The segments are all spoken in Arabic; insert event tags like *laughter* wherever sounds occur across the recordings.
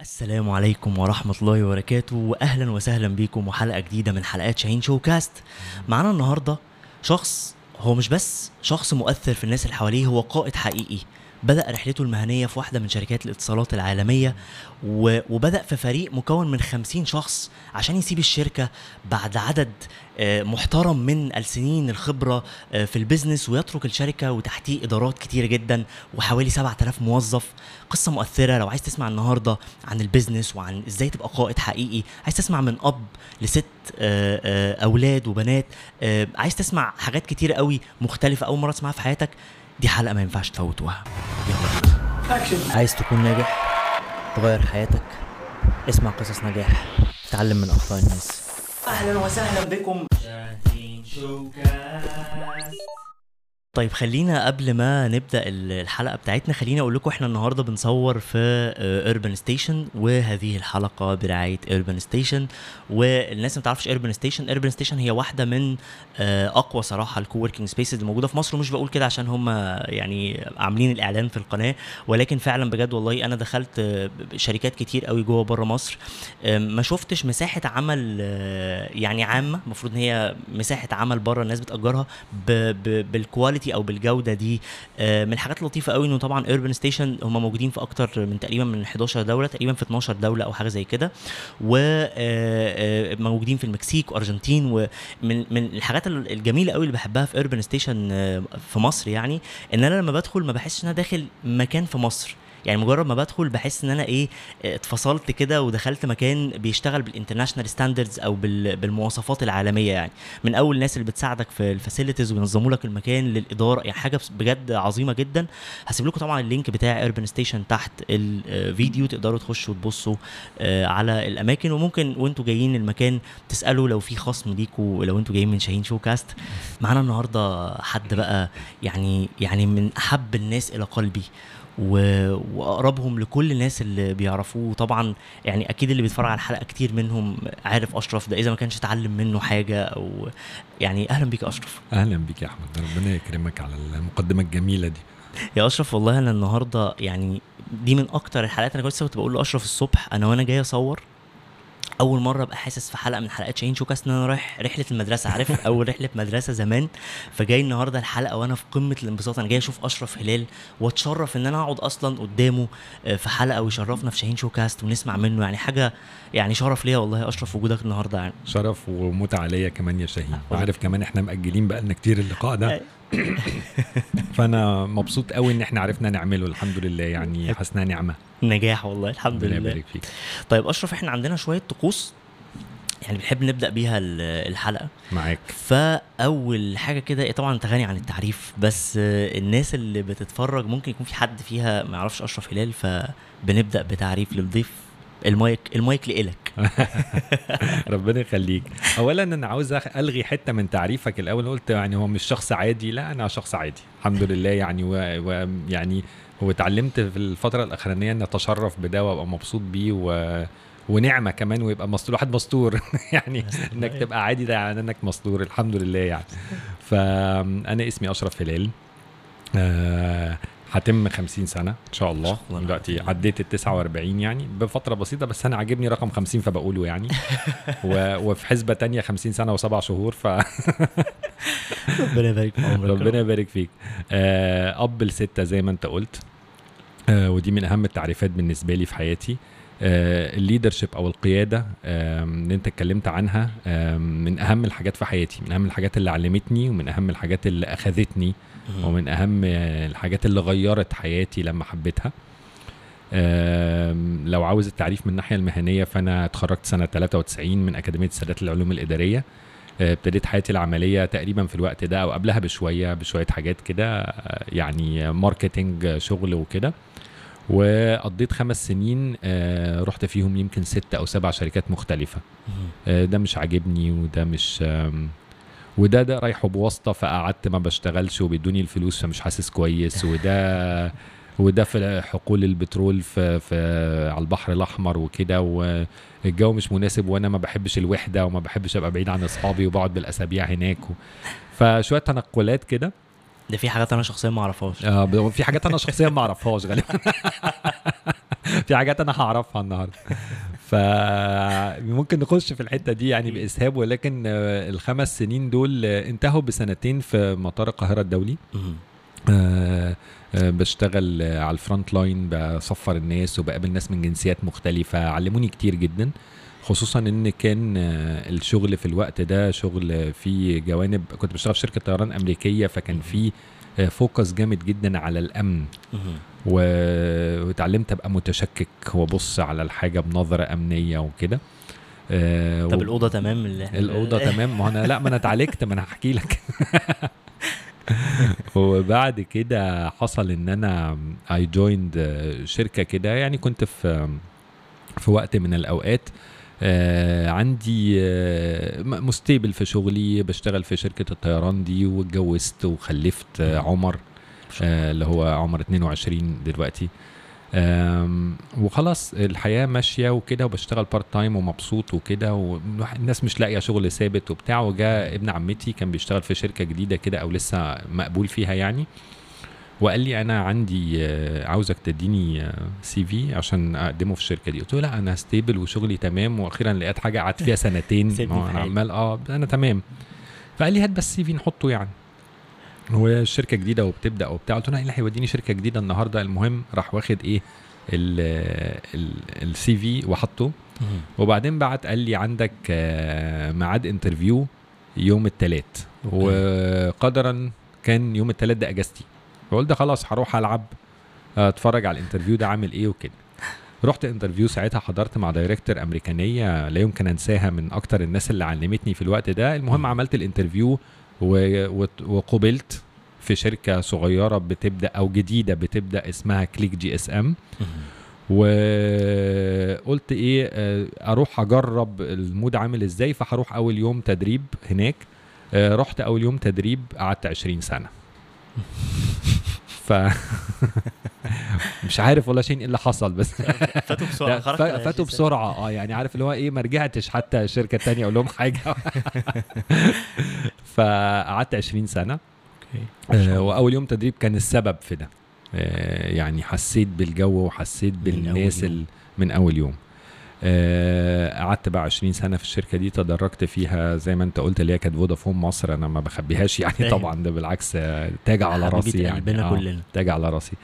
السلام عليكم ورحمة الله وبركاته وأهلا وسهلا بكم وحلقة جديدة من حلقات شاهين شو كاست معانا النهاردة شخص هو مش بس شخص مؤثر في الناس اللي حواليه هو قائد حقيقي. بدأ رحلته المهنية في واحدة من شركات الاتصالات العالمية وبدأ في فريق مكون من خمسين شخص عشان يسيب الشركة بعد عدد آه، محترم من السنين الخبرة آه، في البيزنس ويترك الشركة وتحتيه إدارات كتيرة جدا وحوالي 7000 موظف. قصة مؤثرة لو عايز تسمع النهاردة عن البيزنس وعن إزاي تبقى قائد حقيقي عايز تسمع من أب لست آه، أولاد وبنات عايز تسمع حاجات كتيرة قوي مختلفة أول مرة تسمعها في حياتك دي حلقة ما ينفعش تفوتوها. يلا. عايز تكون ناجح تغير حياتك اسمع قصص نجاح تعلم من أخطاء الناس. أهلا وسهلا بكم. طيب خلينا قبل ما نبدأ ال- الحلقة بتاعتنا خلينا أقول لكم إحنا النهارده بنصور في اوربن ستيشن وهذه الحلقة برعاية اوربن ستيشن والناس ما تعرفش اوربن ستيشن اوربن ستيشن هي واحدة من آه، أقوى صراحة ال co-working spaces اللي موجودة في مصر. ومش بقول كده عشان هم يعني عاملين الإعلان في القناة ولكن فعلا بجد والله أنا دخلت آه، شركات كتير قوي جوه بره مصر. آه، ما شفتش مساحة عمل آه، يعني عامة المفروض إن هي مساحة عمل بره الناس بتأجرها ب- ب- بال quality أو بالجودة دي. آه، من الحاجات اللطيفة قوي إنه طبعا اوربن ستيشن هم موجودين في أكتر من تقريبا من 11 دولة تقريبا في 12 دولة أو حاجة زي كده. وموجودين في المكسيك و Argentine ومن من الحاجات ال- الجميلة قوي اللي بحبها في اوربن ستيشن في مصر يعني إن أنا لما بدخل ما بحسش إن أنا داخل مكان في مصر. يعني مجرد ما بدخل بحس إن أنا إيه آه، اتفصلت كده ودخلت مكان بيشتغل بال international standards أو بال- بالمواصفات العالمية يعني. من أول الناس اللي بتساعدك في ال facilities وينظموا لك المكان للإدارة يعني حاجة بجد عظيمة جدا. هسيب لكم طبعا ال link بتاع اوربن ستيشن تحت الفيديو تقدروا تخشوا تبصوا آه، على الأماكن. وممكن وأنتوا جايين المكان تسألوا لو في خصم ليكوا لو أنتوا جايين من شاهين شو cast معانا النهارده حد بقى يعني يعني من أحب الناس إلى قلبي. وأقربهم لكل الناس اللي بيعرفوه. طبعا يعني أكيد اللي بيتفرج على الحلقة كتير منهم عارف أشرف ده. إذا ما كانش اتعلم منه حاجة أو يعني أهلا بيك يا أشرف. أهلا بيك يا أحمد. ربنا يكرمك على المقدمة الجميلة دي. يا أشرف والله أنا النهارده يعني دي من أكتر الحلقات أنا كنت بقول اشرف الصبح أنا وأنا جاي أصور. أول مرة أبقى حاسس في حلقة من حلقات شاهين شوكاس إن أنا رايح رحلة المدرسة عارف؟ *laughs* أول رحلة مدرسة زمان. فجاي النهارده الحلقة وأنا في قمة الانبساط أنا جاي أشوف أشرف هلال وأتشرف إن أنا أقعد أصلا قدامه آه، في حلقة ويشرفنا في شاهين شوكاست ونسمع منه. يعني حاجة يعني شرف ليا والله أشرف وجودك النهارده يعني. شرف ومتعة عليا كمان يا شاهين. وعارف كمان إحنا مأجلين بقالنا كتير اللقاء ده. *coughs* فانا مبسوط قوي إن إحنا عرفنا نعمله. الحمد لله يعني حاسنا نعمة. نجاح والله الحمد لله. يبارك فيك. طيب أشرف إحنا عندنا شوية طقوس يعني بنحب نبدأ بيها ال- الحلقة. معاك. فأول حاجة كده إيه طبعا انت غني عن التعريف بس الناس اللي بتتفرج ممكن يكون في حد فيها ما يعرفش أشرف هلال فبنبدأ بتعريف للضيف. المايك المايك لإلك *laughs* ربنا يخليك. اولا أنا عاوز ألغي حتة من تعريفك الأول. قلت يعني هو مش شخص عادي. لا أنا شخص عادي. الحمد لله يعني ويعني واتعلمت في الفترة الأخرانية إن أتشرف بده وأبقى مبسوط بيه و ونعمة كمان ويبقى مستور واحد مستور. *laughs* يعني إنك تبقى عادي ده يعني إنك مستور. الحمد لله يعني. فانا اسمي أشرف هلال. آه، هتم 50 سنة. إن شاء الله. دلوقتي. عديت ال 49 يعني. بفترة بسيطة بس أنا عاجبني رقم 50 فبقوله يعني. *laughs* و... وفي حسبة تانية 50 سنة وسبع شهور ف *laughs* ربنا يبارك في عمرك ربنا يبارك فيك. آه، أب لستة زي ما أنت قلت. آه، ودي من أهم التعريفات بالنسبة لي في حياتي. ال leadership أو القيادة اللي أنت اتكلمت عنها من أهم الحاجات في حياتي. من أهم الحاجات اللي علمتني ومن أهم الحاجات اللي أخذتني. ومن أهم الحاجات اللي غيرت حياتي لما حبيتها. لو عاوز التعريف من الناحية المهنية فأنا اتخرجت سنة 93 من أكاديمية السادات للعلوم الإدارية. آه، ابتديت حياتي العملية تقريبا في الوقت ده أو قبلها بشوية بشوية حاجات كده آه، يعني ماركتينج آه، شغل وكده. وقضيت خمس سنين رحت فيهم يمكن ست أو سبع شركات مختلفة. ده مش عاجبني وده مش وده ده رايحه بواسطة فقعدت ما بشتغلش وبيدوني الفلوس فمش حاسس كويس. وده وده في حقول البترول في, في على البحر الأحمر وكده والجو مش مناسب وأنا ما بحبش الوحدة وما بحبش أبقى بعيد عن أصحابي وبقعد بالأسابيع هناك و... فشوية تنقلات كده. ده في حاجات أنا شخصيا ما أعرفهاش. ب- في حاجات أنا شخصيا ما أعرفهاش غالبا. *laughs* في حاجات أنا هعرفها النهارده. فممكن نخش في الحتة دي يعني بإسهاب ولكن آه، الخمس سنين دول آه، انتهوا بسنتين في مطار القاهرة الدولي. آه، آه، بشتغل آه، على ال front line بصفر الناس وبقابل ناس من جنسيات مختلفة علموني كتير جدا. خصوصا إن كان الشغل في الوقت ده شغل فيه جوانب كنت بشتغل في شركة طيران أمريكية فكان فيه آه، focus جامد جدا على الأمن. واتعلمت أبقى متشكك وأبص على الحاجة بنظرة أمنية وكده. آه، طب و- الأوضة تمام اللي الأوضة تمام. ما أنا لا ما أنا اتعالجت ما أنا هحكي لك. *laughs* وبعد كده حصل إن أنا I joined شركة كده. يعني كنت في في وقت من الأوقات آه عندي آه م stable في شغلي. بشتغل في شركة الطيران دي واتجوزت وخلفت آه عمر. آه اللي هو عمر 22 دلوقتي. وخلاص الحياة ماشية وكده وبشتغل part time ومبسوط وكده والناس مش لاقية شغل ثابت وبتاع. وجاء ابن عمتي كان بيشتغل في شركة جديدة كده أو لسه مقبول فيها يعني. وقال لي أنا عندي آه، عاوزك تديني CV عشان أقدمه في الشركة دي. قلت له لا أنا stable وشغلي تمام. وأخيرا لقيت حاجة قعدت فيها سنتين. *laughs* أنا. عمال آه أنا تمام. فقال لي هات بس CV نحطه يعني. والشركة جديدة وبتبدأ وبتاع. قلت له إيه اللي هيوديني شركة جديدة النهارده؟ المهم راح واخد إيه ال CV وحطه. وبعدين بعت قال لي عندك آه، ميعاد interview يوم الثلاث. وقدرا كان يوم الثلاث ده إجازتي. فقلت خلاص هروح ألعب أتفرج على ال interview ده عامل إيه وكده. رحت interview ساعتها حضرت مع director أمريكانية لا يمكن أنساها من أكتر الناس اللي علمتني في الوقت ده. المهم. عملت ال interview وقبلت في شركة صغيرة بتبدأ أو جديدة بتبدأ اسمها Click GSM. وقلت إيه آه، أروح أجرب ال mood عامل إزاي فهروح أول يوم تدريب هناك. آه، رحت أول يوم تدريب قعدت 20 سنة. *laughs* ف *laughs* مش عارف والله شيء اللي حصل بس *laughs* فاتوا بسرعة فاتوا 20 سنة. بسرعة آه يعني عارف اللي هو إيه ما رجعتش حتى الشركة التانية أقول لهم حاجة *laughs* فقعدت 20 سنة آه،. وأول يوم تدريب كان السبب في ده آه، يعني حسيت بالجو وحسيت من بالناس أول يوم. من أول يوم قعدت بقى 20 سنة في الشركة دي تدرجت فيها زي ما انت قلت اللي هي كانت فودافون مصر. أنا ما بخبيهاش يعني. طبعا ده بالعكس آه، تاج على راسي يعني. آه، كلنا. تاج على راسي.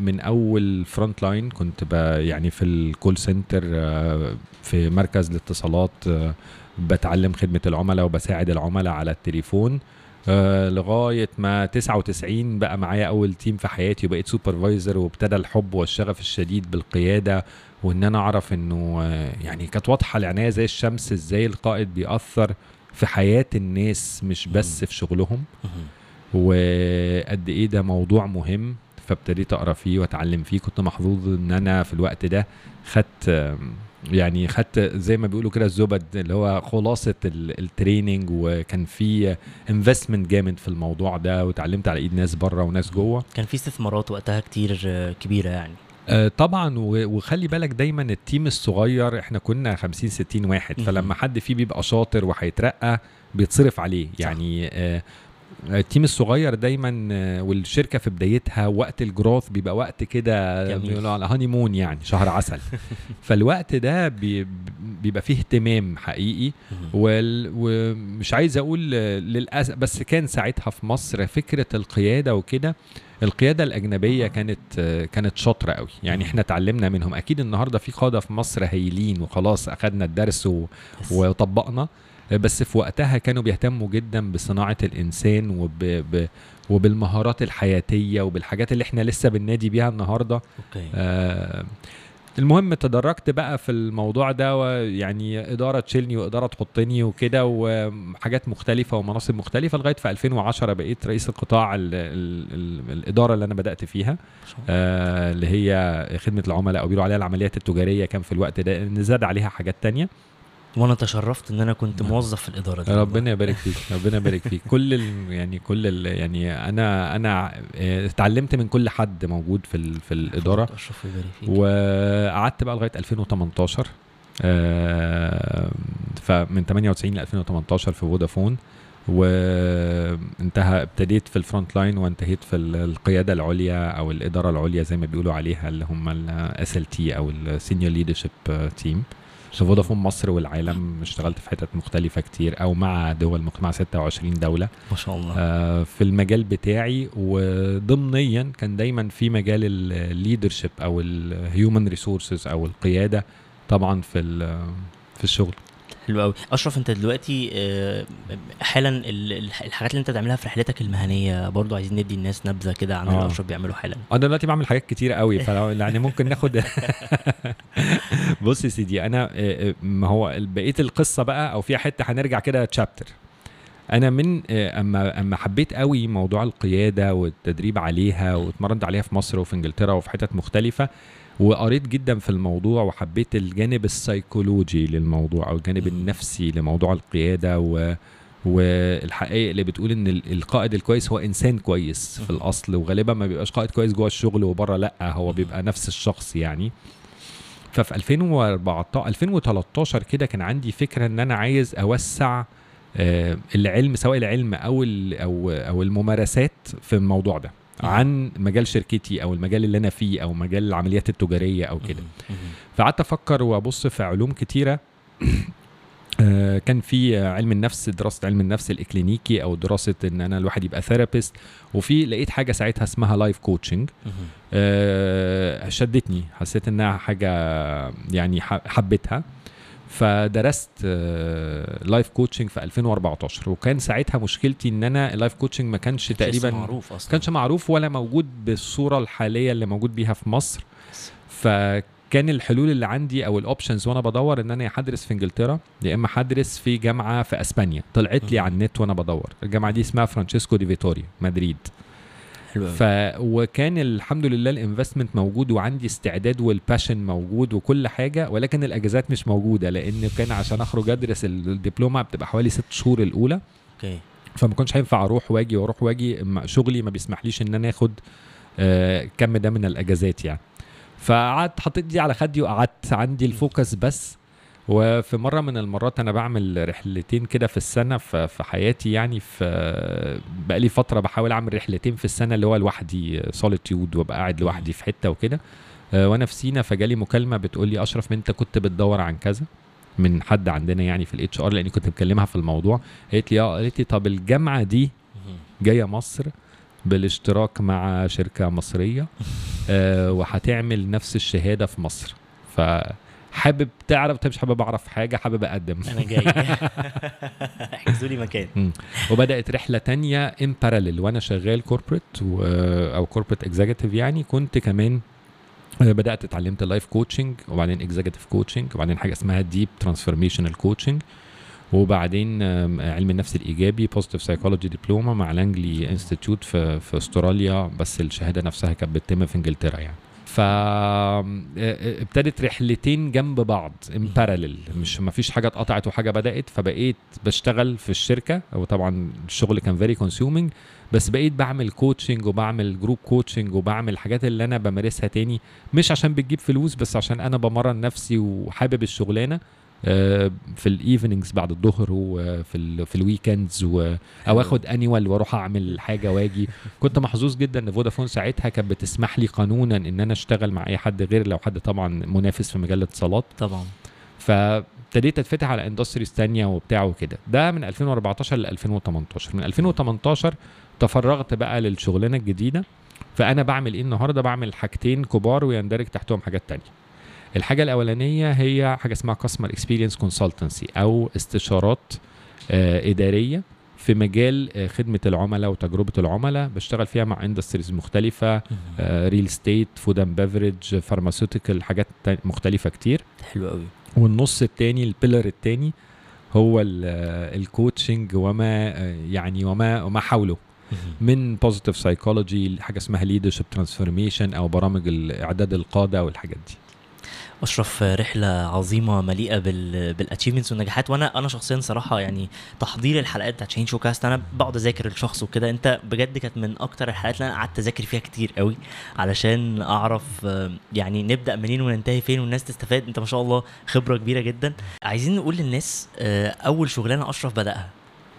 من أول front line كنت يعني في ال call center آه، في مركز الاتصالات آه، بتعلم خدمة العملاء وبساعد العملاء على التليفون آه، لغاية ما 99 بقى معايا أول team في حياتي وبقيت supervisor وابتدى الحب والشغف الشديد بالقيادة وإن أنا أعرف إنه يعني كانت واضحة لعينيا زي الشمس إزاي القائد بيأثر في حياة الناس مش بس في شغلهم. وقد إيه ده موضوع مهم فابتديت أقرأ فيه وأتعلم فيه. كنت محظوظ إن أنا في الوقت ده خدت يعني خدت زي ما بيقولوا كده الزبدة اللي هو خلاصة ال- ال training وكان في investment جامد في الموضوع ده واتعلمت على إيد ناس بره وناس جوه. كان في استثمارات وقتها كتير كبيرة يعني. آه، طبعا وخلي بالك دايما ال team الصغير إحنا كنا 50 60 واحد. فلما حد فيه بيبقى شاطر وهيترقى بيتصرف عليه. يعني آه، ال team الصغير دايما آه، والشركة في بدايتها وقت ال growth بيبقى وقت كده. بيقولوا على honeymoon يعني شهر عسل. *laughs* فالوقت ده بي- بيبقى فيه اهتمام حقيقي. ومش عايز أقول للاسف بس كان ساعتها في مصر فكرة القيادة وكده القيادة الأجنبية كانت كانت شاطرة قوي. يعني. إحنا اتعلمنا منهم. أكيد النهارده في قادة في مصر هايلين وخلاص أخدنا الدرس و... وطبقنا. بس في وقتها كانوا بيهتموا جدا بصناعة الإنسان وب... ب... وبالمهارات الحياتية وبالحاجات اللي إحنا لسه بننادي بيها النهارده. أوكي. آه، المهم تدرجت بقى في الموضوع ده ويعني إدارة تشيلني وإدارة تحطني وكده وحاجات مختلفة ومناصب مختلفة لغاية في 2010 بقيت رئيس القطاع ال ال ال الإدارة اللي أنا بدأت فيها. آه اللي هي خدمة العملاء أو بيقولوا عليها العمليات التجارية كان في الوقت ده إن زاد عليها حاجات تانية وأنا تشرفت ان أنا كنت موظف في الإدارة دي. ربنا يبارك فيك ربنا يبارك فيك. *laughs* كل ال يعني كل ال يعني أنا أنا آه، اتعلمت من كل حد موجود في ال في الإدارة. وقعدت بقى لغاية 2018 آه، فمن 98 ل 2018 في فودافون. وانتهى ابتديت في ال front line وانتهيت في ال- القيادة العليا أو الإدارة العليا زي ما بيقولوا عليها اللي هم ال SLT أو ال senior leadership team في فودافون مصر والعالم اشتغلت في حتت مختلفة كتير أو مع دول مخ- مع 26 دولة. ما شاء الله. آه، في المجال بتاعي وضمنيا كان دايما في مجال ال leadership أو ال human resources أو القيادة طبعا في في الشغل. حلو قوي أشرف أنت دلوقتي آه، حالا ال- ال- الحاجات اللي أنت بتعملها في رحلتك المهنية برضو عايزين ندي الناس نبذة كده عن اللي آه. أشرف بيعمله حالا. أنا دلوقتي بعمل حاجات كتير قوي فلو *laughs* يعني ممكن ناخد *laughs* بص يا سيدي أنا آه، ما هو بقية القصة بقى أو فيها حتة هنرجع كده chapter أنا من أما أما حبيت قوي موضوع القيادة والتدريب عليها واتمرنت عليها في مصر وفي إنجلترا وفي حتت مختلفة وقريت جدا في الموضوع وحبيت الجانب السيكولوجي للموضوع أو الجانب. النفسي لموضوع القيادة و والحقائق اللي بتقول إن ال- القائد الكويس هو إنسان كويس في. الأصل وغالبا ما بيبقاش قائد كويس جوه الشغل وبره لأ هو بيبقى نفس الشخص يعني ففي 2014 2013 كده كان عندي فكرة إن أنا عايز أوسع آه، العلم سواء العلم أو أو أو الممارسات في الموضوع ده. عن مجال شركتي أو المجال اللي أنا فيه أو مجال العمليات التجارية أو كده. فقعدت أفكر وأبص في علوم كتيرة. *coughs* آه، كان في علم النفس دراسة علم النفس الإكلينيكي أو دراسة إن أنا الواحد يبقى therapist وفي لقيت حاجة ساعتها اسمها life coaching مهم. شدتني. حسيت إنها حاجة يعني حبيتها. فدرست life coaching في 2014 وكان ساعتها مشكلتي إن أنا ال life coaching ما كانش تقريبا معروف أصلا. كانش معروف ولا موجود بالصورة الحالية اللي موجود بيها في مصر. فكان الحلول اللي عندي أو ال options وأنا بدور إن أنا هدرس في إنجلترا يا إما هدرس في جامعة في أسبانيا. طلعت لي. على النت وأنا بدور. الجامعة دي اسمها فرانسيسكو دي فيتوريا مدريد. حلو ف وكان الحمد لله ال investment موجود وعندي استعداد وال passion موجود وكل حاجة ولكن الأجازات مش موجودة لأن كان عشان أخرج أدرس الدبلومة بتبقى حوالي ست شهور الأولى. okay. فما كنتش هينفع أروح وأجي وأروح وأجي شغلي ما بيسمحليش إن أنا آخد آه، كم ده من الأجازات يعني. فقعدت حطيت إيدي على خدي وقعدت عندي ال focus بس. وفي مرة من المرات أنا بعمل رحلتين كده في السنة في حياتي يعني في بقالي فترة بحاول أعمل رحلتين في السنة اللي هو لوحدي solitude وأبقى قاعد لوحدي في حتة وكده. آه، وأنا في سينا فجالي مكالمة بتقول لي أشرف أنت كنت بتدور عن كذا من حد عندنا يعني في ال HR لأني كنت مكلمها في الموضوع. قالت لي آه قالت لي طب الجامعة دي. جاية مصر بالاشتراك مع شركة مصرية *laughs* آه وهتعمل نفس الشهادة في مصر. فحابب تعرف طب مش حابب أعرف حاجة حابب أقدم. أنا جاي. *laughs* احجزوا لي مكان. وبدأت رحلة تانية in parallel وأنا شغال corporate أو corporate executive يعني. كنت كمان آه، بدأت اتعلمت life coaching وبعدين executive coaching وبعدين حاجة اسمها deep transformational coaching وبعدين علم النفس الإيجابي positive psychology diploma مع Langley Institute في في أستراليا. بس الشهادة نفسها كانت بتتم في إنجلترا يعني. ف آه، آه، ابتدت رحلتين جنب بعض in parallel مش ما فيش حاجة اتقطعت وحاجة بدأت فبقيت بشتغل في الشركة وطبعا الشغل كان very consuming بس بقيت بعمل coaching وبعمل group coaching وبعمل الحاجات اللي أنا بمارسها تاني مش عشان بتجيب فلوس بس عشان أنا بمرن نفسي وحابب الشغلانة. في ال evenings بعد الظهر وفي ال في ال weekends و... أو. اخد annual وأروح اعمل حاجة واجي. كنت محظوظ جدا ان فودافون ساعتها كانت بتسمح لي قانونا ان أنا اشتغل مع اي حد غير لو حد طبعا منافس في مجال الاتصالات. طبعا. فابتديت اتفتح على industries تانية وبتاع وكده. ده من 2014 ل 2018 من 2018 تفرغت بقى للشغلانة الجديدة. فأنا بعمل إيه النهارده؟ بعمل حاجتين كبار ويندرج تحتهم حاجات تانية. الحاجة الأولانية هي حاجة اسمها customer experience consultancy أو استشارات آه إدارية في مجال آه، خدمة العملاء وتجربة العملاء. بشتغل فيها مع industries مختلفة. real estate food and beverage pharmaceutical حاجات مختلفة كتير. حلو قوي والنص التاني ال pillar التاني هو ال coaching وما آه، يعني وما وما حوله. من positive psychology حاجة اسمها leadership transformation أو برامج إعداد القادة والحاجات دي. أشرف رحلة عظيمة مليئة بال بال achievements والنجاحات. وأنا أنا شخصيا صراحة يعني تحضير الحلقات بتاعت شاهين showcast أنا بقعد أذاكر الشخص وكده. أنت بجد كانت من أكتر الحلقات اللي أنا قعدت أذاكر فيها كتير قوي علشان أعرف يعني نبدأ منين وننتهي فين والناس تستفاد. أنت ما شاء الله خبرة كبيرة جدا. عايزين نقول للناس آه، أول شغلانة أشرف بدأها.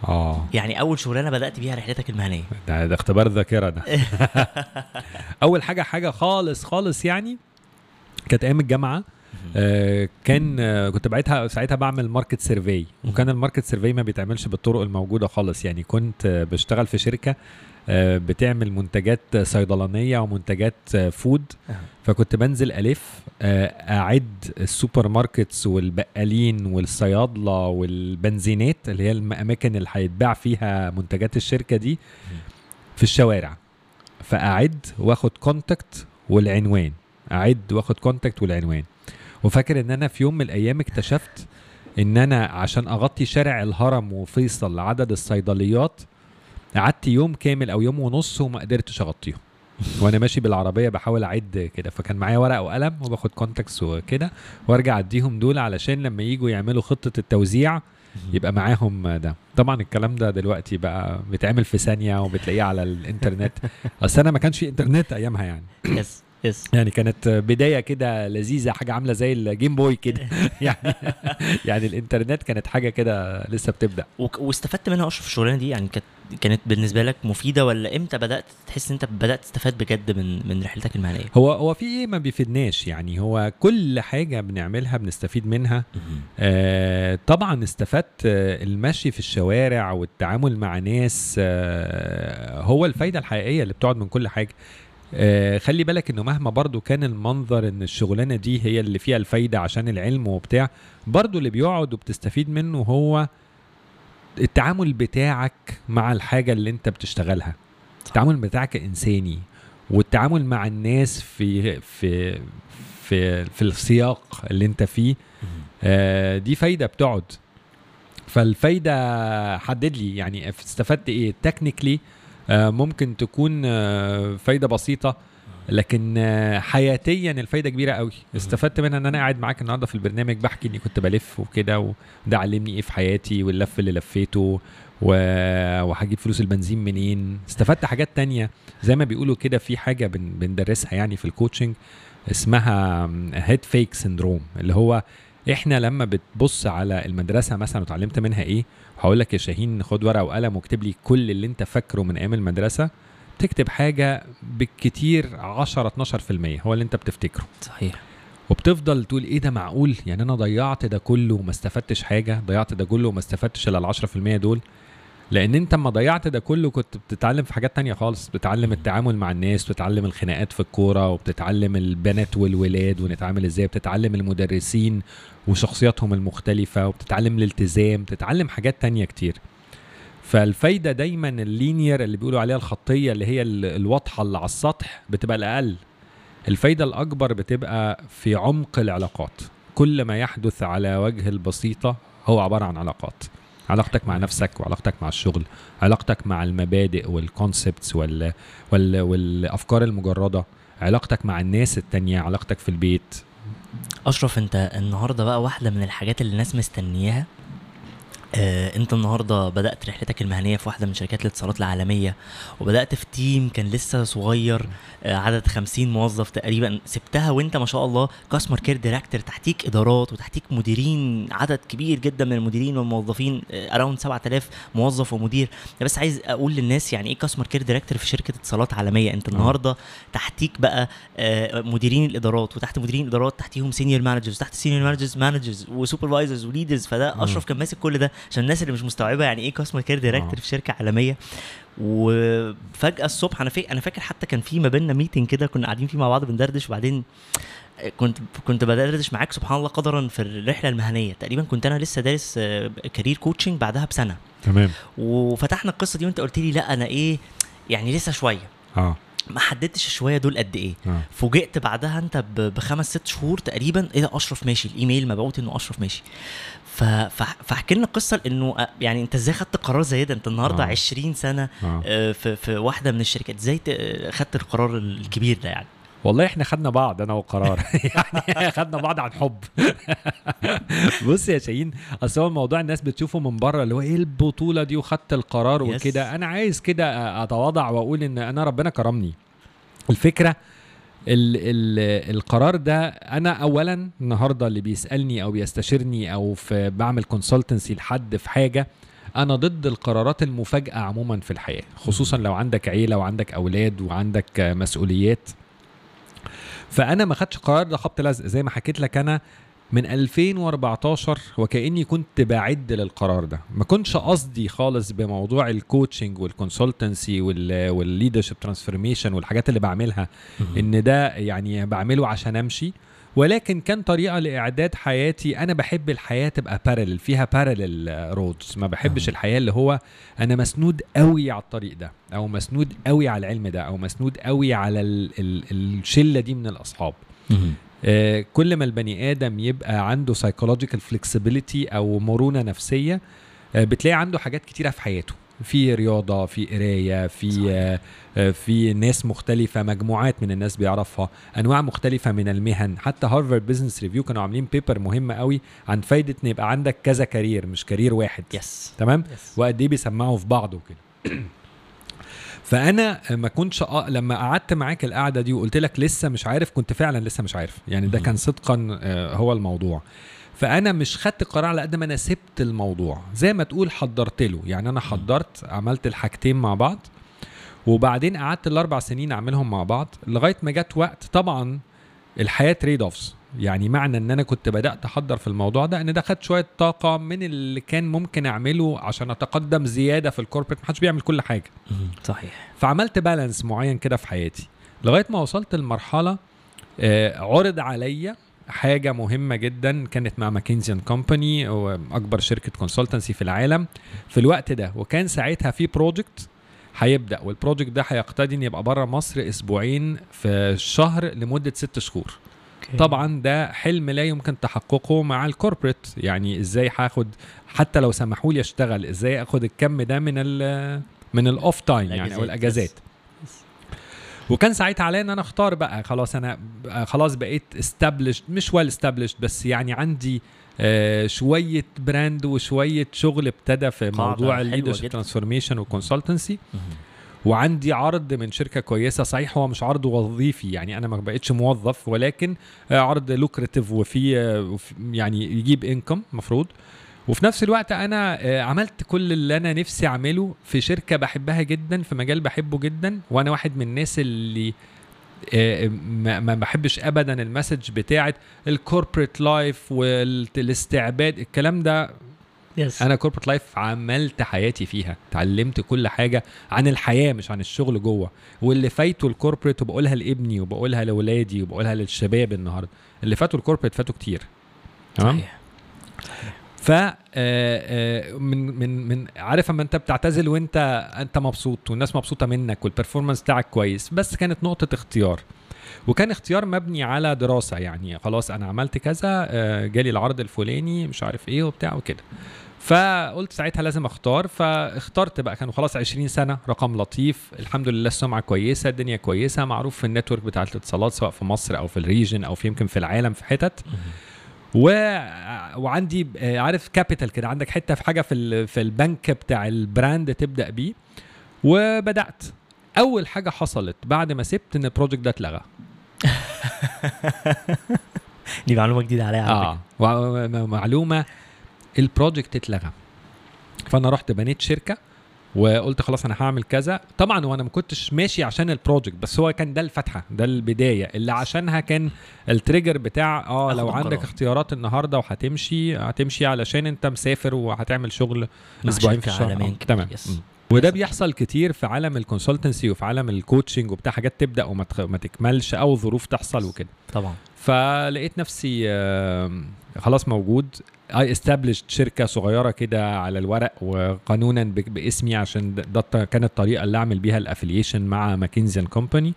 آه. يعني أول شغلانة بدأت بيها رحلتك المهنية. ده, ده اختبار ذاكره ده. *laughs* أول حاجة حاجة خالص خالص يعني كانت أيام الجامعة. كان آه كنت بعتها ساعتها بعمل market survey وكان ال market survey ما بيتعملش بالطرق الموجودة خالص. يعني كنت آه بشتغل في شركة آه بتعمل منتجات صيدلانية ومنتجات آه food. فكنت بنزل ألف آه أعد ال supermarkets والبقالين والصيادلة والبنزينات اللي هي الاماكن اللي هيتباع فيها منتجات الشركة دي في الشوارع. فأعد واخد contact والعنوان. أعد واخد contact والعنوان. وفاكر إن أنا في يوم من الأيام اكتشفت إن أنا عشان أغطي شارع الهرم وفيصل عدد الصيدليات قعدت يوم كامل أو يوم ونص وما قدرتش أغطيهم. وأنا ماشي بالعربية بحاول أعد كده فكان معايا ورقة وقلم وباخد contacts وكده وأرجع أديهم دول علشان لما يجوا يعملوا خطة التوزيع يبقى معاهم ده. طبعا الكلام ده دلوقتي بقى بيتعمل في ثانية وبتلاقيه على الإنترنت. *laughs* أصل أنا ما كانش في إنترنت أيامها يعني. yes yes. يعني كانت بداية كده لذيذة حاجة عاملة زي الجيم بوي كده. *laughs* يعني يعني الإنترنت كانت حاجة كده لسه بتبدأ. واستفدت منها أشرف الشغلانة دي؟ يعني كانت كانت بالنسبة لك مفيدة ولا إمتى بدأت تحس إن أنت بدأت تستفاد بجد من من رحلتك المهنية؟ هو هو في إيه ما بيفيدناش؟ يعني هو كل حاجة بنعملها بنستفيد منها. آه طبعا استفدت آه المشي في الشوارع والتعامل مع ناس آه هو الفايدة الحقيقية اللي بتقعد من كل حاجة. آه خلي بالك إنه مهما برضو كان المنظر إن الشغلانة دي هي اللي فيها الفايدة عشان العلم وبتاع برضو اللي بيقعد وبتستفيد منه هو التعامل بتاعك مع الحاجة اللي أنت بتشتغلها. التعامل بتاعك إنساني والتعامل مع الناس في في في في السياق اللي أنت فيه آه، دي فايدة بتقعد. فالفايدة حدد لي يعني استفدت إيه؟ تكنيكلي ممكن تكون آه، فايدة بسيطة لكن آه، حياتيا الفايدة كبيرة قوي. استفدت منها إن أنا قاعد معاك النهارده في البرنامج بحكي إني كنت بلف وكده وده علمني إيه في حياتي واللف اللي لفيته و- وهجيب فلوس البنزين منين. استفدت حاجات تانية. زي ما بيقولوا كده في حاجة بن بندرسها يعني في ال coaching اسمها head fake syndrome اللي هو إحنا لما بتبص على المدرسة مثلا وتعلمت منها إيه هقول لك يا شاهين خد ورقة وقلم واكتب لي كل اللي انت فاكره من أيام المدرسة. تكتب حاجة بالكتير 10 12% هو اللي انت بتفتكره. صحيح. وبتفضل تقول إيه ده معقول؟ يعني أنا ضيعت ده كله وما استفدتش حاجة ضيعت ده كله وما استفدتش إلا ال 10% دول. لأن انت اما ضيعت ده كله كنت بتتعلم في حاجات تانية خالص. بتتعلم التعامل مع الناس بتتعلم الخناقات في الكورة وبتتعلم البنات والولاد ونتعامل إزاي بتتعلم المدرسين وشخصياتهم المختلفة وبتتعلم الالتزام بتتعلم حاجات تانية كتير. فالفايدة دايما اللينير اللي بيقولوا عليها الخطية اللي هي ال- الواضحة اللي على السطح بتبقى الأقل. الفايدة الأكبر بتبقى في عمق العلاقات. كل ما يحدث على وجه البسيطة هو عبارة عن علاقات. علاقتك مع نفسك وعلاقتك مع الشغل علاقتك مع المبادئ وال concepts وال... وال... والأفكار المجردة علاقتك مع الناس التانية علاقتك في البيت. أشرف أنت النهارده بقى واحدة من الحاجات اللي الناس مستنياها؟ آه، انت النهارده بدأت رحلتك المهنية في واحدة من شركات الاتصالات العالمية وبدأت في team كان لسه صغير آه، عدد 50 موظف تقريبا سبتها وانت ما شاء الله customer care director تحتيك إدارات وتحتيك مديرين عدد كبير جدا من المديرين والموظفين around 7000 موظف ومدير. أنا بس عايز أقول للناس يعني إيه customer care director في شركة اتصالات عالمية؟ انت النهارده تحتيك بقى آه، مديرين الإدارات وتحت مديرين الإدارات تحتيهم senior managers تحت senior managers managers و supervisors و leaders فده. أشرف كان ماسك كل ده. عشان الناس اللي مش مستوعبة يعني إيه customer care آه. director في شركة عالمية. وفجأة الصبح أنا فاكر أنا فاكر حتى كان في ما بيننا meeting كده كنا قاعدين فيه مع بعض بندردش وبعدين كنت كنت بدردش معاك سبحان الله قدرا في الرحلة المهنية. تقريبا كنت أنا لسه دارس career coaching بعدها بسنة. تمام. وفتحنا القصة دي وأنت قلت لي لا أنا إيه يعني لسه شوية. آه. ما حددتش الشوية دول قد إيه. آه. فوجئت بعدها أنت بخمس ست شهور تقريبا إيه ده أشرف ماشي الإيميل مبعوت إنه أشرف ماشي. فاحكي لنا القصة انه آه، يعني أنت إزاي خدت قرار زي ده؟ أنت النهارده آه. 20 سنة آه. آه، في في واحدة من الشركات. إزاي آه، خدت القرار الكبير ده يعني؟ والله إحنا خدنا بعض أنا وقرار. *laughs* يعني خدنا بعض عن حب. *laughs* بص يا شاهين أصل هو الموضوع الناس بتشوفه من بره اللي هو إيه البطولة دي وخدت القرار. وكده. أنا عايز كده أتواضع وأقول إن أنا ربنا كرمني. الفكرة ال ال القرار ده أنا اولا النهارده اللي بيسألني أو بيستشيرني أو في بعمل consultancy لحد في حاجة أنا ضد القرارات المفاجأة عموما في الحياة خصوصا لو عندك عيلة وعندك أولاد وعندك مسؤوليات. فأنا ما خدتش قرار ده خبط لزق زي ما حكيت لك أنا من 2014 وكأني كنت بعد للقرار ده. ما كنتش قصدي خالص بموضوع ال coaching وال consultancy وال leadership transformation والحاجات اللي بعملها إن ده يعني بعمله عشان أمشي. ولكن كان طريقة لإعداد حياتي أنا بحب الحياة تبقى parallel فيها parallel roads ما بحبش. الحياة اللي هو أنا مسنود قوي على الطريق ده أو مسنود قوي على العلم ده أو مسنود قوي على ال ال الشلة دي من الأصحاب. كل ما البني آدم يبقى عنده psychological flexibility أو مرونة نفسية آه، بتلاقي عنده حاجات كتيرة في حياته. في رياضة في قراية في. آه، آه، في ناس مختلفة مجموعات من الناس بيعرفها أنواع مختلفة من المهن. حتى Harvard Business Review كانوا عاملين paper مهمه قوي عن فايدة إن يبقى عندك كذا career مش career واحد. yes تمام؟ yes وقد إيه بيسمعوا في بعض وكده. فأنا ما كنتش أ... لما قعدت معاك القعدة دي وقلت لك لسه مش عارف كنت فعلا لسه مش عارف. يعني ده. كان صدقا آه، هو الموضوع. فأنا مش خدت قرار على قد ما أنا سبت الموضوع. زي ما تقول حضرت له. يعني أنا حضرت عملت الحاجتين مع بعض وبعدين قعدت الأربع سنين أعملهم مع بعض لغاية ما جت وقت طبعا الحياة trade offs يعني معنى إن أنا كنت بدأت أحضر في الموضوع ده إن ده خد شوية طاقة من اللي كان ممكن أعمله عشان أتقدم زيادة في ال corporate محدش بيعمل كل حاجة. صحيح. فعملت balance معين كده في حياتي. لغاية ما وصلت لمرحلة آه، عرض عليا حاجة مهمة جدا كانت مع McKinsey and Company أكبر شركة consultancy في العالم. في الوقت ده وكان ساعتها في project هيبدأ وال project ده هيقتضي إن يبقى بره مصر أسبوعين في الشهر لمدة ست شهور. okay. طبعا ده حلم لا يمكن تحققه مع ال corporate يعني إزاي هاخد حتى لو سمحوا لي أشتغل إزاي آخد الكم ده من ال من ال off time يعني أو. الاجازات وكان ساعتها عليا إن أنا أختار بقى خلاص أنا خلاص بقيت established مش well established بس يعني عندي آه شوية brand وشوية شغل ابتدى في موضوع ال leadership. transformation وال consultancy. وعندي عرض من شركة كويسة. صحيح هو مش عرض وظيفي يعني أنا ما بقتش موظف ولكن آه، عرض lucrative وفي آه، يعني يجيب income مفروض. وفي نفس الوقت أنا آه، عملت كل اللي أنا نفسي أعمله في شركة بحبها جدا في مجال بحبه جدا. وأنا واحد من الناس اللي ما بحبش ابدا ال message بتاعت ال corporate life والاستعباد الكلام ده yes أنا corporate life عملت حياتي فيها. اتعلمت كل حاجة عن الحياة مش عن الشغل جوه. واللي فايته ال corporate وبقولها لابني وبقولها لاولادي وبقولها للشباب النهارده اللي فاتوا ال corporate فاتوا كتير. تمام؟ ف آه، آه، من من من عارف أما أنت بتعتزل وأنت أنت مبسوط والناس مبسوطة منك وال performance بتاعك كويس بس كانت نقطة اختيار. وكان اختيار مبني على دراسة يعني خلاص أنا عملت كذا آه، جالي العرض الفلاني مش عارف إيه وبتاع وكده. فقلت ساعتها لازم أختار فاخترت بقى كانوا خلاص 20 سنة رقم لطيف الحمد لله السمعة كويسة الدنيا كويسة معروف في ال network بتاعه الاتصالات سواء في مصر أو في ال region أو في يمكن في العالم في حتت. و... وعندي آه، عارف capital كده عندك حتة في حاجة في ال... في البنك بتاع ال brand تبدأ بيه. وبدأت. أول حاجة حصلت بعد ما سبت إن ال project ده اتلغى. *laughs* دي معلومة جديدة عليا على آه. ومعلومه ال project اتلغى. فأنا رحت بنيت شركة وقلت خلاص أنا هعمل كذا. طبعا وأنا ما كنتش ماشي عشان ال project بس هو كان ده الفتحه ده البداية. اللي عشانها كان ال trigger بتاع آه لو عندك القرار. اختيارات النهارده وهتمشي هتمشي علشان أنت مسافر وهتعمل شغل أسبوعين في الشهر. آه،. تمام. وده بيحصل كتير في عالم ال consultancy وفي عالم ال coaching وبتاع حاجات تبدأ وما تخ... ما تكملش أو ظروف تحصل وكده. طبعا. فلقيت نفسي خلاص موجود. I established شركة صغيرة كده على الورق وقانونا باسمي عشان ده- كانت الطريقة اللي أعمل بيها ال affiliation مع McKinsey Company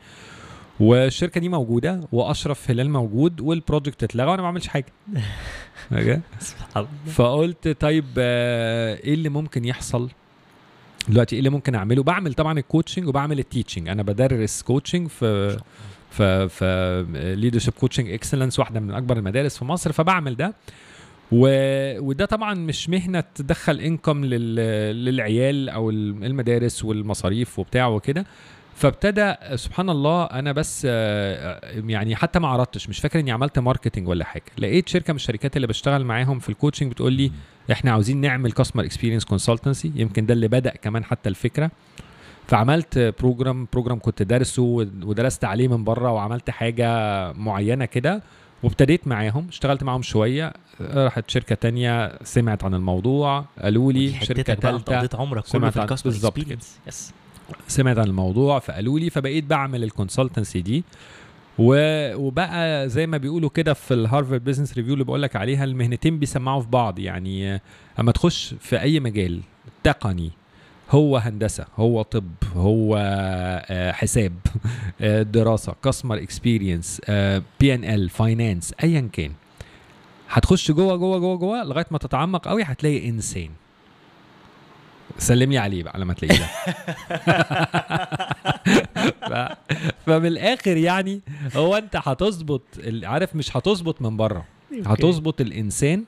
والشركة دي موجودة وأشرف هلال موجود وال project اتلغى وأنا ما بعملش حاجة. *laughs* okay؟ سبحان الله. فقلت طيب آه، إيه اللي ممكن يحصل؟ دلوقتي إيه اللي ممكن أعمله؟ بعمل طبعا ال coaching وبعمل ال teaching أنا بدرس coaching في في في leadership coaching excellence واحدة من أكبر المدارس في مصر فبعمل ده. و... وده طبعا مش مهنة تدخل income لل... للعيال أو المدارس والمصاريف وبتاع وكده. فابتدى سبحان الله أنا بس آه، يعني حتى ما عرضتش مش فاكر إني عملت marketing ولا حاجة. لقيت شركة من الشركات اللي بشتغل معاهم في ال coaching بتقول لي إحنا عاوزين نعمل customer experience consultancy يمكن ده اللي بدأ كمان حتى الفكرة. فعملت program program كنت دارسه ودرست عليه من بره وعملت حاجة معينة كده وابتديت معاهم. اشتغلت معاهم شوية راحت شركة تانية سمعت عن الموضوع قالوا لي شركة ثالثه قضيت عمرك كله في ال customer بالظبط. experience yes سمعت عن الموضوع فقالوا لي فبقيت بعمل ال consultancy دي. وبقى زي ما بيقولوا كده في ال Harvard Business Review اللي بقول لك عليها المهنتين بيسمعوا في بعض. يعني آه، أما تخش في أي مجال تقني هو هندسة هو طب هو آه، حساب *laughs* آه، دراسة customer experience P and L finance ايا كان. هتخش جوه جوه جوه جوه لغاية ما تتعمق قوي هتلاقي انسان سلم لي عليه بقى لما تلاقيه *laughs* ف... فمن الآخر يعني هو أنت هتظبط عارف مش هتظبط من بره هتظبط الإنسان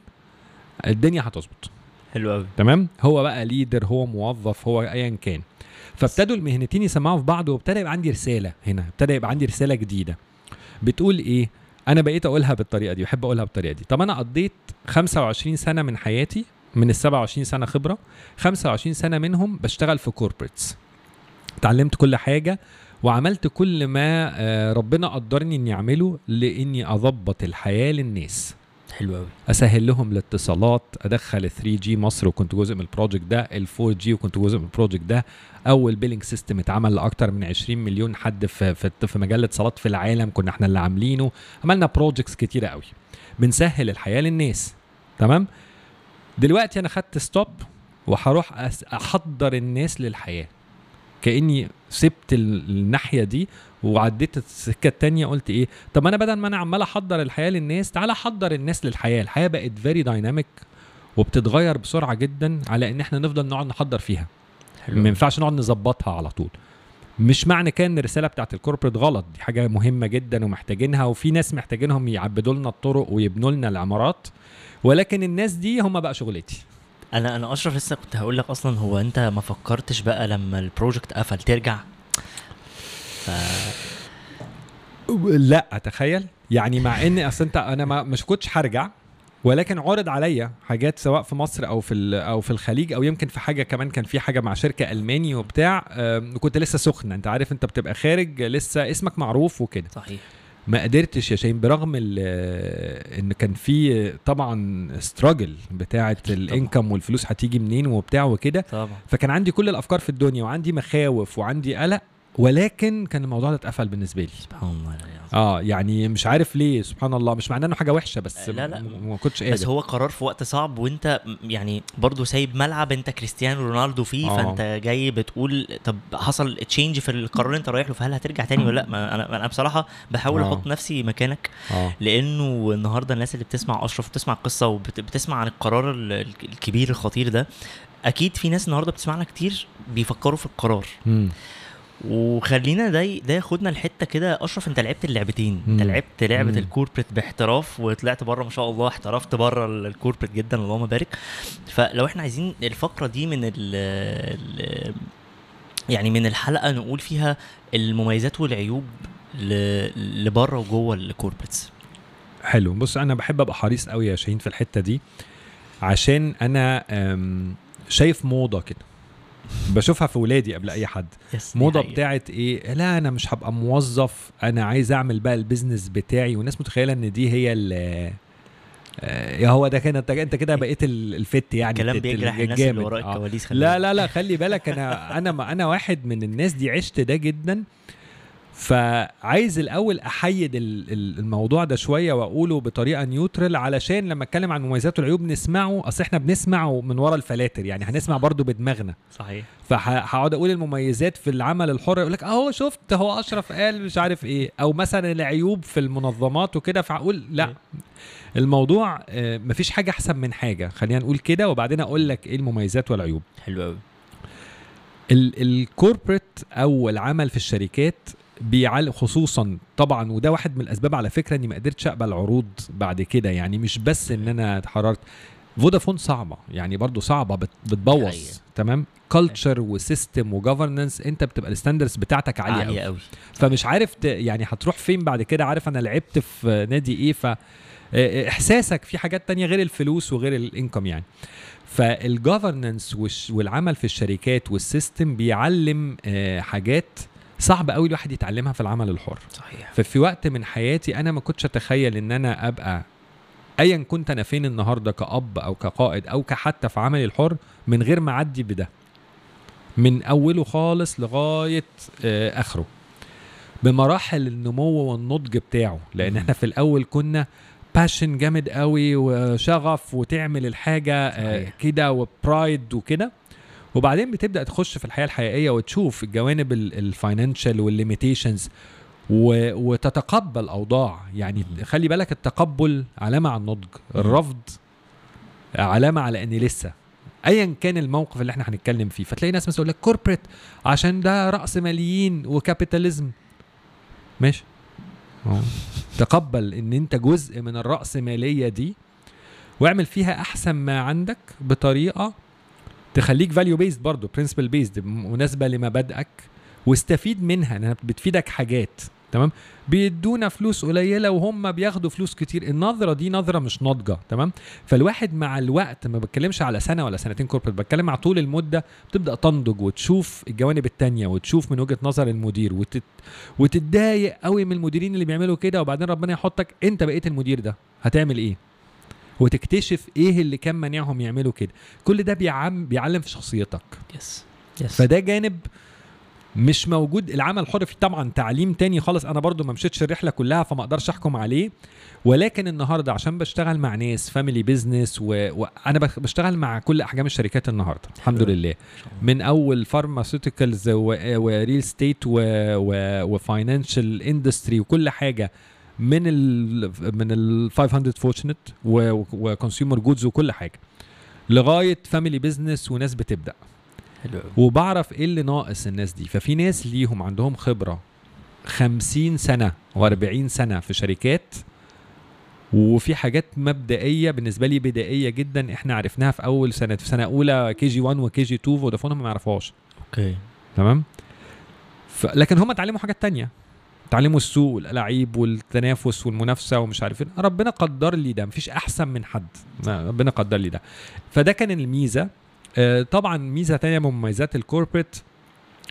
الدنيا هتظبط. حلو قوي تمام؟ هو بقى ليدر هو موظف هو ايا كان. فابتدوا المهنتين يسمعوا في بعض وابتدى يبقى عندي رسالة هنا ابتدى يبقى عندي رسالة جديدة. بتقول إيه؟ أنا بقيت أقولها بالطريقة دي بحب أقولها بالطريقة دي. طب أنا قضيت 25 سنة من حياتي من ال 27 سنة خبرة 25 سنة منهم بشتغل في corporates اتعلمت كل حاجة وعملت كل ما آه، ربنا قدرني إني أعمله لإني أضبط الحياة للناس. حلو قوي أسهل لهم الاتصالات أدخل ال 3G مصر وكنت جزء من ال project ده ال 4G وكنت جزء من ال project ده. أول billing system اتعمل لأكتر من 20 مليون حد في في, في مجال الاتصالات في العالم كنا إحنا اللي عاملينه. عملنا projects كتيرة قوي بنسهل الحياة للناس. تمام؟ دلوقتي أنا خدت stop وهروح أحضر الناس للحياة. كأني سبت ال- الناحية دي وعديت السكة التانية قلت إيه طب أنا بدل ما أنا عمال أحضر الحياة للناس تعالى أحضر الناس للحياة. الحياة بقت very dynamic وبتتغير بسرعة جدا على إن إحنا نفضل نقعد نحضر فيها. ما ينفعش نقعد نظبطها على طول. مش معنى كده ان الرسالة بتاعت ال corporate غلط دي حاجة مهمة جدا ومحتاجينها وفي ناس محتاجينهم يعبدوا لنا الطرق ويبنوا لنا العمارات. ولكن الناس دي هم بقى شغلتي. أنا أنا أشرف لسه كنت هقول لك أصلا هو أنت ما فكرتش بقى لما ال project قفل ترجع؟ ف... لا تخيل يعني مع إن أصل أنت أنا ما مش كنتش هرجع ولكن عرض عليا حاجات سواء في مصر أو في أو في الخليج أو يمكن في حاجة كمان كان في حاجة مع شركة ألماني وبتاع كنت لسه سخنة. أنت عارف أنت بتبقى خارج لسه اسمك معروف وكده. صحيح. ما قدرتش يا شاهين برغم إن كان في طبعا struggle بتاعة. ال income والفلوس هتيجي منين وبتاع وكده فكان عندي كل الأفكار في الدنيا وعندي مخاوف وعندي قلق ولكن كان الموضوع ده اتقفل بالنسبة لي سبحان الله. آه يعني مش عارف ليه سبحان الله مش معناه إنه حاجة وحشة بس لا، لا. م- ما كنتش بس قادر هو قرار في وقت صعب وأنت م- يعني برضه سايب ملعب أنت كريستيانو رونالدو فيه آه. فأنت جاي بتقول طب حصل change في القرار اللي أنت رايح له فهل هترجع تاني ولا لأ ما أنا أنا بصراحة بحاول آه. أحط نفسي مكانك آه لأنه النهارده الناس اللي بتسمع أشرف بتسمع القصة وبتسمع عن القرار ال- ال- الكبير الخطير ده أكيد في ناس النهارده بتسمعنا كتير بيفكروا في القرار مم. وخلينا ده ده ياخدنا لحتة كده. أشرف أنت لعبت اللعبتين. أنت مم. لعبت لعبة. ال corporate باحتراف وطلعت بره ما شاء الله. احترفت بره ال- ال corporate جدا. اللهم بارك. فلو إحنا عايزين الفقرة دي من ال ال يعني من الحلقة نقول فيها المميزات والعيوب لبره وجوه ال corporates. حلو. بص أنا بحب أبقى حريص قوي يا شاهين في الحتة دي عشان أنا شايف موضة كده. بشوفها في ولادي قبل أي حد موضة. بتاعت إيه لا أنا مش هبقى موظف أنا عايز أعمل بقى ال business بتاعي والناس متخيلة إن دي هي ال آه، يا هو ده كان انت كده بقيت ال- الفت يعني كلام الت- بيجرح الناس. اللي وراء آه. الكواليس خلي لا. لا لا خلي بالك أنا أنا أنا واحد من الناس دي عشت ده جدا فعايز الأول أحيد ال- ال- الموضوع ده شوية وأقوله بطريقة نيوترال علشان لما أتكلم عن مميزات والعيوب نسمعه أصل إحنا بنسمعه من ورا الفلاتر يعني هنسمع برضو بدماغنا. صحيح. فهقعد أقول المميزات في العمل الحر يقول لك أهو شفت هو أشرف قال مش عارف إيه أو مثلا العيوب في المنظمات وكده فاقول لأ. الموضوع آه، مفيش حاجة أحسن من حاجة. خلينا نقول كده وبعدين أقول لك إيه المميزات والعيوب. حلو قوي ال corporate أو العمل في الشركات بيعلي خصوصا طبعا وده واحد من الأسباب على فكرة إني ما قدرتش أقبل عروض بعد كده. يعني مش بس إن أنا اتحررت فودافون صعبة. يعني برضو صعبة. بتبوظ. تمام؟ culture و system و governance أنت بتبقى ال standards بتاعتك عالية قوي عاليه قوي فمش عارف. يعني هتروح فين بعد كده؟ عارف أنا لعبت في نادي إيه؟ ف إحساسك في حاجات تانية غير الفلوس وغير ال income يعني. فالجفرنس والعمل في الشركات والسيستم بيعلم حاجات صعب قوي الواحد يتعلمها في العمل الحر. صحيح. ففي وقت من حياتي أنا ما كنتش أتخيل إن أنا أبقى ايا كنت أنا فين النهارده كأب أو كقائد أو كحتى في عملي الحر من غير ما أعدي بده. من أوله خالص لغاية آه، آخره. بمراحل النمو والنضج بتاعه لأن. إحنا في الأول كنا passion جامد قوي وشغف وتعمل الحاجة آه،. كده و pride وكده. وبعدين بتبدأ تخش في الحياة الحقيقية وتشوف الجوانب ال financial وال limitations وتتقبل أوضاع يعني. خلي بالك التقبل علامة على النضج. الرفض علامة على اني لسه ايا كان الموقف اللي إحنا هنتكلم فيه فتلاقي ناس مثلا يقول لك corporate عشان ده رأس ماليين و capitalism ماشي. تقبل إن أنت جزء من الرأسمالية دي واعمل فيها أحسن ما عندك بطريقة تخليك value based برضه principle based مناسبة لمبادئك واستفيد منها انها بتفيدك حاجات تمام؟ بيدونا فلوس قليلة وهم بياخدوا فلوس كتير. النظرة دي نظرة مش ناضجة تمام؟ فالواحد مع الوقت ما بتكلمش على سنة ولا سنتين corporate بتكلم مع طول المدة بتبدأ تنضج وتشوف الجوانب التانية وتشوف من وجهة نظر المدير وتت... وتتضايق قوي من المديرين اللي بيعملوا كده وبعدين ربنا يحطك أنت بقيت المدير ده. هتعمل إيه؟ وتكتشف إيه اللي كان مانعهم يعملوا كده. كل ده بيعم بيعلم في شخصيتك. yes yes فده جانب مش موجود. العمل الحر فيه طبعا تعليم تاني خالص. أنا برضو ما مشيتش الرحلة كلها فما أقدرش أحكم عليه. ولكن النهارده عشان بشتغل مع ناس family business وأنا بخ- بشتغل مع كل أحجام الشركات النهارده الحمد. لله. من أول pharmaceuticals و real estate و financial industry وكل حاجة من ال من ال 500 Fortune و consumer goods وكل حاجة. لغاية family business وناس بتبدأ. حلو وبعرف إيه اللي ناقص الناس دي. ففي ناس ليهم عندهم خبرة خمسين سنة واربعين سنة في شركات وفي حاجات مبدئية بالنسبة لي بدائية جدا إحنا عرفناها في أول سنة في سنة أولى كي جي 1 وكي جي 2 فودافون هم ما يعرفوهاش. okay. تمام. لكن هم اتعلموا حاجات تانية. اتعلموا السوق والالعاب والتنافس والمنافسة ومش عارف إيه ربنا قدر لي ده مفيش أحسن من حد ربنا قدر لي ده فده كان الميزة آه، طبعا ميزة تانية من مميزات ال corporate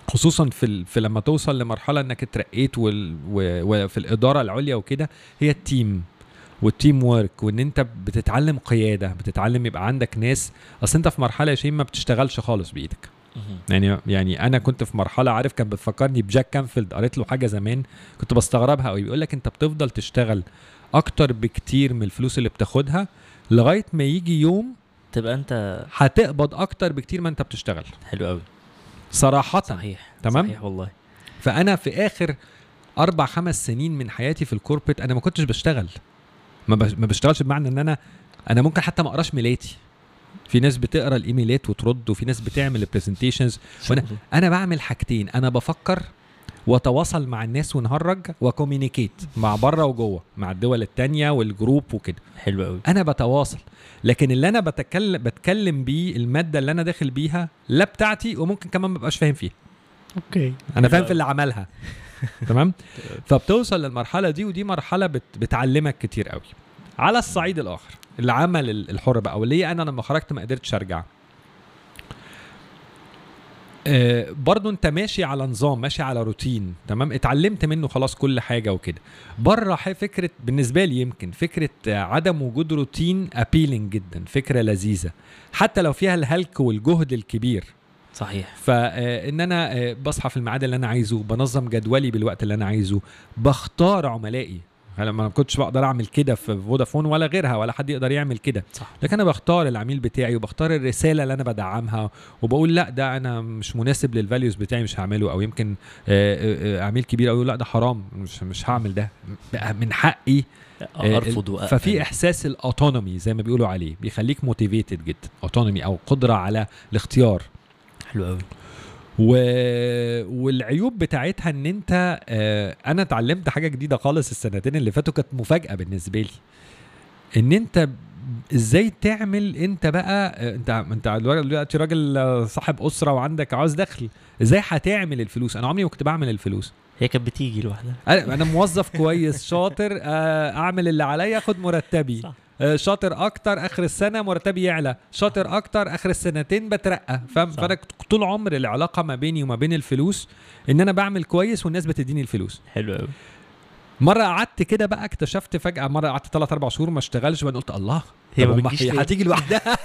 خصوصا في. في لما توصل لمرحلة إنك اترقيت. وفي الإدارة العليا وكده هي ال team وال team work وإن أنت بتتعلم قيادة بتتعلم يبقى عندك ناس أصل أنت في مرحلة يا ما بتشتغلش خالص بإيدك. يعني يعني أنا كنت في مرحلة عارف كان بتفكرني بجاك كانفيلد قريت له حاجة زمان كنت بستغربها قوي بيقول لك أنت بتفضل تشتغل أكتر بكتير من الفلوس اللي بتاخدها لغاية ما يجي يوم تبقى أنت هتقبض أكتر بكتير ما أنت بتشتغل. حلو قوي صراحة. صحيح. تمام؟ صحيح والله. فأنا في آخر أربع خمس سنين من حياتي في ال corporate أنا ما كنتش بشتغل. ما, بش ما بشتغلش بمعنى إن أنا أنا ممكن حتى ما أقراش إيميلاتي. في ناس بتقرأ الإيميلات وترد وفي ناس بتعمل ال presentations وأنا أنا بعمل حاجتين. أنا بفكر وأتواصل مع الناس ونهرج و communicate مع بره وجوه مع الدول التانية وال group وكده. حلو قوي. أنا بتواصل. لكن اللي أنا بتكلم بتكلم بيه المادة اللي أنا داخل بيها لا بتاعتي وممكن كمان ما ببقاش فاهم فيها. okay. أنا فاهم في اللي عملها. تمام؟ *laughs* فبتوصل للمرحلة دي ودي مرحلة بت بتعلمك كتير قوي. على الصعيد الآخر. العمل ال- الحر بقى. وليه؟ أنا لما خرجت ما قدرتش أرجع. آه برضو أنت ماشي على نظام ماشي على روتين تمام؟ اتعلمت منه خلاص كل حاجة وكده. بره فكرة بالنسبة لي يمكن فكرة آه، عدم وجود روتين appealing جدا فكرة لذيذة. حتى لو فيها الهلك والجهد الكبير. صحيح. فان أنا آه، بصحى في الميعاد اللي أنا عايزه بنظم جدولي بالوقت اللي أنا عايزه بختار عملائي. أنا ما كنتش بقدر أعمل كده في فودافون ولا غيرها ولا حد يقدر يعمل كده. لكن أنا بختار العميل بتاعي وبختار الرسالة اللي أنا بدعمها وبقول لأ ده أنا مش مناسب لل values بتاعي مش هعمله أو يمكن آه، آه، آه، عميل كبير قوي لأ ده حرام مش مش هعمل ده. بقى من حقي أرفض وأقبل. ففي إحساس ال autonomy زي ما بيقولوا عليه بيخليك motivated جدا autonomy أو قدرة على الاختيار. حلو قوي و... والعيوب بتاعتها ان انت آه أنا اتعلمت حاجة جديدة خالص السنتين اللي فاتوا كانت مفاجأة بالنسبة لي. ان انت إزاي تعمل انت بقى آه، انت انت دلوقتي راجل صاحب أسرة وعندك عاوز دخل إزاي هتعمل الفلوس؟ أنا عمري ما كنت بعمل الفلوس. هي كانت بتيجي لوحدها. أنا موظف كويس شاطر. آه، أعمل اللي عليا اخد مرتبي. صح. آه، شاطر أكتر آخر السنة مرتبي يعلى. شاطر أكتر آخر السنتين بترقى. فاهم. فأنا طول عمر العلاقة ما بيني وما بين الفلوس إن أنا بعمل كويس والناس بتديني الفلوس. حلو قوي مرة قعدت كده بقى اكتشفت فجأة مرة قعدت 3 4 شهور ما اشتغلش بعدين قلت الله. هي ما بتجيش؟ هتيجي لوحدها؟ *laughs*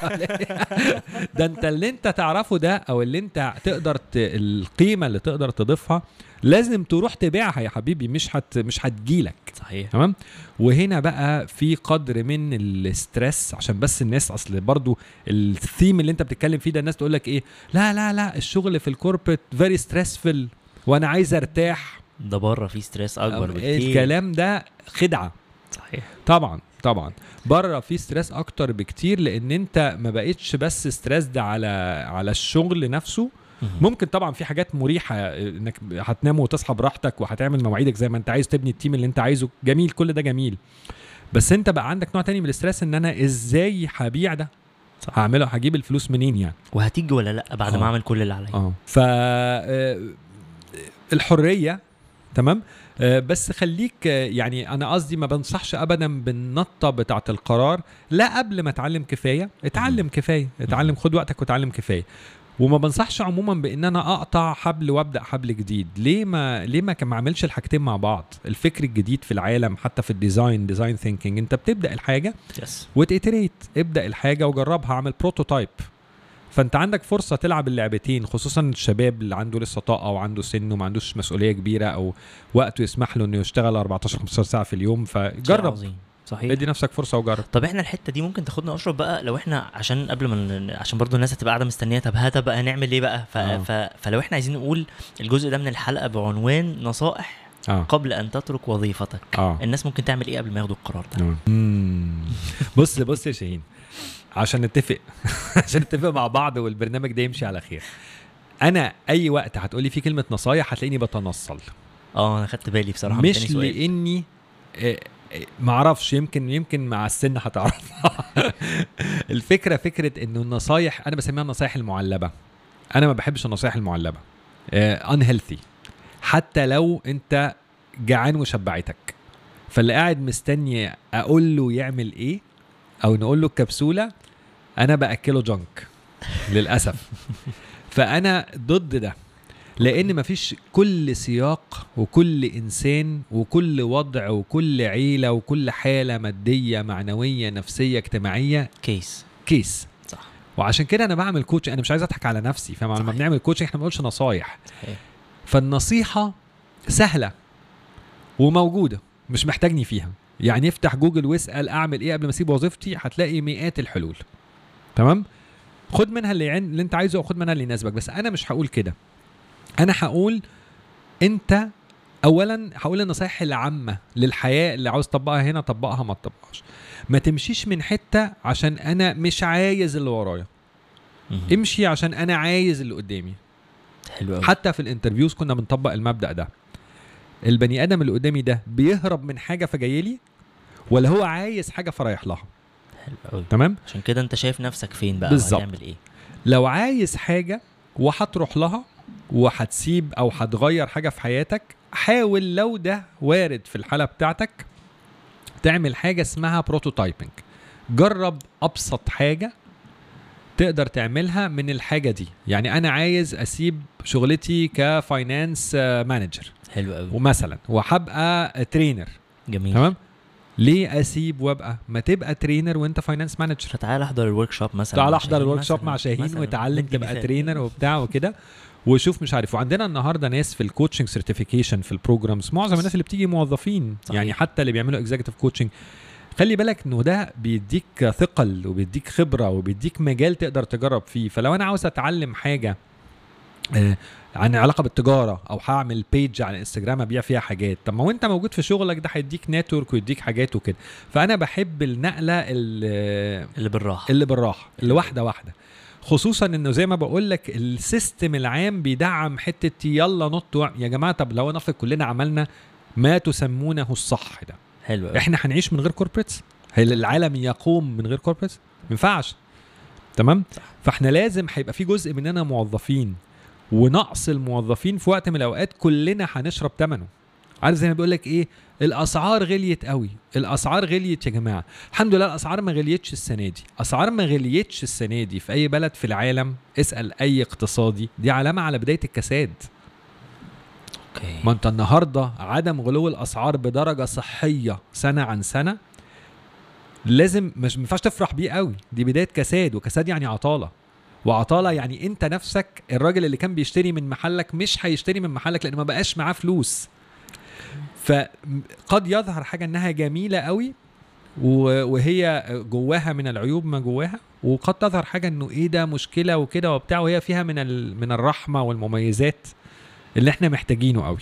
*laughs* ده انت اللي انت تعرفه ده أو اللي انت تقدر ت... القيمة اللي تقدر تضيفها لازم تروح تبيعها يا حبيبي مش هت... مش هتجيلك. صحيح. تمام؟ وهنا بقى في قدر من ال stress عشان بس الناس أصل برضو الثيم اللي انت بتتكلم فيه ده الناس تقول لك إيه؟ لا لا لا الشغل في ال corporate very stressful وأنا عايز أرتاح. ده بره في stress أكبر بكتير. الكلام ده خدعة. صحيح. طبعا. طبعا. بره في stress أكتر بكتير لأن أنت ما بقتش بس stress ده على على الشغل نفسه. ممكن طبعا في حاجات مريحة إنك هتنام وتصحى براحتك وهتعمل مواعيدك زي ما أنت عايز تبني ال team اللي أنت عايزه. جميل كل ده جميل. بس أنت بقى عندك نوع تاني من ال stress إن أنا إزاي هبيع ده؟ صح. هعمله هجيب الفلوس منين يعني؟ وهتيجي ولا لأ بعد آه. ما أعمل كل اللي عليا؟ آه. ف آه، الحرية تمام؟ آه، بس خليك آه، يعني أنا قصدي ما بنصحش ابدا بالنطة بتاعة القرار. لا قبل ما اتعلم كفاية اتعلم كفاية. اتعلم خد وقتك وتعلم كفاية. وما بنصحش عموما بإن أنا أقطع حبل وأبدأ حبل جديد. ليه ما ليه ما كان ما اعملش الحاجتين مع بعض؟ الفكر الجديد في العالم حتى في ال design design thinking أنت بتبدأ الحاجة يس و iterate ابدأ الحاجة وجربها. اعمل prototype فانت عندك فرصة تلعب اللعبتين خصوصا الشباب اللي عنده لسه طاقة وعنده سن وما عندوش مسؤولية كبيرة أو وقته يسمح له إنه يشتغل 14 15 ساعة في اليوم فجرب. عظيم. صحيح. ادي نفسك فرصة وجرب. طب إحنا الحتة دي ممكن تاخدنا اشرف بقى؟ لو إحنا عشان قبل ما عشان برضو الناس هتبقى قاعدة مستنية طب هات بقى هنعمل إيه بقى؟ ف... آه. ف... فلو إحنا عايزين نقول الجزء ده من الحلقة بعنوان نصائح آه. قبل أن تترك وظيفتك. آه. الناس ممكن تعمل إيه قبل ما ياخدوا القرار ده. *laughs* بص بص يا شاهين. عشان نتفق. *laughs* عشان نتفق مع بعض والبرنامج ده يمشي على خير. أنا أي وقت هتقولي فيه كلمة نصايح هتلاقيني بتنصل. آه أنا خدت بالي بصراحة مش. لإني آه، آه، معرفش يمكن يمكن مع السن هتعرفها *laughs* الفكرة فكرة إنه النصايح أنا بسميها النصايح المعلبة. أنا ما بحبش النصايح المعلبة. انهيلثي حتى لو أنت جعان وشبعتك. فاللي قاعد مستني أقول له يعمل إيه؟ أو نقول له الكبسوله أنا بأكله junk للأسف. فأنا ضد ده لأن مفيش كل سياق وكل إنسان وكل وضع وكل عيلة وكل حالة مادية معنوية نفسية اجتماعية case case صح. وعشان كده أنا بعمل coach أنا مش عايز أضحك على نفسي فاهم؟ لما. بنعمل coach إحنا ما بنقولش نصايح. صحيح. فالنصيحة سهلة وموجودة مش محتاجني فيها. يعني افتح جوجل واسأل أعمل إيه قبل ما أسيب وظيفتي هتلاقي مئات الحلول. تمام؟ خد منها اللي, عن... اللي أنت عايزه وخد منها اللي يناسبك. بس أنا مش هقول كده. أنا هقول أنت اولا هقول النصايح العامة للحياة اللي عاوز تطبقها هنا طبقها ما تطبقهاش. ما تمشيش من حتة عشان أنا مش عايز اللي ورايا. امشي عشان أنا عايز اللي قدامي. حلو حتى في ال interviews كنا بنطبق المبدأ ده. البني آدم اللي قدامي ده بيهرب من حاجة فجاي لي؟ ولا هو عايز حاجة فرايح لها؟ حلو قوي. تمام؟ عشان كده انت شايف نفسك فين بقى؟ بالظبط. هتعمل إيه؟ لو عايز حاجة وهتروح لها وهتسيب أو هتغير حاجة في حياتك حاول لو ده وارد في الحالة بتاعتك تعمل حاجة اسمها prototyping جرب أبسط حاجة تقدر تعملها من الحاجة دي. يعني أنا عايز أسيب شغلتي ك finance manager حلو قوي. ومثلا وهبقى trainer جميل. تمام؟ ليه أسيب وأبقى؟ ما تبقى trainer وأنت finance manager فتعال أحضر ال workshop مثلا تعال أحضر ال workshop. مع شاهين. وتعلم تبقى. trainer وبتاع وكده. وشوف مش عارف وعندنا النهارده ناس في ال coaching certification في ال programs معظم الناس اللي بتيجي موظفين صحيح. يعني حتى اللي بيعملوا executive coaching خلي بالك إنه ده بيديك ثقل وبيديك خبرة وبيديك مجال تقدر تجرب فيه. فلو أنا عاوز أتعلم حاجة آه، عن علاقة بالتجارة أو هعمل page على انستجرام أبيع فيها حاجات. طب ما هو أنت موجود في شغلك ده هيديك network ويديك حاجات وكده. فأنا بحب النقلة اللي اللي بالراحة. اللي بالراحة اللي واحدة واحدة. خصوصا إنه زي ما بقول لك ال system العام بيدعم حتة يلا نط يا جماعة طب لو نفرض كلنا عملنا ما تسمونه الصح ده. حلو إحنا هنعيش من غير corporates هل العالم يقوم من غير corporates ما ينفعش. تمام؟ صح. فإحنا لازم هيبقى في جزء مننا موظفين. ونقص الموظفين في وقت من الأوقات كلنا هنشرب ثمنه عارف زي ما بيقول لك إيه؟ الأسعار غليت قوي. الأسعار غليت يا جماعة. الحمد لله الأسعار ما غليتش السنة دي. اسعار ما غليتش السنة دي في أي بلد في العالم. اسأل أي اقتصادي. دي علامة على بداية الكساد. أوكي. ما أنت النهارده عدم غلو الأسعار بدرجة صحية سنة عن سنة لازم مش ما ينفعش تفرح بيه قوي. دي بداية كساد وكساد يعني عطالة. وعطاله يعني انت نفسك الراجل اللي كان بيشتري من محلك مش هيشتري من محلك لأن ما بقاش معاه فلوس. فقد يظهر حاجة انها جميلة قوي وهي جواها من العيوب ما جواها وقد تظهر حاجة انه إيه ده مشكلة وكده وبتاع وهي فيها من من الرحمة والمميزات اللي إحنا محتاجينه قوي.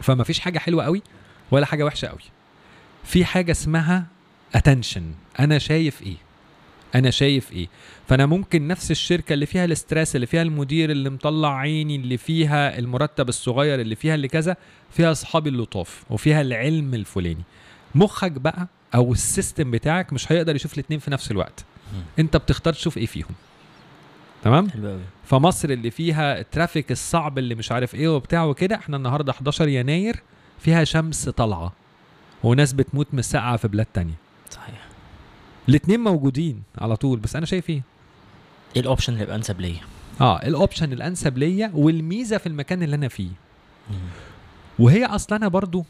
فما فيش حاجة حلوة قوي ولا حاجة وحشة قوي. في حاجة اسمها attention أنا شايف إيه؟ أنا شايف إيه. فأنا ممكن نفس الشركة اللي فيها ال stress اللي فيها المدير اللي مطلع عيني اللي فيها المرتب الصغير اللي فيها اللي كذا فيها أصحابي اللطاف وفيها العلم الفلاني. مخك بقى أو ال system بتاعك مش هيقدر يشوف الاثنين في نفس الوقت. أنت بتختار تشوف إيه فيهم. تمام؟ فمصر اللي فيها ال traffic الصعب اللي مش عارف إيه وبتاع وكده إحنا النهارده 11 يناير فيها شمس طالعة وناس بتموت من السقعة في بلاد تانية. صحيح. الاتنين موجودين على طول بس أنا شايف إيه؟ إيه ال option اللي يبقى أنسب ليا؟ آه ال option الأنسب ليا والميزة في المكان اللي أنا فيه. مم. وهي أصلا أنا برضو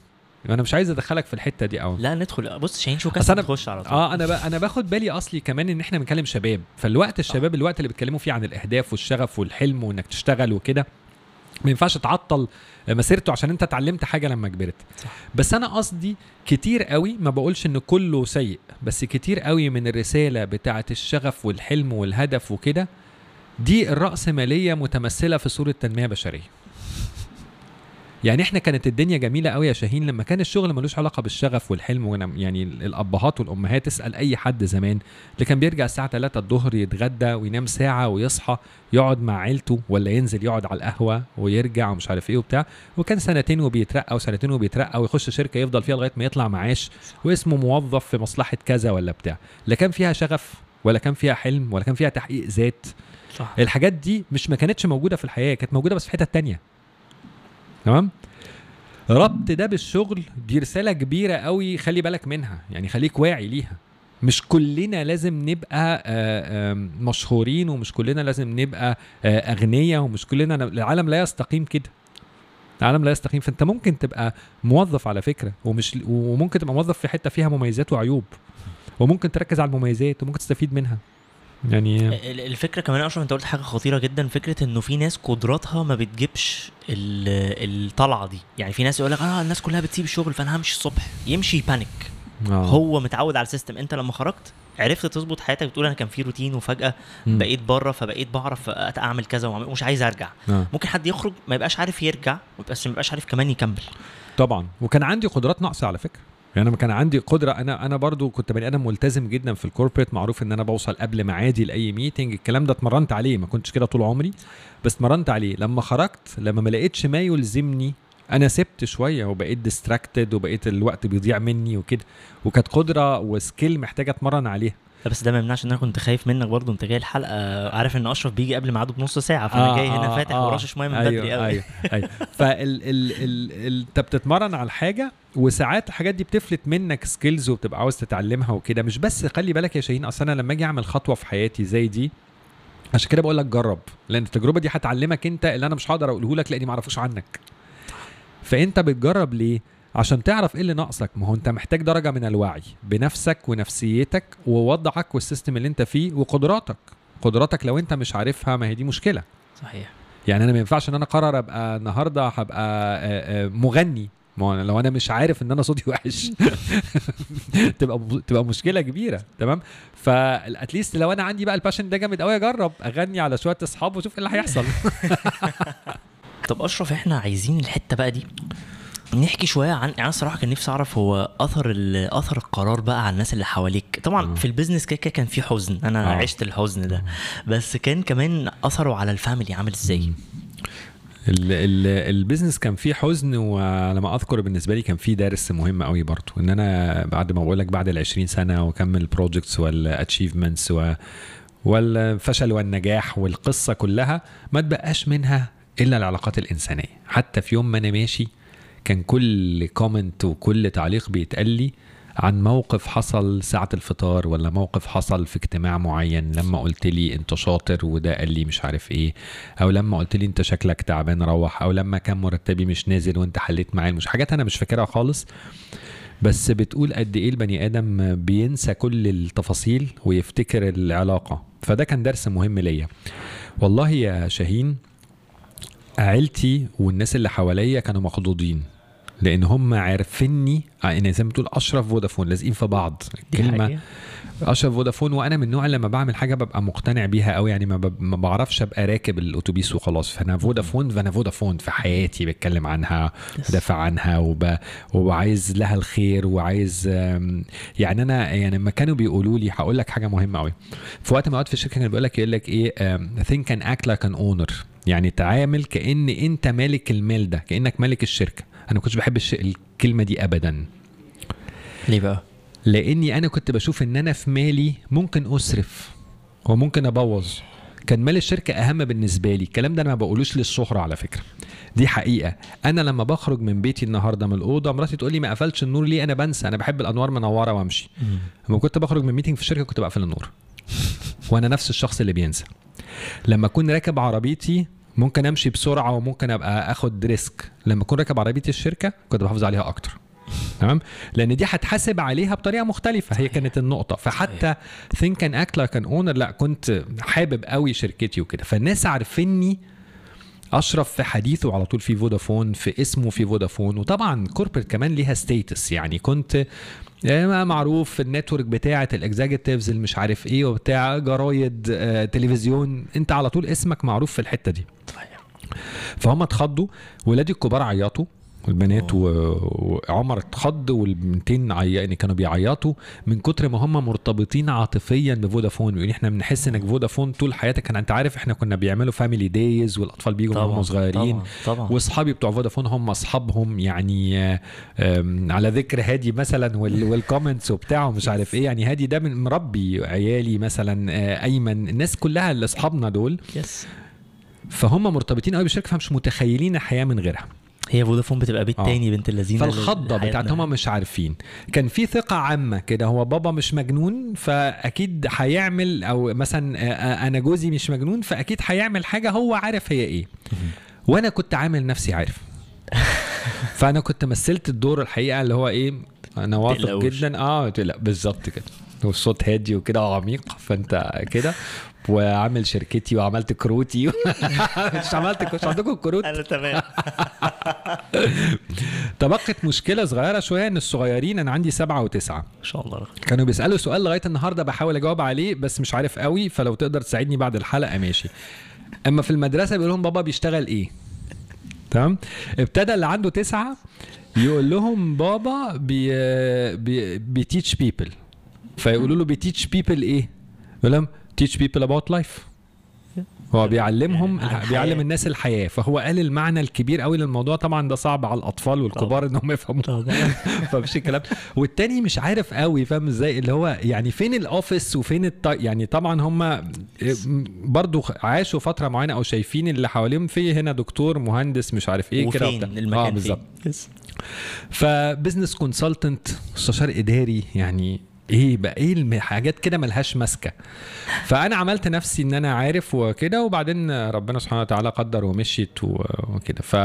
أنا مش عايز أدخلك في الحتة دي قوي لا ندخل. بص شاهين شو كاس نخش على طول. آه أنا ب... أنا باخد بالي أصلي كمان إن إحنا بنكلم شباب. فالوقت الشباب الوقت اللي بيتكلموا فيه عن الأهداف والشغف والحلم وإنك تشتغل وكده ما ينفعش تعطل مسيرته عشان انت اتعلمت حاجة لما كبرت صح. بس أنا قصدي كتير قوي ما بقولش ان كله سيء بس كتير قوي من الرسالة بتاعه الشغف والحلم والهدف وكده دي الرأسمالية متمثلة في صورة تنمية بشرية يعني إحنا كانت الدنيا جميلة قوي يا شاهين لما كان الشغل ملوش علاقة بالشغف والحلم يعني الأبهات والأمهات اسال أي حد زمان اللي كان بيرجع الساعة 3 الظهر يتغدى وينام ساعة ويصحى يقعد مع عيلته ولا ينزل يقعد على القهوة ويرجع ومش عارف إيه وبتاع وكان سنتين وبيترقى وسنتين وبيترقى ويخش شركة يفضل فيها لغاية ما يطلع معاش واسمه موظف في مصلحة كذا ولا بتاع لا كان فيها شغف ولا كان فيها حلم ولا كان فيها تحقيق ذات. صح. الحاجات دي مش ما كانتش موجودة في الحياة كانت موجودة بس في حتة تانية. تمام؟ ربط ده بالشغل دي رسالة كبيرة قوي خلي بالك منها يعني خليك واعي ليها. مش كلنا لازم نبقى آه، مشهورين ومش كلنا لازم نبقى آه، أغنياء ومش كلنا العالم لا يستقيم كده. العالم لا يستقيم فأنت ممكن تبقى موظف على فكرة ومش وممكن تبقى موظف في حتة فيها مميزات وعيوب وممكن تركز على المميزات وممكن تستفيد منها. يعني ال- الفكرة كمان اشرف أنت قلت حاجة خطيرة جدا فكرة إنه في ناس قدراتها ما بتجيبش ال- الطلعة دي. يعني في ناس يقول لك آه الناس كلها بتسيب الشغل فأنا همشي الصبح. يمشي بانيك آه. هو متعود على ال system. أنت لما خرجت عرفت تظبط حياتك بتقول أنا كان في روتين وفجأة مم. بقيت بره فبقيت بعرف أعمل كذا ومش عايز أرجع. آه. ممكن حد يخرج ما يبقاش عارف يرجع بس ما يبقاش عارف كمان يكمل. طبعا. وكان عندي قدرات ناقصة على فكرة. يعني أنا كان عندي قدرة أنا أنا برضو كنت بني آدم ملتزم جدا في ال corporate معروف إن أنا بوصل قبل ميعادي لأي meeting الكلام ده اتمرنت عليه ما كنتش كده طول عمري بس اتمرنت عليه. لما خرجت لما ما لقيتش ما يلزمني أنا سبت شوية وبقيت distracted وبقيت الوقت بيضيع مني وكده وكانت قدرة و skill محتاجة أتمرن عليها. بس ده ما يمنعش إن أنا كنت خايف منك برضه انت جاي الحلقة. عارف إن أشرف بيجي قبل ميعاده بنص ساعة فأنا جاي هنا فاتح ورشش مية من أيوة بدري قوي. أيوه أيوه. *laughs* فال ال ال ال أنت بتتمرن على الحاجة وساعات الحاجات دي بتفلت منك skills وبتبقى عاوز تتعلمها وكده. مش بس خلي بالك يا شاهين أصل أنا لما أجي أعمل خطوة في حياتي زي دي عشان كده بقول لك جرب لأن التجربة دي هتعلمك أنت اللي أنا مش هقدر أقوله لك لأني ما أعرفوش عنك. فأنت بتجرب ليه؟ عشان تعرف إيه اللي ناقصك. ما هو أنت محتاج درجة من الوعي بنفسك ونفسيتك ووضعك والسيستم اللي أنت فيه وقدراتك. قدراتك لو أنت مش عارفها ما هي دي مشكلة. صحيح. يعني أنا ما ينفعش إن أنا أقرر أبقى النهارده هبقى آه، آه، مغني. ما أنا لو أنا مش عارف إن أنا صوتي وحش *laughs* تبقى تبقى مشكلة كبيرة. تمام؟ ف at least لو أنا عندي بقى ال passion ده جامد قوي أجرب أغني على شوية أصحاب وأشوف إيه اللي هيحصل. *laughs* *laughs* طب أشرف إحنا عايزين الحتة بقى دي نحكي شوية عن يعني الصراحة كان نفسي أعرف هو أثر أثر القرار بقى على الناس اللي حواليك. طبعا آه. في ال business كده كان في حزن. أنا آه. عشت الحزن ده. بس كان كمان أثره على ال family عامل إزاي؟ ال- ال- ال business كان فيه حزن وعلى ما أذكر بالنسبة لي كان فيه درس مهم قوي برضو إن أنا بعد ما بقول لك بعد ال 20 سنة واكمل projects وال achievements والفشل والنجاح والقصة كلها ما تبقاش منها إلا العلاقات الإنسانية. حتى في يوم ما أنا ماشي كان كل comment وكل تعليق بيتقال لي عن موقف حصل ساعة الفطار ولا موقف حصل في اجتماع معين. لما قلت لي انت شاطر وده قال لي مش عارف إيه. أو لما قلت لي انت شكلك تعبان روح. أو لما كان مرتبي مش نازل وانت حليت معايا. مش حاجات أنا مش فاكرها خالص. بس بتقول قد إيه البني آدم بينسى كل التفاصيل ويفتكر العلاقة. فده كان درس مهم ليا. والله يا شاهين عيلتي والناس اللي حواليا كانوا مخضوضين. لأن هم عارفيني. يعني زي ما بتقول أشرف فودافون لازقين في بعض. دي كلمة حقيقة. أشرف فودافون وأنا من النوع لما بعمل حاجة ببقى مقتنع بيها قوي يعني ما. ما بعرفش أبقى راكب الأتوبيس وخلاص. فأنا فودافون فأنا فودافون في حياتي بتكلم عنها. بدافع عنها وب... وعايز لها الخير وعايز يعني أنا يعني لما كانوا بيقولوا لي هقول لك حاجة مهمة قوي في وقت ما قعدت في الشركة كان بيقول لك يقول لك إيه think and act like an owner يعني تعامل كأن أنت مالك المال ده كأنك مالك الشركة. أنا ما كنتش بحب. الكلمة دي ابدا. ليه بقى؟ لأني أنا كنت بشوف إن أنا في مالي ممكن اسرف وممكن أبوظ. كان مال الشركة أهم بالنسبة لي. الكلام ده أنا ما بقولوش للشهره على فكرة. دي حقيقة. أنا لما بخرج من بيتي النهارده من الأوضة مراتي تقول لي ما قفلتش النور ليه؟ أنا بنسى. أنا بحب الأنوار منورة وأمشي. لما كنت بخرج من meeting في الشركة كنت بقفل النور. وأنا نفس الشخص اللي بينسى. لما أكون راكب عربيتي ممكن امشي بسرعة وممكن ابقى اخد risk. لما اكون راكب عربيتي الشركة كنت بحافظ عليها أكتر. *laughs* تمام؟ لأن دي هتحاسب عليها بطريقة مختلفة. هي كانت النقطة. فحتى think and act like an owner لا كنت حابب قوي شركتي وكده. فالناس عارفيني أشرف في حديثه على طول في فودافون في اسمه في فودافون وطبعا corporate كمان ليها status يعني كنت آه، معروف في ال network بتاعة ال executives اللي مش عارف إيه وبتاع جرايد آه، تلفزيون انت على طول اسمك معروف في الحتة دي. فهم اتخضوا ولادي الكبار عيطوا البنات و- وعمر اتخض والبنتين عي... يعني كانوا بيعيطوا من كتر ما هم مرتبطين عاطفيا بفودافون. بيقولوا إحنا بنحس إنك فودافون طول حياتك. أنت عارف إحنا كنا بيعملوا family days والأطفال بيجوا من هم طبعا صغيرين وأصحابي بتوع فودافون هم أصحابهم. يعني آه، على ذكر هادي مثلا وال- *laughs* وال comments وبتاع ومش عارف إيه. يعني هادي ده من مربي عيالي مثلا آه، أيمن. الناس كلها اللي أصحابنا دول. yes فهم مرتبطين قوي بالشركة فمش متخيلين الحياة من غيرها. هي فودافون بتبقى بيت آه. تاني بنت اللذينة فالخضة بتاعت هم مش عارفين. كان في ثقة عامة كده هو بابا مش مجنون فأكيد هيعمل أو مثلا آه، آه، أنا جوزي مش مجنون فأكيد هيعمل حاجة هو عارف هي إيه. وأنا كنت عامل نفسي عارف. *laughs* فأنا كنت مثلت الدور الحقيقة اللي هو إيه أنا واثق. جدا. آه لا بالظبط كده. والصوت هادي وكده وعميق فأنت كده. وعامل شركتي وعملت كروتي. *laughs* مش عملت مش عندكم كروت؟ أنا تمام. *laughs* تبقت مشكلة صغيرة شوية إن الصغيرين أنا عندي سبعة وتسعة. ما شاء الله. كانوا بيسألوا سؤال لغاية النهارده بحاول أجاوب عليه بس مش عارف قوي فلو تقدر تساعدني بعد الحلقة ماشي. أما في المدرسة بيقول لهم بابا بيشتغل إيه؟ تمام؟ ابتدى اللي عنده تسعة يقول لهم بابا بي بي بي teach people فيقولوا له بي teach people إيه؟ يقول لهم teach people about life هو بيعلمهم يعني. بيعلم الناس الحياة. فهو قال المعنى الكبير قوي للموضوع. طبعا ده صعب على الأطفال والكبار إنهم يفهموا *laughs* فمفيش الكلام. والتاني مش عارف قوي فاهم إزاي؟ اللي هو يعني فين ال office وفين الط... يعني طبعا هم برضو عاشوا فترة معينة أو شايفين اللي حواليهم في هنا دكتور مهندس مش عارف إيه كده وفين؟ وبتاع. المكان آه بالظبط. ف business consultant مستشار إداري يعني إيه بقى إيه حاجات كده ملهاش ماسكة. فأنا عملت نفسي إن أنا عارف وكده وبعدين ربنا سبحانه وتعالى قدر ومشيت وكده. ف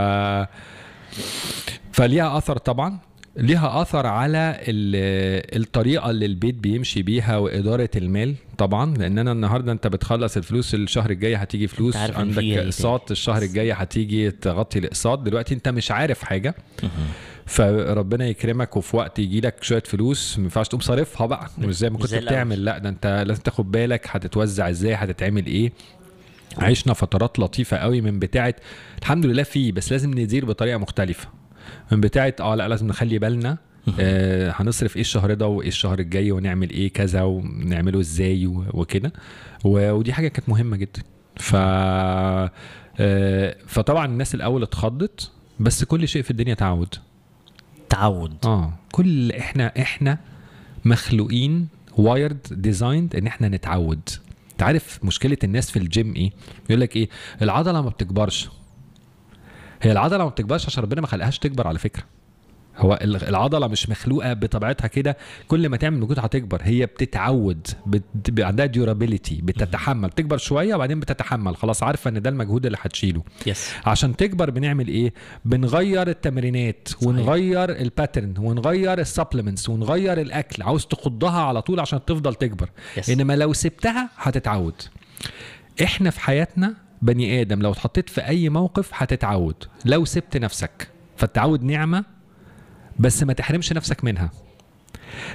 فليها أثر طبعا. ليها أثر على ال- الطريقة اللي البيت بيمشي بيها وإدارة المال طبعا. لأن أنا النهارده أنت بتخلص الفلوس الشهر الجاي هتيجي فلوس. عندك في إيه اقساط الشهر الجاي هتيجي تغطي الاقساط. دلوقتي أنت مش عارف حاجة. فربنا يكرمك وفي وقت يجي لك شوية فلوس ما ينفعش تقوم صارفها بقى. مش زي ما كنت. بتعمل لا ده انت لازم تاخد بالك هتتوزع إزاي هتتعمل إيه. عشنا فترات لطيفة قوي من بتاعة الحمد لله فيه بس لازم ندير بطريقة مختلفة. من بتاعة آه لا لازم نخلي بالنا آه هنصرف إيه الشهر ده وايه الشهر الجاي ونعمل إيه كذا ونعمله إزاي وكده. ودي حاجة كانت مهمة جدا. ف آه، فطبعا الناس الأول اتخضت بس كل شيء في الدنيا تعود. تعود آه. كل إحنا إحنا مخلوقين wired designed إن إحنا نتعود. أنت عارف مشكلة الناس في الجيم إيه؟ يقول لك إيه؟ العضلة ما بتكبرش. هي العضلة ما بتكبرش عشان ربنا ما خلقهاش تكبر على فكرة. هو ال- العضلة مش مخلوقة بطبيعتها كده. كل ما تعمل مجهود هتكبر. هي بتتعود بت... عندها durability بتتحمل. تكبر شوية وبعدين بتتحمل. خلاص عارفة إن ده المجهود اللي هتشيله. yes عشان تكبر بنعمل إيه؟ بنغير التمرينات ونغير ال pattern ونغير ال supplements ونغير الأكل. عاوز تخضها على طول عشان تفضل تكبر. yes إنما لو سبتها هتتعود. إحنا في حياتنا بني آدم لو اتحطيت في أي موقف هتتعود. لو سبت نفسك فالتعود نعمة بس ما تحرمش نفسك منها.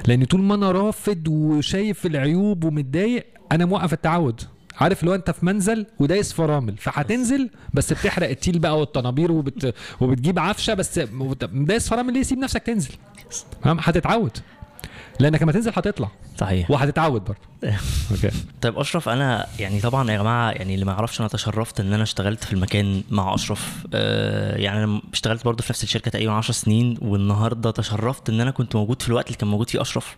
لأن طول ما أنا رافض وشايف العيوب ومتضايق أنا موقف التعود. عارف لو أنت في منزل ودايس فرامل فهتنزل بس بتحرق التيل بقى والطنابير وبت... وبتجيب عفشة بس دايس فرامل ليه؟ سيب نفسك تنزل. هتتعود. لانك لما تنزل هتطلع. صحيح. وهتتعود برضه. *laughs* okay. طيب أشرف أنا يعني طبعا يا جماعة يعني اللي ما يعرفش أنا تشرفت إن أنا اشتغلت في المكان مع أشرف. آه يعني أنا اشتغلت برضه في نفس الشركة تقريبا 10 سنين والنهاردة تشرفت إن أنا كنت موجود في الوقت اللي كان موجود فيه أشرف.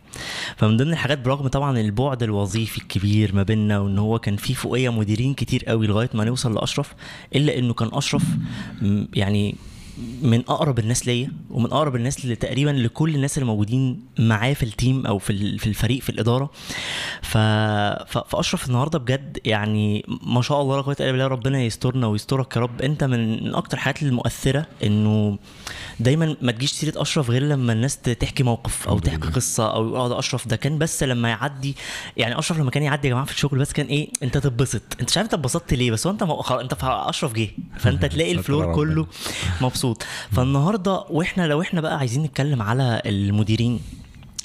فمن ضمن الحاجات برغم طبعا البعد الوظيفي الكبير ما بيننا وإن هو كان في فوقية مديرين كتير قوي لغاية ما نوصل لأشرف إلا إنه كان أشرف يعني من أقرب الناس ليا ومن أقرب الناس تقريبا لكل الناس اللي موجودين معاه في التيم أو في في الفريق في الإدارة. ف... ف... فأشرف النهارده بجد يعني ما شاء الله لا قوة إلا بالله ربنا يسترنا ويسترك يا رب. أنت من من أكتر الحاجات المؤثرة إنه دايما ما تجيش سيرة أشرف غير لما الناس تحكي موقف أو تحكي. قصة أو آه ده أشرف. ده كان بس لما يعدي يعني أشرف لما كان يعدي يا جماعة في الشغل بس كان إيه أنت تتبسط. أنت مش عارف أنت اتبسطت ليه بس هو أنت م- انت أشرف جه. فأنت *laughs* تلاقي الفلور. كله مبسوط. فالنهاردة وإحنا لو إحنا بقى عايزين نتكلم على المديرين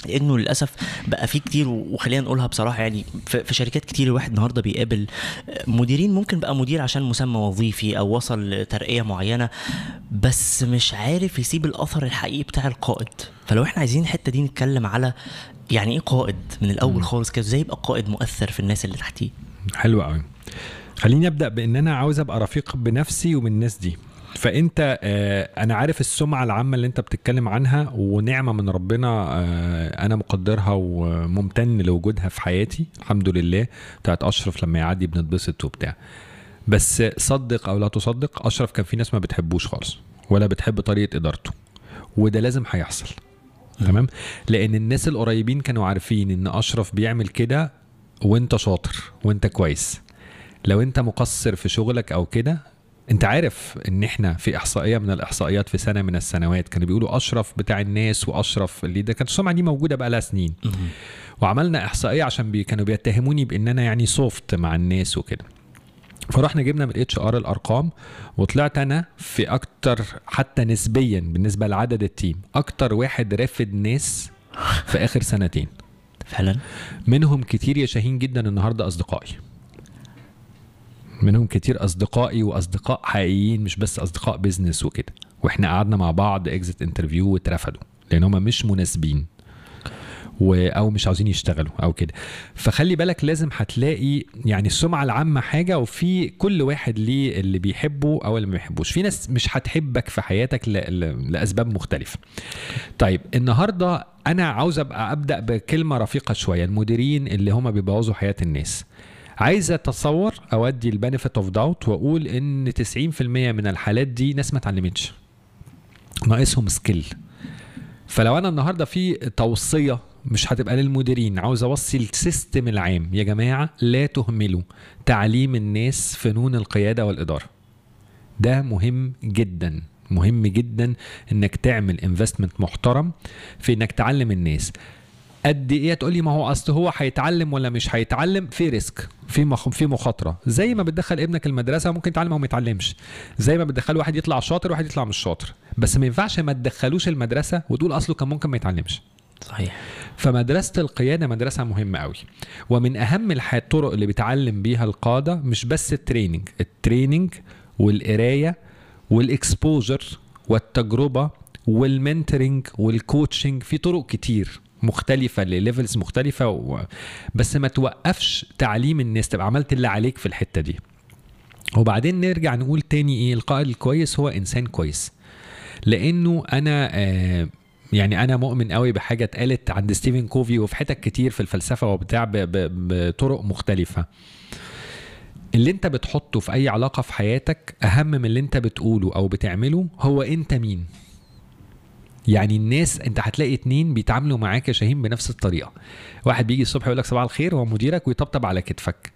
لأنه للأسف بقى في كتير وخلينا نقولها بصراحة يعني في شركات كتير الواحد النهارده بيقابل مديرين ممكن بقى مدير عشان مسمى وظيفي أو وصل لترقية معينة بس مش عارف يسيب الأثر الحقيقي بتاع القائد. فلو إحنا عايزين الحتة دي نتكلم على يعني إيه قائد من الأول خالص كده إزاي يبقى قائد مؤثر في الناس اللي تحتيه؟ حلو قوي خليني أبدأ بإن أنا عاوز أبقى رفيق بنفسي ومن الناس دي. فانت آه أنا عارف السمعة العامة اللي انت بتتكلم عنها ونعمة من ربنا آه أنا مقدرها وممتن لوجودها في حياتي الحمد لله بتاعت اشرف لما يعدي بنتبسط وبتاع. بس صدق أو لا تصدق اشرف كان في ناس ما بتحبوش خالص ولا بتحب طريقة إدارته وده لازم هيحصل. تمام؟ لأن الناس القريبين كانوا عارفين إن أشرف بيعمل كده وأنت شاطر وأنت كويس. لو أنت مقصر في شغلك أو كده انت عارف ان إحنا في احصائية من الاحصائيات في سنة من السنوات كانوا بيقولوا أشرف بتاع الناس وأشرف اللي ده كانت السمعة دي موجودة بقى لها سنين. وعملنا إحصائية عشان بي كانوا بيتهموني بإن أنا يعني soft مع الناس وكده. فرحنا جبنا من ال HR الأرقام وطلعت أنا في أكتر حتى نسبيا بالنسبة لعدد ال team أكتر واحد رافد ناس في آخر سنتين. فعلا؟ منهم كتير يا شاهين جدا النهارده أصدقائي. منهم كتير أصدقائي وأصدقاء حقيقيين مش بس أصدقاء business وكده. وإحنا قعدنا مع بعض exit interview واترفضوا لأن هم مش مناسبين. و أو مش عاوزين يشتغلوا أو كده. فخلي بالك لازم هتلاقي يعني السمعة العامة حاجة وفي كل واحد ليه اللي بيحبه أو اللي ما بيحبوش. في ناس مش هتحبك في حياتك. لأسباب مختلفة. طيب النهارده أنا عاوز أبقى أبدأ بكلمة رفيقة شوية المديرين اللي هم بيبوظوا حياة الناس. عايز أتصور أو ادي ال benefit of doubt وأقول إن 90% من الحالات دي ناس ما اتعلمتش. ناقصهم skill فلو أنا النهارده في توصية مش هتبقى للمديرين عاوز أوصي ال system العام. يا جماعة لا تهملوا تعليم الناس فنون القيادة والإدارة. ده مهم جدا. مهم جدا إنك تعمل investment محترم في إنك تعلم الناس. قد إيه؟ تقول لي ما هو اصل هو هيتعلم ولا مش هيتعلم؟ في risk في مخ... في مخاطرة. زي ما بتدخل ابنك المدرسة ممكن يتعلم أو ما يتعلمش. زي ما بتدخل واحد يطلع شاطر وواحد يطلع مش شاطر. بس ما ينفعش ما تدخلوش المدرسة وتقول أصله كان ممكن ما يتعلمش. صحيح. فمدرسة القيادة مدرسة مهمة قوي ومن أهم الطرق اللي بيتعلم بيها القادة مش بس ال training ال training والقراية وال exposure والتجربة وال mentoring وال coaching في طرق كتير. مختلفة لل levels مختلفة و... بس ما توقفش تعليم الناس. تبقى عملت اللي عليك في الحتة دي. وبعدين نرجع نقول تاني إيه القائد الكويس هو إنسان كويس. لأنه أنا آه يعني أنا مؤمن قوي بحاجة اتقالت عند ستيفن كوفي وفي حتت كتير في الفلسفة وبتاع بطرق مختلفة. اللي أنت بتحطه في أي علاقة في حياتك أهم من اللي أنت بتقوله أو بتعمله هو أنت مين. يعني الناس انت هتلاقي اتنين بيتعاملوا معاك يا شاهين بنفس الطريقة. واحد بيجي الصبح يقول لك صباح الخير هو مديرك ويطبطب على كتفك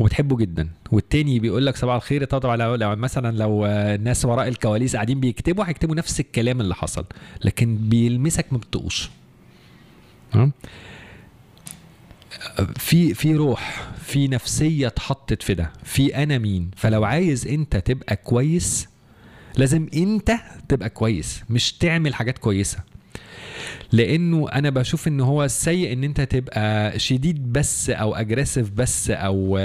وبتحبه جدا. والتاني بيقول لك صباح الخير يطبطب على لو مثلا لو الناس وراء الكواليس قاعدين بيكتبوا هيكتبوا نفس الكلام اللي حصل لكن بيلمسك ما بتطقوش؟ في في روح في نفسية اتحطت في ده. في أنا مين؟ فلو عايز أنت تبقى كويس لازم انت تبقى كويس مش تعمل حاجات كويسة. لأنه أنا بشوف ان هو السيء ان انت تبقى شديد بس أو اجريسيف بس أو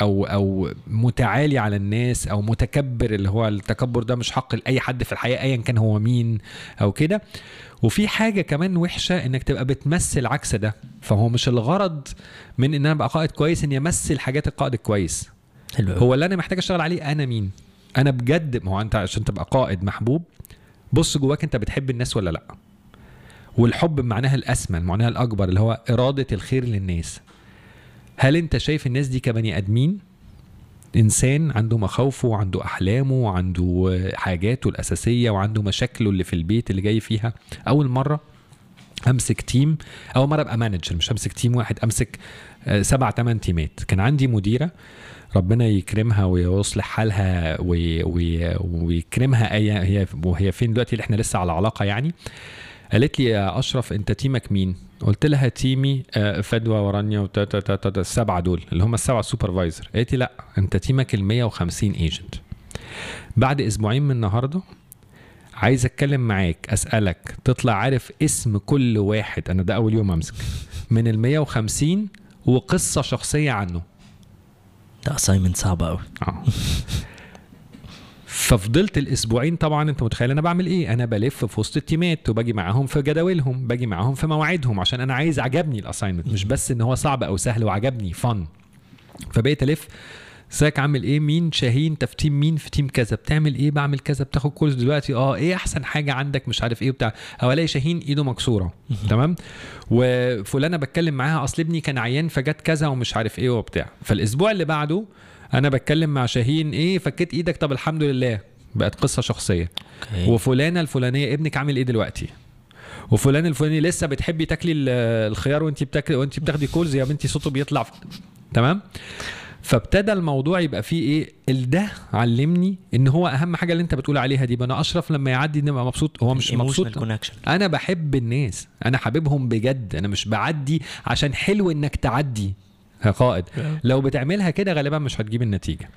أو أو متعالي على الناس أو متكبر اللي هو التكبر ده مش حق لأي حد في الحياة ايا كان هو مين أو كده. وفي حاجة كمان وحشة انك تبقى بتمثل عكس ده. فهو مش الغرض من ان أنا ابقى قائد كويس اني امثل حاجات القائد الكويس. هو اللي أنا محتاج اشتغل عليه أنا مين؟ أنا بجد ما هو انت عشان تبقى قائد محبوب بص جواك انت بتحب الناس ولا لا. والحب بمعناها الأسمى معناها الأكبر اللي هو إرادة الخير للناس. هل انت شايف الناس دي كبني آدمين؟ إنسان عنده مخاوفه وعنده أحلامه وعنده حاجاته الأساسية وعنده مشاكله اللي في البيت اللي جاي فيها. أول مرة أمسك team أول مرة أبقى manager مش أمسك team واحد أمسك آه، سبع ثمان team ات. كان عندي مديرة ربنا يكرمها ويصلح حالها وي وي ويكرمها. أي هي وهي فين دلوقتي اللي إحنا لسه على علاقة يعني. قالت لي يا أشرف أنت team ك مين؟ قلت لها team ي آه، فدوى ورانيا السبعه دول اللي هم السبعة supervisor قالت لي لا أنت team ك ال 150 agent بعد أسبوعين من النهارده عايز أتكلم معاك أسألك تطلع عارف اسم كل واحد. أنا ده أول يوم أمسك. من ال 150 وقصة شخصية عنه. ده assignment صعب قوي آه. ففضلت الأسبوعين طبعا أنت متخيل أنا بعمل إيه؟ أنا بلف في وسط ال teams وباجي معاهم في جداولهم باجي معاهم في مواعيدهم عشان أنا عايز عجبني ال assignment مش بس إن هو صعب أو سهل وعجبني fun فبقيت ألف ازيك عامل إيه؟ مين شاهين؟ انت في team مين؟ في team كذا. بتعمل إيه؟ بعمل كذا. بتاخد course دلوقتي. آه إيه احسن حاجة عندك؟ مش عارف إيه وبتاع. أو الاقي شاهين ايده مكسورة. تمام؟ وفلانه بتكلم معاها. اصل ابني كان عيان فجت كذا ومش عارف إيه وبتاع. فالاسبوع اللي بعده أنا بتكلم مع شاهين. إيه؟ فكيت إيدك. طب الحمد لله. بقت قصة شخصية. okay. وفلانة الفلانية ابنك عامل إيه دلوقتي؟ وفلان الفلاني لسه بتحبي تاكلي ال- الخيار وانت بتاكلي وانت بتاخدي كولز يا بنتي صوته بيطلع تمام؟ فابتدى الموضوع يبقى فيه إيه؟ الده علمني إن هو أهم حاجة اللي أنت بتقول عليها دي. أنا أشرف لما يعدي نبقى مبسوط هو مش مبسوط؟ أنا بحب الناس أنا حاببهم بجد أنا مش بعدي عشان حلو إنك تعدي. يا قائد. لو بتعملها كده غالبا مش هتجيب النتيجة.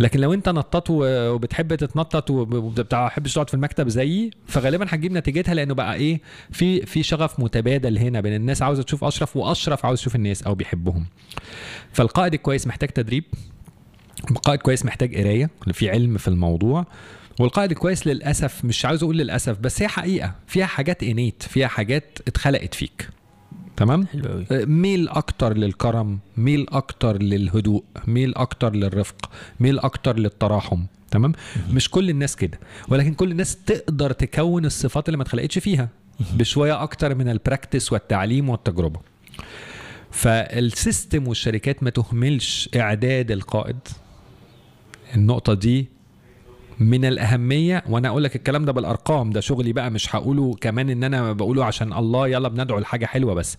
لكن لو انت نطط وبتحب تتنطط وبتحبش تقعد في المكتب زيي فغالبا هتجيب نتيجتها لأنه بقى إيه في في شغف متبادل هنا بين الناس عاوزة تشوف أشرف وأشرف عاوز يشوف الناس أو بيحبهم. فالقائد الكويس محتاج تدريب القائد كويس محتاج قراية في علم في الموضوع والقائد الكويس للأسف مش عاوز أقول للأسف بس هي حقيقة فيها حاجات innate فيها حاجات اتخلقت فيك. تمام؟ حلو قوي ميل أكتر للكرم ميل أكتر للهدوء ميل أكتر للرفق ميل أكتر للتراحم تمام؟ مش كل الناس كده ولكن كل الناس تقدر تكون الصفات اللي ما اتخلقتش فيها بشوية أكتر من ال practice والتعليم والتجربة. فال system والشركات ما تهملش إعداد القائد. النقطة دي من الأهمية وأنا أقول لك الكلام ده بالأرقام ده شغلي بقى مش هقوله كمان إن أنا بقوله عشان الله يلا بندعو لحاجة حلوة بس.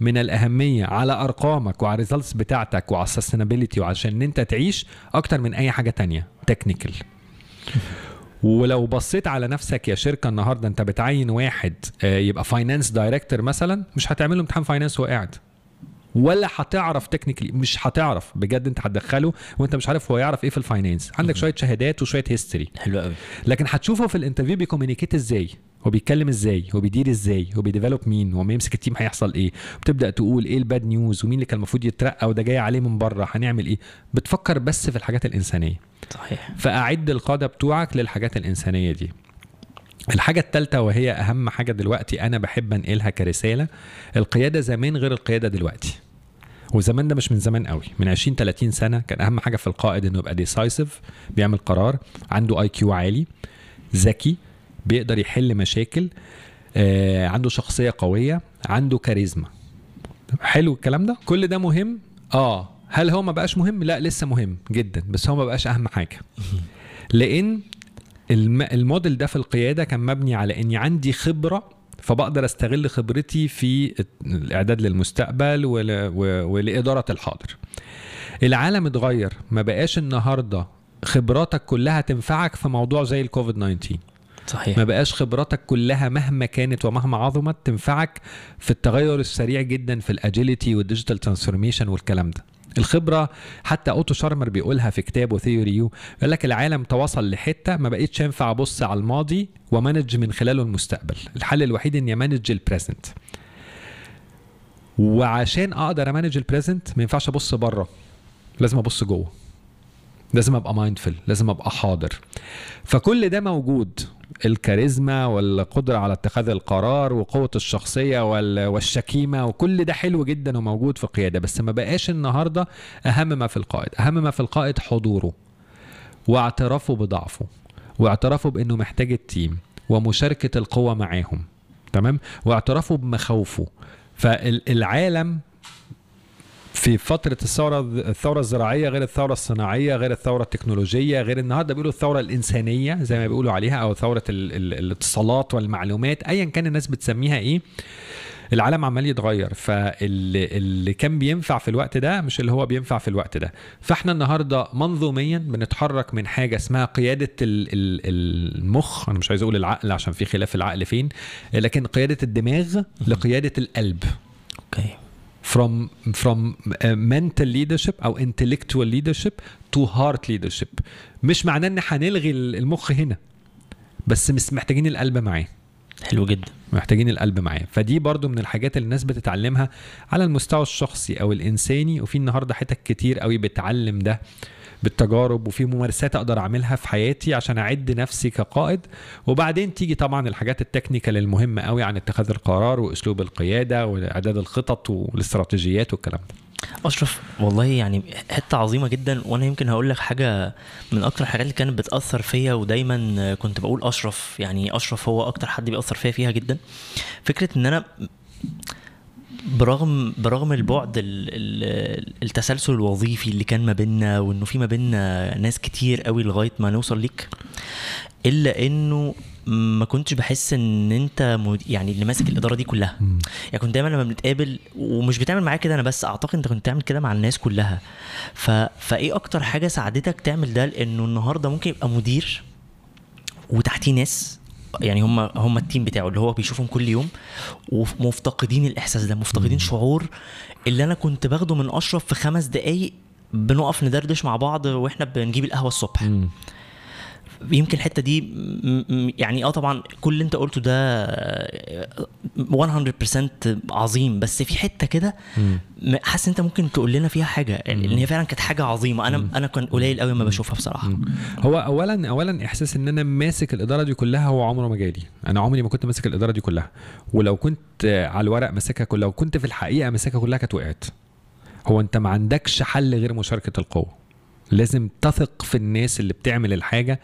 من الأهمية على أرقامك وعلى ال results بتاعتك وعلى ال sustainability وعشان إن أنت تعيش أكتر من أي حاجة تانية technical ولو بصيت على نفسك يا شركة النهارده أنت بتعين واحد آه، يبقى finance director مثلا مش هتعمل له امتحان finance وهو قاعد. ولا هتعرف technically مش هتعرف. بجد انت هتدخله وانت مش عارف هو يعرف إيه في ال finance عندك شوية شهادات وشوية history حلو قوي. لكن هتشوفه في ال interview بي communicate إزاي هو بيتكلم إزاي هو بيدير إزاي هو بي develop مين هو ما يمسك ال team هيحصل إيه بتبدأ تقول إيه ال bad news ومين اللي كان المفروض يترقى وده جاي عليه من بره هنعمل إيه؟ بتفكر بس في الحاجات الإنسانية. صحيح. فأعد القادة بتوعك للحاجات الإنسانية دي. الحاجة الثالثة وهي أهم حاجة دلوقتي أنا بحب أنقلها كرسالة القيادة زمان غير القيادة دلوقتي. وزمان ده مش من زمان قوي من 20 30 سنة كان أهم حاجة في القائد إنه يبقى decisive بيعمل قرار عنده IQ عالي ذكي بيقدر يحل مشاكل آه عنده شخصية قوية عنده كاريزما. حلو الكلام ده؟ كل ده مهم؟ آه. هل هو ما بقاش مهم؟ لا لسه مهم جدا بس هو ما بقاش أهم حاجة. *laughs* لأن الم... الموديل ده في القيادة كان مبني على اني عندي خبرة فبقدر استغل خبرتي في الإعداد للمستقبل. ولإدارة الحاضر. العالم اتغير ما بقاش النهارده خبراتك كلها تنفعك في موضوع زي الكوفيد 19 صحيح. ما بقاش خبراتك كلها مهما كانت ومهما عظمت تنفعك في التغير السريع جدا في ال agility وال digital transformation والكلام ده. الخبرة. حتى أوتو شارمر بيقولها في كتابه Theory U يقول لك العالم توصل لحتة ما بقيتش ينفع أبص على الماضي و manage من خلاله المستقبل. الحل الوحيد إني أ manage ال present وعشان أقدر أ manage ال present ما ينفعش أبص بره لازم أبص جوه. لازم أبقى mindful لازم أبقى حاضر. فكل ده موجود. الكاريزما والقدرة على اتخاذ القرار وقوة الشخصية وال- والشكيمة وكل ده حلو جدا وموجود في القيادة بس ما بقاش النهاردة أهم ما في القائد. أهم ما في القائد حضوره واعترافه بضعفه واعترافه بأنه محتاج التيم ومشاركة القوة معاهم تمام؟ واعترافه بمخاوفه. فالعالم في فترة الثورة الثورة الزراعية غير الثورة الصناعية غير الثورة التكنولوجية غير النهاردة بيقولوا الثورة الإنسانية زي ما بيقولوا عليها أو ثورة ال ال الاتصالات والمعلومات أيا كان الناس بتسميها إيه؟ العالم عمال يتغير. فاللي اللي كان بينفع في الوقت ده مش اللي هو بينفع في الوقت ده. فإحنا النهارده منظوميا بنتحرك من حاجة اسمها قيادة ال- ال- المخ. أنا مش عايز أقول العقل عشان في خلاف العقل فين. لكن قيادة الدماغ لقيادة القلب. أوكي. From from uh, mental leadership أو intellectual leadership to heart leadership. مش معناه إن هنلغي المخ هنا بس مش محتاجين القلب معاه. حلو جدا. محتاجين القلب معاه. فدي برضو من الحاجات اللي الناس بتتعلمها على المستوى الشخصي أو الإنساني وفي النهارده حتت كتير قوي بتعلم ده. بالتجارب وفي ممارسات أقدر أعملها في حياتي عشان أعد نفسي كقائد. وبعدين تيجي طبعا الحاجات التكنيكال المهمة قوي عن اتخاذ القرار وأسلوب القيادة وإعداد الخطط والاستراتيجيات والكلام ده. أشرف والله يعني حتة عظيمة جدا. وأنا يمكن هقول لك حاجة من أكتر الحاجات اللي كانت بتأثر فيا ودايما كنت بقول أشرف. يعني أشرف هو أكتر حد بيأثر فيا فيها جدا. فكرة إن أنا برغم برغم البعد ال- ال- التسلسل الوظيفي اللي كان ما بيننا وإنه في ما بيننا ناس كتير قوي لغاية ما نوصل ليك إلا إنه ما كنتش بحس إن أنت. يعني اللي ماسك الإدارة دي كلها. يعني كنت دايما لما بنتقابل ومش بتعمل معايا كده أنا بس أعتقد أنت كنت بتعمل كده مع الناس كلها. ف... فإيه أكتر حاجة ساعدتك تعمل ده؟ لأنه النهارده ممكن يبقى مدير وتحتيه ناس يعني هم هم التيم بتاعه اللي هو بيشوفهم كل يوم ومفتقدين الإحساس ده مفتقدين شعور اللي أنا كنت باخده من أشرف في خمس دقايق بنقف ندردش مع بعض وإحنا بنجيب القهوة الصبح. يمكن الحتة دي يعني آه طبعا كل اللي أنت قلته ده آه، 100% عظيم بس في حتة كده حاسس أنت ممكن تقول لنا فيها حاجة إن هي فعلا كانت حاجة عظيمة. أنا أنا كان قليل قوي ما بشوفها بصراحة. هو اولا اولا إحساس إن أنا ماسك الإدارة دي كلها هو عمره ما جالي. أنا عمري ما كنت ماسك الإدارة دي كلها. ولو كنت على الورق ماسكها كلها لو كنت في الحقيقة ماسكها كلها كانت وقعت. هو أنت ما عندكش حل غير مشاركة القوة. لازم تثق في الناس اللي بتعمل الحاجة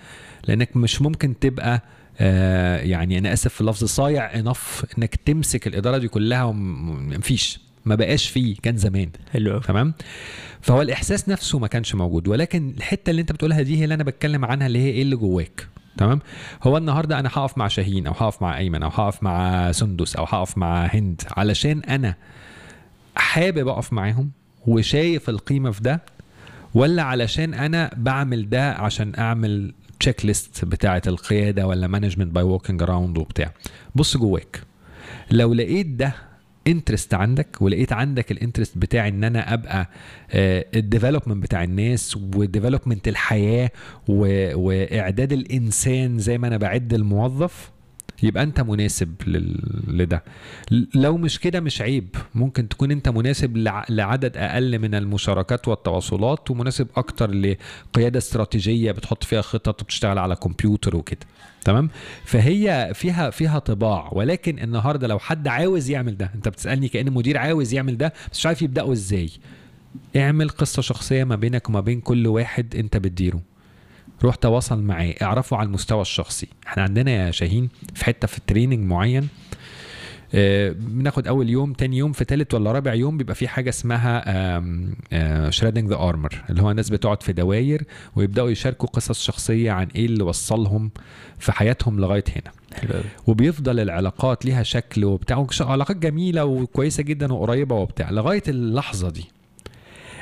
لأنك مش ممكن تبقى آه يعني أنا آسف في اللفظ صايع انف إنك تمسك الإدارة دي كلها ومفيش ما بقاش فيه كان زمان. حلو تمام؟ فهو الإحساس نفسه ما كانش موجود ولكن الحتة اللي أنت بتقولها دي هي اللي أنا بتكلم عنها اللي هي إيه اللي جواك. تمام؟ هو النهارده أنا هقف مع شاهين أو هقف مع أيمن أو هقف مع سندس أو هقف مع هند علشان أنا حابب أقف معاهم وشايف القيمة في ده ولا علشان أنا بعمل ده عشان أعمل checklist بتاعة القيادة ولا management by walking around وبتاع. بص جواك. لو لقيت ده interest عندك ولقيت عندك ال interest بتاع إن أنا أبقى ال development بتاع الناس و development الحياة وإعداد الإنسان زي ما أنا بعد الموظف يبقى انت مناسب. لده. لو مش كده مش عيب. ممكن تكون انت مناسب لع... لعدد أقل من المشاركات والتواصلات ومناسب أكتر لقيادة استراتيجية بتحط فيها خطط وبتشتغل على كمبيوتر وكده. تمام؟ فهي فيها فيها طباع. ولكن النهارده لو حد عاوز يعمل ده انت بتسألني كأن مدير عاوز يعمل ده بس مش عارف يبدأه إزاي. اعمل قصة شخصية ما بينك وما بين كل واحد انت بتديره. روح تواصل معاه اعرفه على المستوى الشخصي. إحنا عندنا يا شاهين في حتة في ال training معين آه، بناخد أول يوم تاني يوم في تالت ولا رابع يوم بيبقى في حاجة اسمها shredding the armor اللي هو الناس بتقعد في دواير ويبدأوا يشاركوا قصص شخصية عن إيه اللي وصلهم في حياتهم لغاية هنا. حلو وبيفضل العلاقات ليها شكل وبتاع علاقات جميلة وكويسة جدا وقريبة وبتاع. لغاية اللحظة دي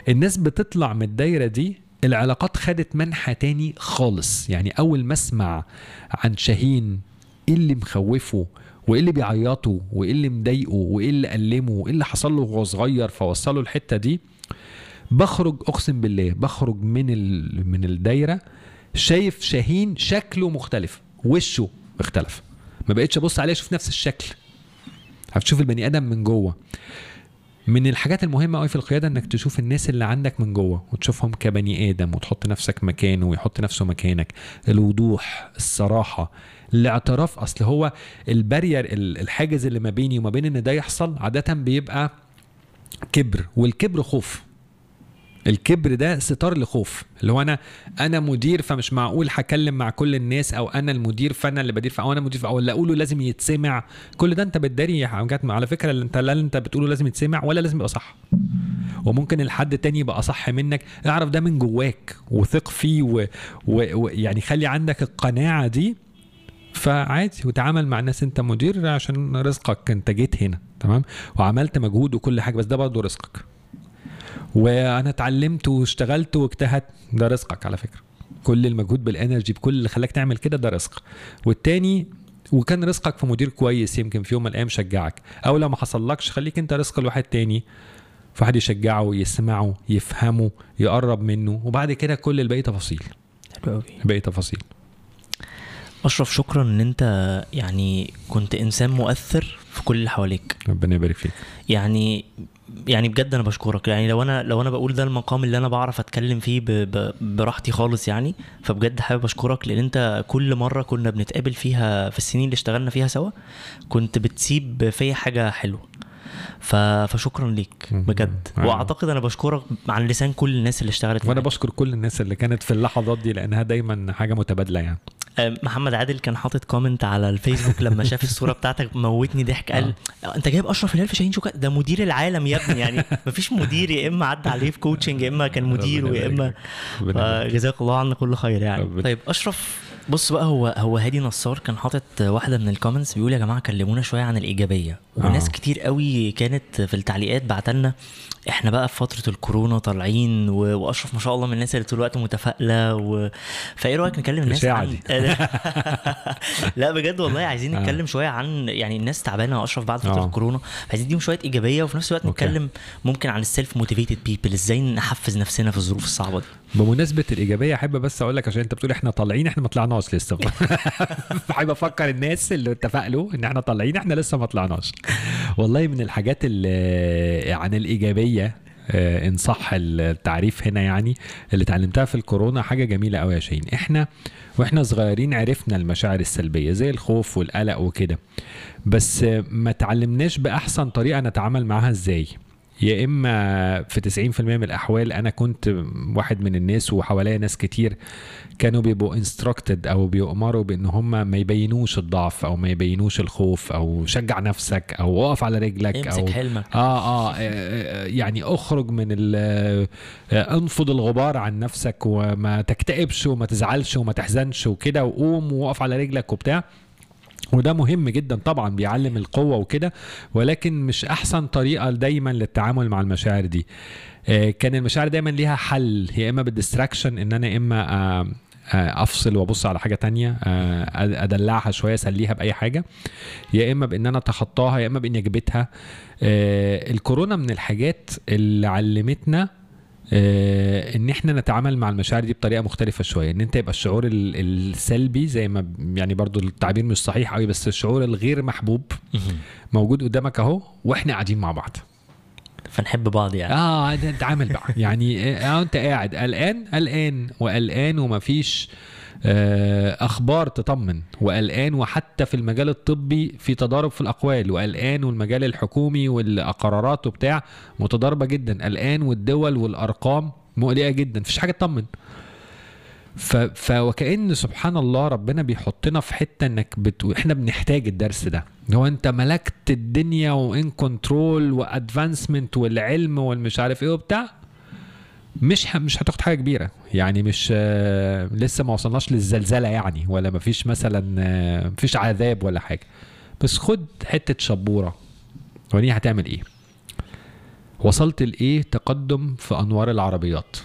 الناس بتطلع من الدايرة دي العلاقات خدت منحى تاني خالص. يعني أول ما أسمع عن شاهين إيه اللي مخوفه؟ وإيه اللي بيعيطه؟ وإيه اللي مضايقه؟ وإيه اللي ألمه؟ وإيه اللي حصل له وهو صغير فوصله الحتة دي؟ بخرج أقسم بالله بخرج من ال... من الدايرة شايف شاهين شكله مختلف وشه اختلف. ما بقتش أبص عليه أشوف نفس الشكل. هتشوف البني آدم من جوه. من الحاجات المهمة قوي في القيادة إنك تشوف الناس اللي عندك من جوه وتشوفهم كبني آدم وتحط نفسك مكانه ويحط نفسه مكانك. الوضوح الصراحة الاعتراف. أصل هو البارير ال- الحاجز اللي ما بيني وما بين إن ده يحصل عادة بيبقى كبر والكبر خوف. الكبر ده ستار لخوف. اللي هو أنا أنا مدير فمش معقول هكلم مع كل الناس أو أنا المدير فأنا اللي بدير أو أنا مدير أو اللي أقوله لازم يتسمع. كل ده أنت بتداري على فكرة اللي أنت لا أنت بتقوله لازم يتسمع ولا لازم يبقى صح. وممكن الحد تاني يبقى صح منك. اعرف ده من جواك وثق فيه ويعني و... و... يعني خلي عندك القناعة دي. فعادي وتعامل مع الناس. أنت مدير عشان رزقك. أنت جيت هنا تمام؟ وعملت مجهود وكل حاجة. بس ده برضه رزقك. وأنا اتعلمت واشتغلت واجتهدت. ده رزقك على فكرة. كل المجهود بالانرجي بكل اللي خلاك تعمل كده ده رزق والتاني وكان رزقك في مدير كويس يمكن في يوم من الأيام شجعك. أو لو ما حصلكش خليك أنت رزق لواحد تاني. فواحد يشجعه يسمعه يفهمه يقرب منه. وبعد كده كل الباقي تفاصيل. حلو قوي باقي تفاصيل. أشرف شكرا إن أنت يعني كنت إنسان مؤثر في كل اللي حواليك. ربنا يبارك فيك. يعني يعني بجد أنا بشكرك يعني لو أنا لو أنا بقول ده المقام اللي أنا بعرف أتكلم فيه ب... ب... براحتي خالص يعني فبجد حابب أشكرك لأن أنت كل مرة كنا بنتقابل فيها في السنين اللي اشتغلنا فيها سوا كنت بتسيب فيا حاجة حلوة ف... فشكرا ليك. بجد آه. وأعتقد أنا بشكرك عن لسان كل الناس اللي اشتغلت وأنا. بشكر كل الناس اللي كانت في اللحظات دي لأنها دايما حاجة متبادلة يعني محمد عادل كان حاطط comment على الفيسبوك لما شاف الصورة بتاعتك موتني ضحك قال أنت جايب أشرف هلال في شاهين شوكة؟ ده مدير العالم يا ابني يعني. *laughs* مفيش مدير يا إما عدى عليه في coaching يا إما كان مدير ويا إما. فجزاك الله عنا كل خير يعني. طيب أشرف بص بقى هو هو هادي نصار كان حاطط واحدة من ال comments بيقول يا جماعة كلمونا شوية عن الإيجابية. وناس آه. كتير قوي كانت في التعليقات بعتلنا إحنا بقى في فترة الكورونا طالعين و... وأشرف ما شاء الله من الناس اللي طول الوقت متفائلة و... فإيه رأيك نكلم الناس عن. *laughs* لا بجد والله عايزين آه. نتكلم شوية عن يعني الناس تعبانة أشرف بعد فترة آه. الكورونا عايزين نديهم شوية إيجابية وفي نفس الوقت okay. نتكلم ممكن عن ال self-motivated people إزاي نحفز نفسنا في الظروف الصعبة دي بمناسبة الإيجابية أحب بس أقول لك عشان أنت بتقول إحنا طالعين إحنا ما طلعناش لسه *laughs* فحابب أفكر الناس اللي اتفقوا إن إحنا طالعين إحنا لسه ما طلعناش والله من الحاجات اللي عن الإيجابية آه، إن صح التعريف هنا يعني اللي اتعلمتها في الكورونا حاجة جميلة قوي يا شاهين. إحنا وإحنا صغيرين عرفنا المشاعر السلبية زي الخوف والقلق وكده. بس ما تعلمناش بأحسن طريقة نتعامل معاها إزاي. يا إما في 90% من الأحوال أنا كنت واحد من الناس وحواليا ناس كتير كانوا بيبقوا انستراكتد أو بيؤمروا بإن هم ما يبينوش الضعف أو ما يبينوش الخوف أو شجع نفسك أو اقف على رجلك أو امسك حلمك. آه, آه آه يعني أخرج من أنفض الغبار عن نفسك وما تكتئبش وما تزعلش وما تحزنش وكده وقوم وقف على رجلك وبتاع. وده مهم جدا طبعا بيعلم القوة وكده ولكن مش أحسن طريقة دايما للتعامل مع المشاعر دي. آه، كان المشاعر دايما ليها حل يا إما بالديستراكشن إن أنا إما آه، آه، أفصل وأبص على حاجة تانية أدلعها شوية أسليها بأي حاجة يا إما بإن أنا أتخطاها يا إما باني اجبتها الكورونا من الحاجات اللي علمتنا إن إحنا نتعامل مع المشاعر دي بطريقة مختلفة شوية. إن أنت يبقى الشعور ال- السلبي زي ما يعني برضو التعبير مش صحيح قوي بس الشعور الغير محبوب موجود قدامك أهو وإحنا قاعدين مع بعض. فنحب بعض يعني. آه اتعامل بقى. يعني آه أنت قاعد قلقان قلقان وقلقان ومفيش آه، أخبار تطمن وقلقان وحتى في المجال الطبي في تضارب في الأقوال وقلقان والمجال الحكومي والقرارات وبتاع متضاربة جدا قلقان والدول والأرقام مقلقة جدا مفيش حاجة تطمن. ف... ف وكأن سبحان الله ربنا بيحطنا في حتة إنك بت... إحنا بنحتاج الدرس ده. هو أنت ملكت الدنيا وإن كنترول وادفانسمنت والعلم والمش عارف إيه وبتاع مش ه... مش هتاخد حاجة كبيرة. يعني مش آه، لسه ما وصلناش للزلزلة يعني ولا ما فيش مثلا آه، مفيش عذاب ولا حاجة. بس خد حتة شبورة. وريني هتعمل إيه. وصلت لإيه تقدم في أنوار العربيات.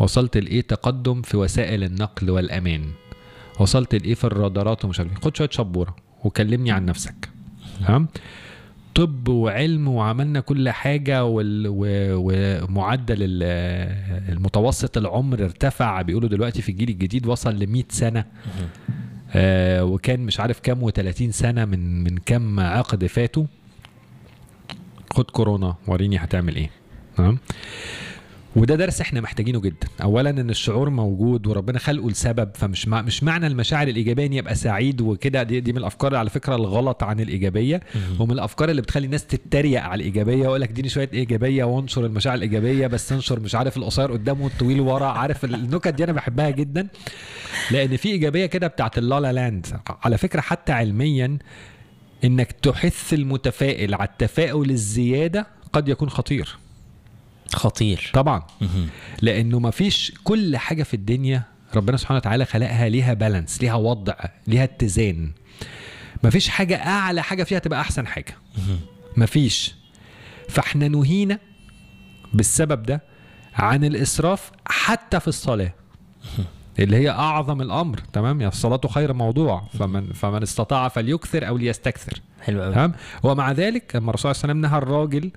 وصلت لإيه تقدم في وسائل النقل والأمان. وصلت لإيه في الرادارات ومش عارف إيه. خد شوية شبورة وكلمني عن نفسك. تمام؟ طب وعلم وعملنا كل حاجة. ومعدل ال- المتوسط العمر ارتفع بيقولوا دلوقتي في الجيل الجديد وصل ل 100 سنة. آه وكان مش عارف كام و30 سنة من من كام عقد فاتوا. خد كورونا وريني هتعمل إيه. تمام؟ وده درس إحنا محتاجينه جدا. اولا إن الشعور موجود وربنا خلقه لسبب فمش مع مش معنى المشاعر الإيجابية إن يبقى سعيد وكده. دي, دي من الأفكار على فكرة الغلط عن الإيجابية. ومن الأفكار اللي بتخلي الناس تتريق على الإيجابية. ويقول لك اديني شوية إيجابية وانشر المشاعر الإيجابية بس انشر مش عارف القصير قدامه والطويل ورا. عارف النكت دي أنا بحبها جدا. لأن في إيجابية كده بتاعت اللالا لاند على فكرة حتى علميا إنك تحث المتفائل على التفاؤل الزيادة قد يكون خطير. خطير. طبعا. لأنه ما فيش كل حاجة في الدنيا ربنا سبحانه وتعالى خلقها ليها بالانس ليها وضع ليها اتزان. ما فيش حاجة أعلى حاجة فيها تبقى أحسن حاجة. ما فيش. فإحنا نهينا بالسبب ده عن الإسراف حتى في الصلاة. اللي هي أعظم الأمر. تمام؟ يا الصلاة خير موضوع. فمن فمن استطاع فليكثر أو ليستكثر. حلو قوي تمام؟ ومع ذلك لما الرسول صلى الله عليه وسلم نهى الراجل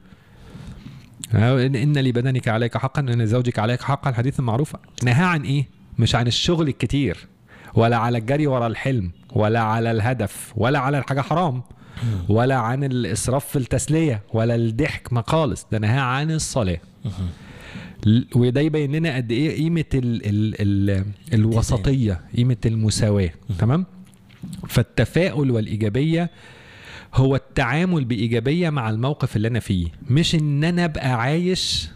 إن لبدنك عليك حقا ان لزوجك عليك حقا. الحديث المعروف نهى عن إيه؟ مش عن الشغل الكتير ولا على الجري ورا الحلم ولا على الهدف ولا على الحاجة حرام ولا عن الإسراف في التسلية ولا الضحك ما خالص. ده نهى عن. ل- وده يبين لنا قد إيه قيمة ال ال ال الوسطية قيمة المساواة. تمام؟ فالتفاؤل والإيجابية هو التعامل بإيجابية مع الموقف اللي أنا فيه مش إن أنا أبقى عايش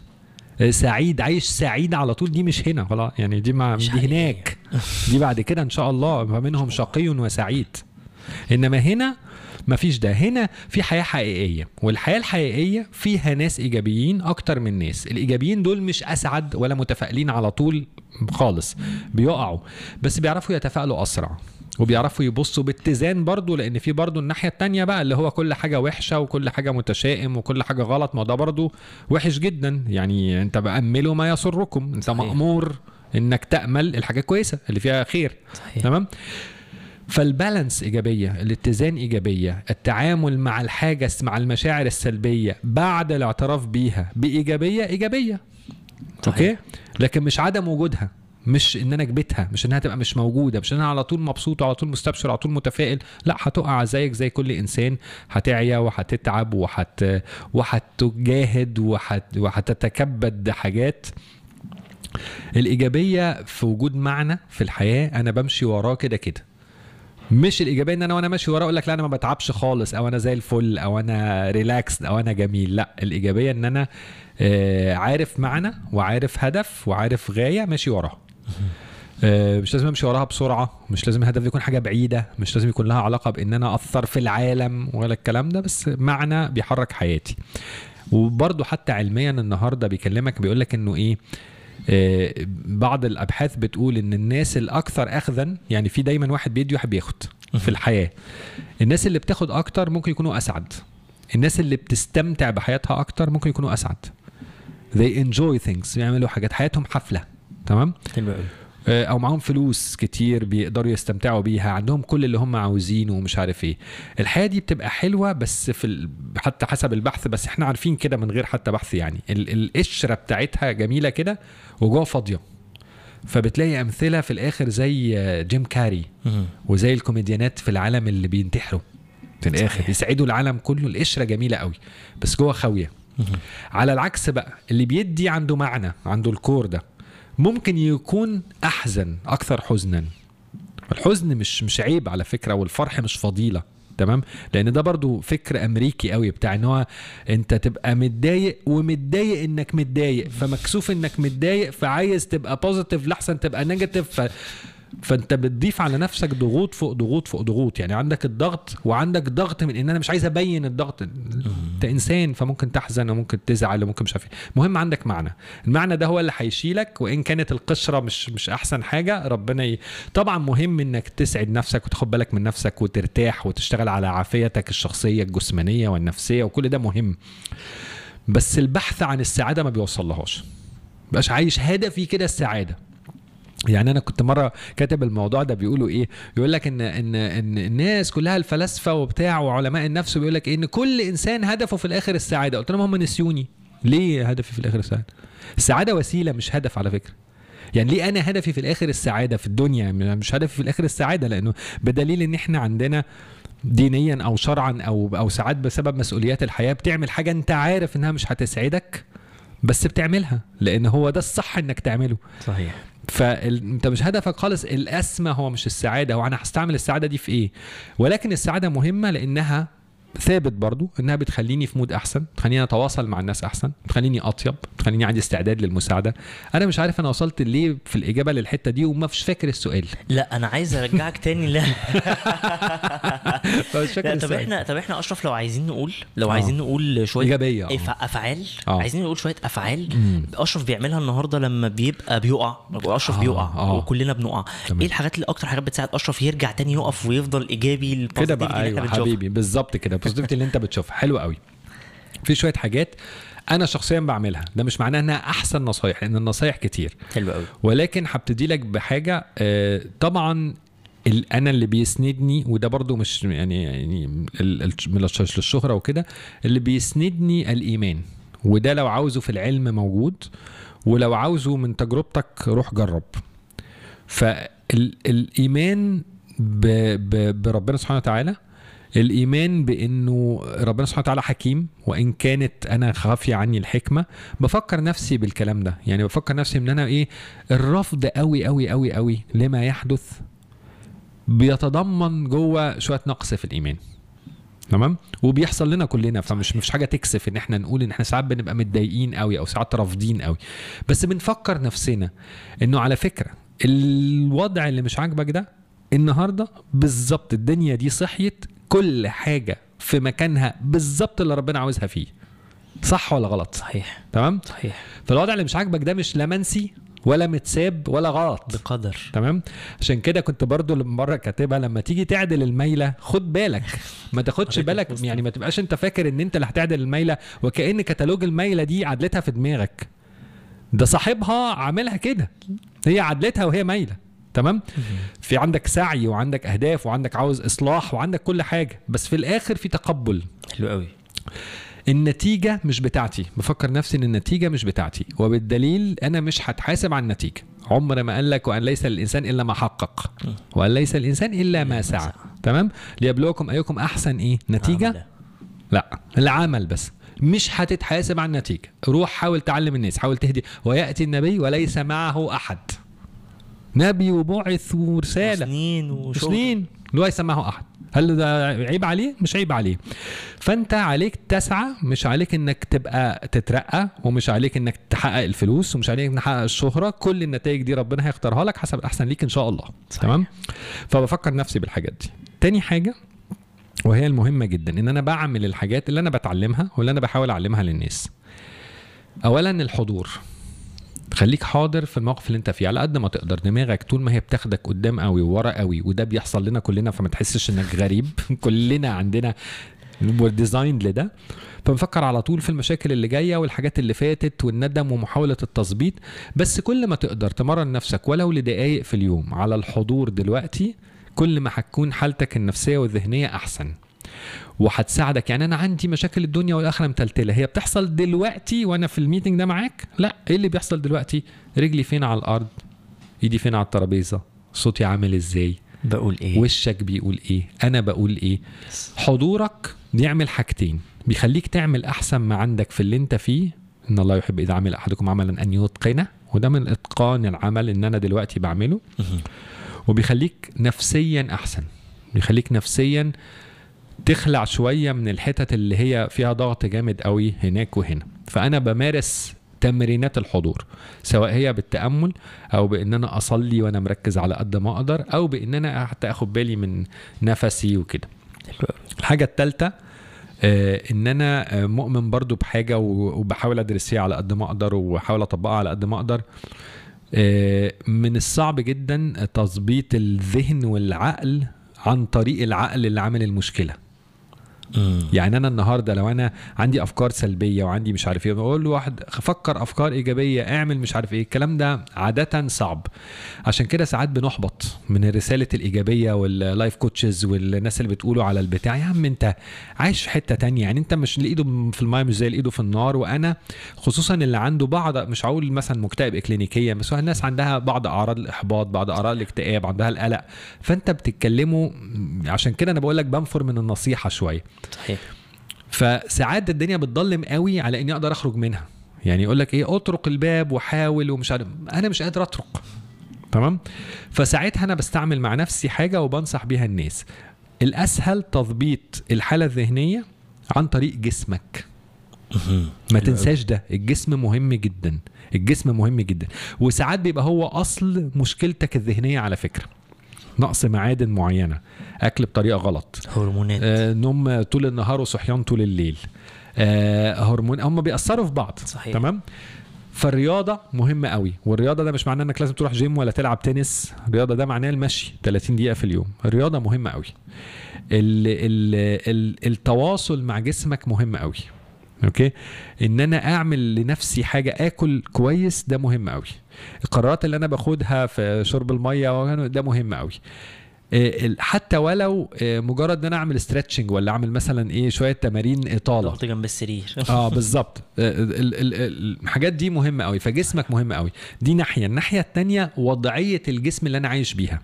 آه، سعيد عايش سعيد على طول دي مش هنا خلاص يعني دي ما دي. هناك. دي بعد كده إن شاء الله فمنهم شقي وسعيد. إنما هنا مفيش ده. هنا في حياة حقيقية والحياة الحقيقية فيها ناس إيجابيين أكتر من ناس. الإيجابيين دول مش أسعد ولا متفائلين على طول خالص بيقعوا بس بيعرفوا يتفائلوا أسرع. وبيعرفوا يبصوا باتزان برضو لأن في برضو الناحية التانية بقى اللي هو كل حاجة وحشة وكل حاجة متشائم وكل حاجة غلط. ما ده برضو وحش جدا. يعني أنت باملوا ما يسركم. أنت صحيح. مأمور إنك تأمل الحاجة كويسة اللي فيها خير. صحيح. تمام؟ فالبالانس إيجابية الاتزان إيجابية التعامل مع الحاجة مع المشاعر السلبية بعد الاعتراف بيها بإيجابية إيجابية. صحيح. okay؟ لكن مش عدم وجودها. مش إن أنا كبتها مش إنها تبقى مش موجودة مش إن أنا على طول مبسوط وعلى طول مستبشر وعلى طول متفائل لا هتقع زيك زي كل إنسان هتعيا وهتتعب وهت وهتجاهد وهت... وهتتكبد حاجات. الإيجابية في وجود معنى في الحياة أنا بمشي وراه كده كده. مش الإيجابية إن أنا وأنا ماشي وراه أقول لك لا أنا ما بتعبش خالص أو أنا زي الفل أو أنا relaxed أو أنا جميل لا. الإيجابية إن أنا آه، عارف معنى وعارف هدف وعارف غاية ماشي وراها مش لازم امشي وراها بسرعة مش لازم الهدف يكون حاجة بعيدة مش لازم يكون لها علاقة بإن أنا أثر في العالم ولا الكلام ده بس معنى بيحرك حياتي. وبرضه حتى علميا النهارده بيكلمك بيقول لك إنه إيه آه، بعض الأبحاث بتقول إن الناس الأكثر اخذا يعني في دايما واحد بيدي واحد بياخد في الحياة. الناس اللي بتاخد أكتر ممكن يكونوا أسعد. الناس اللي بتستمتع بحياتها أكتر ممكن يكونوا أسعد. They enjoy things بيعملوا حاجات حياتهم حفلة. تمام؟ حلو قوي. آه، أو معاهم فلوس كتير بيقدروا يستمتعوا بيها عندهم كل اللي هم عاوزينه ومش عارف إيه. الحياة دي بتبقى حلوة بس في ال... حتى حسب البحث بس إحنا عارفين كده من غير حتى بحث يعني. ال... القشرة بتاعتها جميلة كده وجوه فاضية. فبتلاقي أمثلة في الآخر زي جيم كاري. وزي الكوميديانات في العالم اللي بينتحروا. في الآخر صحيح. يسعدوا العالم كله. القشرة جميلة قوي بس جوه خاوية. على العكس بقى اللي بيدي عنده معنى عنده ال core ده. ممكن يكون أحزن أكثر حزنا الحزن مش مش عيب على فكرة والفرح مش فضيلة تمام لأن ده برضو فكر أمريكي قوي بتاع إن هو أنت تبقى متضايق ومتضايق إنك متضايق فمكسوف إنك متضايق فعايز تبقى positive لاحسن تبقى negative. فانت بتضيف على نفسك ضغوط فوق ضغوط فوق ضغوط. يعني عندك الضغط وعندك ضغط من إن أنا مش عايز أبين الضغط. أنت إنسان فممكن تحزن وممكن تزعل وممكن مش عارف إيه. المهم عندك معنى. المعنى ده هو اللي هيشيلك وإن كانت القشرة مش مش أحسن حاجة ربنا ي... طبعا مهم إنك تسعد نفسك وتاخد بالك من نفسك وترتاح وتشتغل على عافيتك الشخصية الجسمانية والنفسية وكل ده مهم. بس البحث عن السعادة ما بيوصلهاش. مبقاش عايش هدفي كده السعادة. يعني أنا كنت مرة كاتب الموضوع ده بيقولوا إيه؟ يقول لك إن إن إن الناس كلها الفلاسفة وبتاع وعلماء النفس بيقول لك؟ إن كل إنسان هدفه في الآخر السعادة. قلت لهم هم نسيوني. ليه هدفي في الآخر السعادة؟ السعادة وسيلة مش هدف على فكرة. يعني ليه أنا هدفي في الآخر السعادة في الدنيا؟ مش هدفي في الآخر السعادة لأنه بدليل إن إحنا عندنا دينيا أو شرعا أو أو ساعات بسبب مسؤوليات الحياة بتعمل حاجة أنت عارف إنها مش هتسعدك بس بتعملها لأن هو ده الصح إنك تعمله. صحيح. فانت مش هدفك خالص الأسمى هو مش السعادة هو أنا هستعمل السعادة دي في إيه؟ ولكن السعادة مهمة لأنها ثابت برضو إنها بتخليني في مود أحسن بتخليني أتواصل مع الناس أحسن بتخليني أطيب بتخليني عندي استعداد للمساعدة أنا مش عارف أنا وصلت ليه في الإجابة للحتة دي وما فيش فاكر السؤال لا أنا عايز أرجعك تاني لا *laughs* فاكر لا طب. إحنا طب إحنا أشرف لو عايزين نقول لو آه. عايزين نقول شوية إيجابية آه. أفعال آه. عايزين نقول شوية أفعال مم. أشرف بيعملها النهارده لما بيبقى بيقع أشرف آه، بيقع آه. وكلنا بنقع تمام. إيه الحاجات اللي أكتر حاجات بتساعد أشرف يرجع تاني يقف ويفضل إيجابي كده بقى أيوه؟ حبيبي بالظبط كده البوزيتيفيتي اللي انت بتشوفها. حلو قوي. في شوية حاجات أنا شخصيا بعملها. ده مش معناه إنها أحسن نصايح لأن النصايح كتير. حلو قوي. ولكن هبتدي لك بحاجة آه، طبعا أنا اللي بيسندني وده برضو مش يعني يعني من للشهرة وكده اللي بيسندني الإيمان. وده لو عاوزه في العلم موجود ولو عاوزه من تجربتك روح جرب. فالايمان بربنا سبحانه وتعالى الإيمان بإنه ربنا سبحانه وتعالى حكيم وإن كانت أنا خافية عني الحكمة. بفكر نفسي بالكلام ده. يعني بفكر نفسي إن أنا إيه الرفض قوي قوي قوي قوي لما يحدث بيتضمن جوه شوية نقص في الإيمان. تمام؟ وبيحصل لنا كلنا فمش مش حاجة تكسف إن إحنا نقول إن إحنا ساعات بنبقى متضايقين قوي أو ساعات رافضين قوي بس بنفكر نفسنا إنه على فكرة الوضع اللي مش عاجبك ده النهارده بالظبط الدنيا دي صحيت كل حاجة في مكانها بالظبط اللي ربنا عاوزها فيه. صح ولا غلط؟ صحيح. تمام؟ صحيح. فالوضع اللي مش عاجبك ده مش لا منسي ولا متساب ولا غلط. بقدر. تمام؟ عشان كده كنت برضو مرة كاتبها لما تيجي تعدل الميلة خد بالك. ما تاخدش *laughs* بالك يعني ما تبقاش انت فاكر ان انت اللي هتعدل الميلة وكأن كتالوج الميلة دي عدلتها في دماغك. ده صاحبها عاملها كده. هي عدلتها وهي مايله تمام؟ في عندك سعي وعندك أهداف وعندك عاوز إصلاح وعندك كل حاجة بس في الآخر في تقبل. حلو قوي. النتيجة مش بتاعتي. بفكر نفسي إن النتيجة مش بتاعتي وبالدليل أنا مش هتحاسب على النتيجة. عمر ما قال لك وأن ليس للانسان إلا ما حقق وأن ليس للانسان إلا ما سعى. تمام؟ ليبلوكم أيكم أحسن إيه؟ نتيجة؟ عمل. لا العمل بس. مش هتتحاسب على النتيجة. روح حاول تعلم الناس حاول تهدي. ويأتي النبي وليس معه أحد. نبي وبعث ورسالة. سنين وشغل. سنين. ليس معه أحد. هل ده عيب عليه؟ مش عيب عليه. فأنت عليك تسعى مش عليك إنك تبقى تترقى ومش عليك إنك تحقق الفلوس ومش عليك إنك تحقق الشهرة. كل النتائج دي ربنا هيختارها لك حسب الاحسن ليك إن شاء الله. صحيح. تمام؟ فبفكر نفسي بالحاجات دي. تاني حاجة وهي المهمة جدا إن أنا بعمل الحاجات اللي أنا بتعلمها واللي أنا بحاول أعلمها للناس. اولا الحضور. خليك حاضر في الموقف اللي انت فيه. على قد ما تقدر دماغك طول ما هي بتاخدك قدام قوي وورا قوي وده بيحصل لنا كلنا فما تحسش انك غريب. *laughs* كلنا عندنا ديزايند لده. فبنفكر على طول في المشاكل اللي جاية والحاجات اللي فاتت والندم ومحاولة التظبيط بس كل ما تقدر تمرن نفسك ولو لدقائق في اليوم على الحضور دلوقتي كل ما هتكون حالتك النفسية والذهنية أحسن. وهتساعدك. يعني أنا عندي مشاكل الدنيا والآخرة متلتلة. هي بتحصل دلوقتي وأنا في الميتنج ده معاك؟ لا. إيه اللي بيحصل دلوقتي؟ رجلي فين على الأرض؟ إيدي فين على الترابيزة؟ صوتي عامل إزاي؟ بقول إيه؟ وشك بيقول إيه؟ أنا بقول إيه؟ حضورك بيعمل حاجتين. بيخليك تعمل أحسن ما عندك في اللي أنت فيه. إن الله يحب إذا عمل أحدكم عملا أن يتقنه. وده من إتقان العمل إن أنا دلوقتي بعمله. وبيخليك نفسيا أحسن. بيخليك نفسيا تخلع شوية من الحتت اللي هي فيها ضغط جامد قوي هناك وهنا فأنا بمارس تمرينات الحضور سواء هي بالتأمل أو بإن أنا أصلي وأنا مركز على قد ما أقدر أو بإن أنا حتى آخد بالي من نفسي وكده. الحاجة الثالثه آه إن أنا آه، مؤمن برضو بحاجة وبحاول ادرس فيها على قد ما أقدر وبحاول أطبقها على قد ما أقدر آه، من الصعب جدا تظبيط الذهن والعقل عن طريق العقل اللي عامل المشكلة. يعني أنا النهارده لو أنا عندي أفكار سلبية وعندي مش عارف إيه بقول له واحد فكر أفكار إيجابية اعمل مش عارف إيه. الكلام ده عادة صعب. عشان كده ساعات بنحبط من رساله الإيجابية وال life coaches والناس اللي بتقولوا على البتاع يا عم أنت عايش في حتة تانية. يعني أنت مش اللي ايده في المايه مش زي اللي ايده في النار. وأنا خصوصا اللي عنده بعض مش هقول مثلا مكتئب إكلينيكيا بس الناس عندها بعض أعراض الإحباط بعض أعراض الاكتئاب عندها القلق. فأنت بتتكلموا عشان كده أنا بقول لك بنفر من النصيحة شوية. صحيح. فساعات الدنيا بتضلم قوي على إني أقدر أخرج منها. يعني يقول لك إيه أطرق الباب وحاول ومش عارف أنا مش قادر أطرق. تمام؟ فساعتها أنا بستعمل مع نفسي حاجة وبنصح بيها الناس. الأسهل تظبيط الحالة الذهنية عن طريق جسمك. ما تنساش ده. الجسم مهم جدا. الجسم مهم جدا. وساعات بيبقى هو أصل مشكلتك الذهنية على فكرة. نقص معادن معينة. أكل بطريقة غلط. هرمونات. آه، نوم طول النهار وصحيان طول الليل. آه، هرمون هم بيأثروا في بعض. صحيح. تمام؟ فالرياضة مهمة قوي. والرياضة ده مش معناه إنك لازم تروح جيم ولا تلعب تنس. الرياضة ده معناه المشي 30 دقيقة في اليوم. الرياضة مهمة قوي. ال ال ال التواصل مع جسمك مهم قوي. okay؟ إن أنا أعمل لنفسي حاجة آكل كويس ده مهم قوي. القرارات اللي أنا باخدها في شرب المية ده مهم قوي آه، حتى ولو آه، مجرد إن أنا أعمل stretching ولا أعمل مثلا إيه شوية تمارين إطالة. ضغط جنب السرير. *laughs* آه بالظبط آه، ال- ال- ال- الحاجات دي مهمة قوي فجسمك مهم قوي دي ناحية. الناحية التانية وضعية الجسم اللي أنا عايش بيها.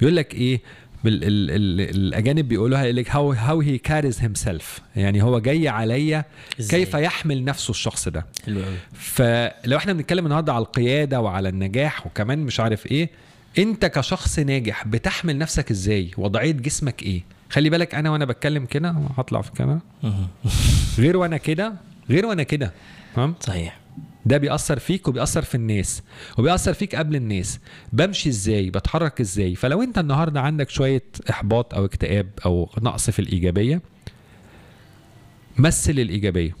بيقول لك إيه؟ بال ال ال الأجانب بيقولوها لك how how he carries himself يعني هو جاي عليا؟ كيف يحمل نفسه الشخص ده. حلو فلو إحنا بنتكلم النهارده على القيادة وعلى النجاح وكمان مش عارف إيه أنت كشخص ناجح بتحمل نفسك إزاي؟ وضعية جسمك إيه؟ خلي بالك أنا وأنا بتكلم كده هطلع في الكاميرا. غير وأنا كده غير وأنا كده. تمام؟ صحيح. ده بيأثر فيك وبيأثر في الناس وبيأثر فيك قبل الناس. بمشي إزاي؟ بتحرك إزاي؟ فلو أنت النهارده عندك شوية إحباط أو اكتئاب أو نقص في الإيجابية مثل الإيجابية.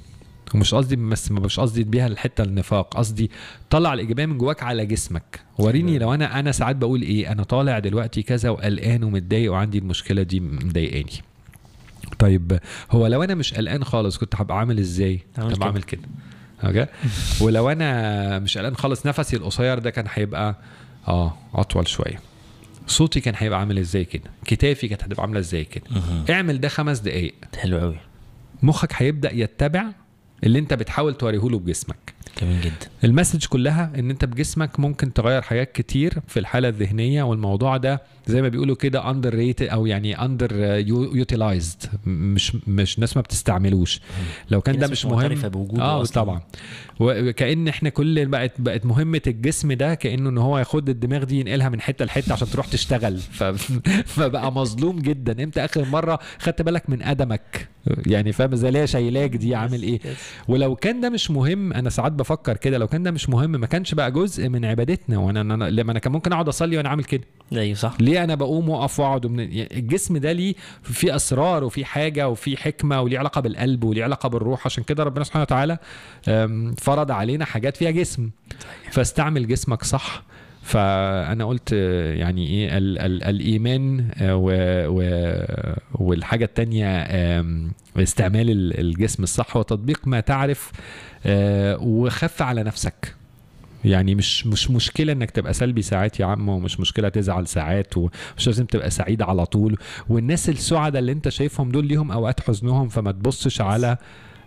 ومش قصدي بس مش قصدي بيها الحتة النفاق قصدي طلع الإيجابية من جواك على جسمك. وريني لو أنا أنا ساعات بقول إيه أنا طالع دلوقتي كذا وقلقان ومتضايق وعندي المشكلة دي مضايقاني. طيب هو لو أنا مش قلقان خالص كنت هبقى عامل إزاي؟ عامل كنت. بعمل كده. okay؟ ولو أنا مش قلقان خالص نفسي القصير ده كان هيبقى آه أطول شوية. صوتي كان هيبقى عامل إزاي كده؟ كتافي كانت هتبقى عاملة إزاي كده. اعمل ده خمس دقايق. حلو قوي مخك هيبدأ يتبع اللي أنت بتحاول توريه له بجسمك. جميل جدا. ال message كلها إن أنت بجسمك ممكن تغير حاجات كتير في الحالة الذهنية والموضوع ده زي ما بيقولوا كده underrated أو يعني under يوتيلايزد مش مش ناس ما بتستعملوش. لو كان ده مش مهم بوجوده آه أصلاً. طبعا. وكأن إحنا كل بقت بقت مهمة الجسم ده كأنه إن هو ياخد الدماغ دي ينقلها من حتة لحتة عشان تروح تشتغل. ف... *laughs* فبقى مظلوم جدا. إمتى آخر مرة خدت بالك من قدمك يعني فاهم زي اللي شايلاك دي عامل إيه؟ ولو كان ده مش مهم أنا ساعات بفكر كده لو كان ده مش مهم ما كانش بقى جزء من عبادتنا. وأنا أنا لما أنا كان ممكن أقعد أصلي وأنا عامل كده. أيوه صح. ليه أنا بقوم وأقف وأقعد؟ ومن... الجسم ده ليه في أسرار وفي حاجة وفي حكمة وليه علاقة بالقلب وليه علاقة بالروح. عشان كده ربنا سبحانه وتعالى فرض علينا حاجات فيها جسم. فاستعمل جسمك صح. فأنا قلت يعني إيه ال ال الإيمان آه، و و والحاجة التانية آم، استعمال ال- الجسم الصح وتطبيق ما تعرف وخف على نفسك. يعني مش مش مشكلة إنك تبقى سلبي ساعات يا عم ومش مشكلة تزعل ساعات ومش لازم تبقى سعيد على طول. والناس السعداء اللي أنت شايفهم دول ليهم أوقات حزنهم فما تبصش على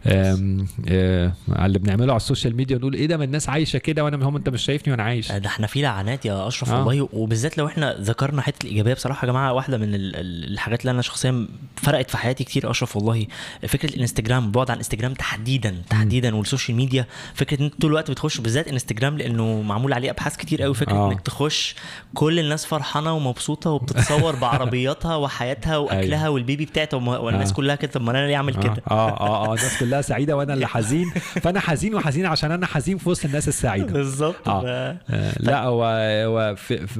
آم، آه، على اللي بنعمله على السوشيال ميديا ونقول إيه ده ما الناس عايشة كده وأنا هم أنت مش شايفني وأنا عايش ده إحنا في لعنات يا أشرف آه. والله وبالذات لو إحنا ذكرنا حتة الإيجابية بصراحة يا جماعة واحدة من ال- ال- الحاجات اللي أنا شخصيا فرقت في حياتي كتير أشرف والله فكرة الإنستجرام بعد عن الانستجرام تحديدا تحديدا والسوشيال ميديا فكرة إن أنت طول الوقت بتخش بالذات إنستجرام لأنه معمول عليه أبحاث كتير قوي فكرة آه. إنك تخش كل الناس فرحانة ومبسوطة وبتتصور *laughs* بعربياتها وحياتها وأكلها أيوة. والبيبي بتاعتها والناس آه. كلها كده طب ما أنا ليه أعمل آه كده آه آه آه الناس كلها سعيدة وأنا اللي حزين. فأنا حزين وحزين عشان أنا حزين في وسط الناس السعيدة. بالظبط. آه. آه، لا هو هو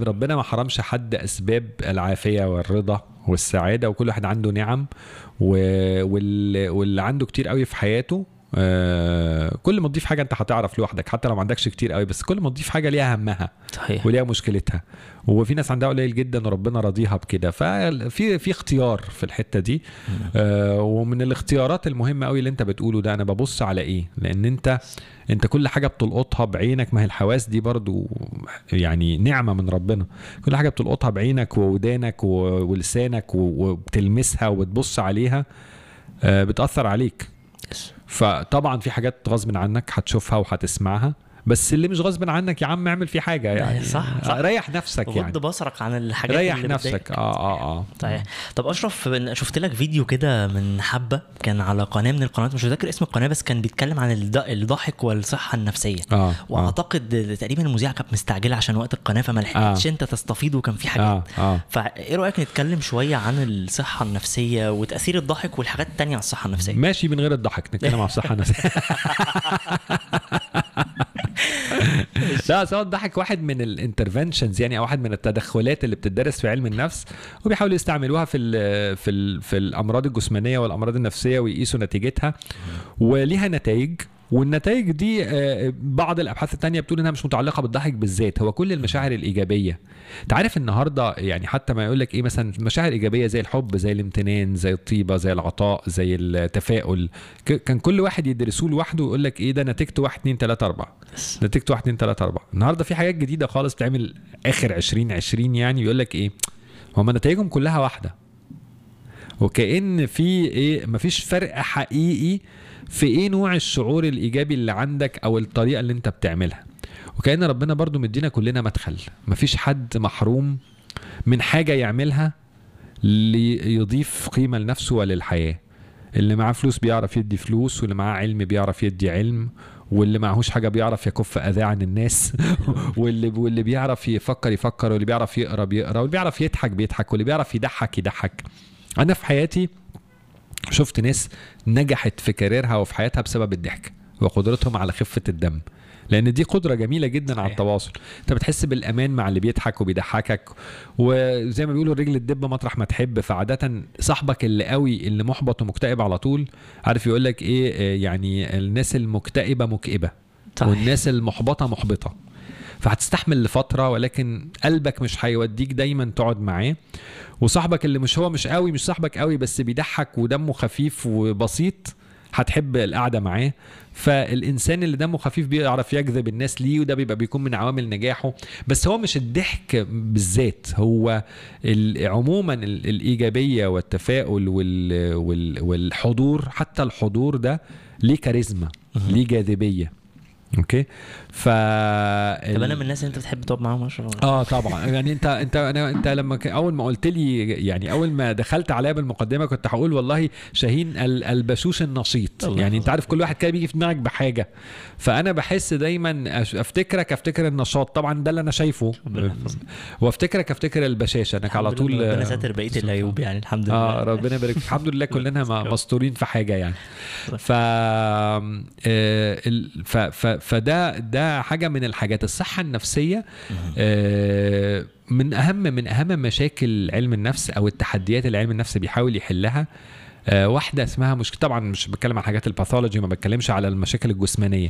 ربنا ما حرمش حد أسباب العافية والرضا والسعادة وكل واحد عنده نعم و- وال- واللي عنده كتير قوي في حياته آه، كل ما تضيف حاجة انت هتعرف لوحدك حتى لو ما عندكش كتير قوي بس كل ما تضيف حاجة ليها همها صحيح. وليها مشكلتها. وفي ناس عندها قليل جدا وربنا راضيها بكده. ففي في اختيار في الحتة دي. آه ومن الاختيارات المهمة قوي اللي انت بتقوله ده أنا ببص على إيه؟ لأن انت انت كل حاجة بتلقطها بعينك. ما هي الحواس دي برضو يعني نعمة من ربنا. كل حاجة بتلقطها بعينك وودانك ولسانك وبتلمسها وبتبص عليها آه بتأثر عليك. فطبعا في حاجات غصب عنك هتشوفها وهتسمعها. بس اللي مش غصب عنك يا عم اعمل فيه حاجة يعني. صح، صح. ريح نفسك يعني. غض بصرك عن الحاجات ريح اللي نفسك. آه آه آه. صحيح طب أشرف شفت لك فيديو كده من حبة كان على قناة من القنوات مش فاكر اسم القناة بس كان بيتكلم عن الض- الضحك والصحة النفسية. آه آه. وأعتقد تقريبا المذيعة كانت مستعجلة عشان وقت القناة فما لحقتش آه. أنت تستفيض وكان في حاجات. آه آه. فإيه رأيك نتكلم شوية عن الصحة النفسية وتأثير الضحك والحاجات التانية على الصحة النفسية؟ ماشي من غير الضحك نتكلم عن الصحة النفسية. *laughs* *laughs* لا سواء الضحك واحد من الانترفنشنز يعني أو واحد من التدخلات اللي بتدرس في علم النفس وبيحاولوا يستعملوها في ال في ال في الأمراض الجسمانية والأمراض النفسية ويقيسوا نتيجتها. وليها نتائج والنتائج دي آه، بعض الأبحاث التانية بتقول إنها مش متعلقة بالضحك بالذات هو كل المشاعر الإيجابية. أنت عارف النهارده يعني حتى ما يقول لك إيه مثلا مشاعر إيجابية زي الحب زي الامتنان زي الطيبة زي العطاء زي التفاؤل. كان كل واحد يدرسوه لوحده ويقول لك إيه ده نتيجته 1 2 3 4 نتيجته 1 2 3 4 النهارده في حاجات جديدة خالص بتعمل آخر 2020 يعني يقول لك إيه هما نتائجهم كلها واحدة. وكأن في إيه مفيش فرق حقيقي في إيه نوع الشعور الايجابي اللي عندك أو الطريقة اللي انت بتعملها؟ وكأن ربنا برضو مدينا كلنا مدخل. مفيش حد محروم من حاجة يعملها ليضيف قيمة لنفسه وللحياة. اللي معاه فلوس بيعرف يدي فلوس واللي معاه علم بيعرف يدي علم واللي معهوش حاجة بيعرف يكف أذاة عن الناس *laughs* واللي واللي بيعرف يفكر يفكر واللي بيعرف يقرأ بيقرا واللي بيعرف يضحك بيضحك واللي بيعرف يضحك يضحك. أنا في حياتي شفت ناس نجحت في كاريرها وفي حياتها بسبب الضحك وقدرتهم على خفة الدم لأن دي قدرة جميلة جدا على صحيح. التواصل أنت بتحس بالأمان مع اللي بيضحك وبيضحكك وزي ما بيقولوا الرجل الدب مطرح ما تحب فعادة صاحبك اللي قوي اللي محبط ومكتئب على طول عارف يقول لك إيه آه، يعني الناس المكتئبة مكئبة صحيح. والناس المحبطة محبطة فهتستحمل لفترة ولكن قلبك مش هيوديك دايما تقعد معاه. وصاحبك اللي مش هو مش قوي مش صاحبك قوي بس بيضحك ودمه خفيف وبسيط هتحب القعدة معاه. فالإنسان اللي دمه خفيف بيعرف يجذب الناس ليه وده بيبقى بيكون من عوامل نجاحه. بس هو مش الضحك بالذات هو عموما ال- الإيجابية والتفاؤل وال وال والحضور حتى الحضور ده ليه كاريزما ليه جاذبية. أوكي؟ ف طب أنا من الناس اللي أنت بتحب تقعد معاهم اشرف آه طبعا. يعني أنت أنت أنا أنت لما ك- أول ما قلت لي يعني أول ما دخلت عليا بالمقدمة كنت هقول والله شاهين ال- البشوش النشيط. يعني أنت. عارف كل واحد كده بيجي في دماغك بحاجة. فأنا بحس دايما أفتكرك أفتكر النشاط. طبعا ده اللي أنا شايفه. وأفتكرك أفتكر البشاشة. انك على طول ربنا ساتر بقية العيوب يعني الحمد لله. آه ربنا يبارك. الحمد لله *laughs* كلنا مستورين في حاجة يعني. ف آه، ال- ف ف فده ده حاجة من الحاجات. الصحة النفسية آه، من أهم من أهم مشاكل علم النفس أو التحديات اللي علم النفس بيحاول يحلها آه واحدة اسمها مش طبعا مش بتكلم عن حاجات الباثولوجي ما بتكلمش على المشاكل الجسمانية.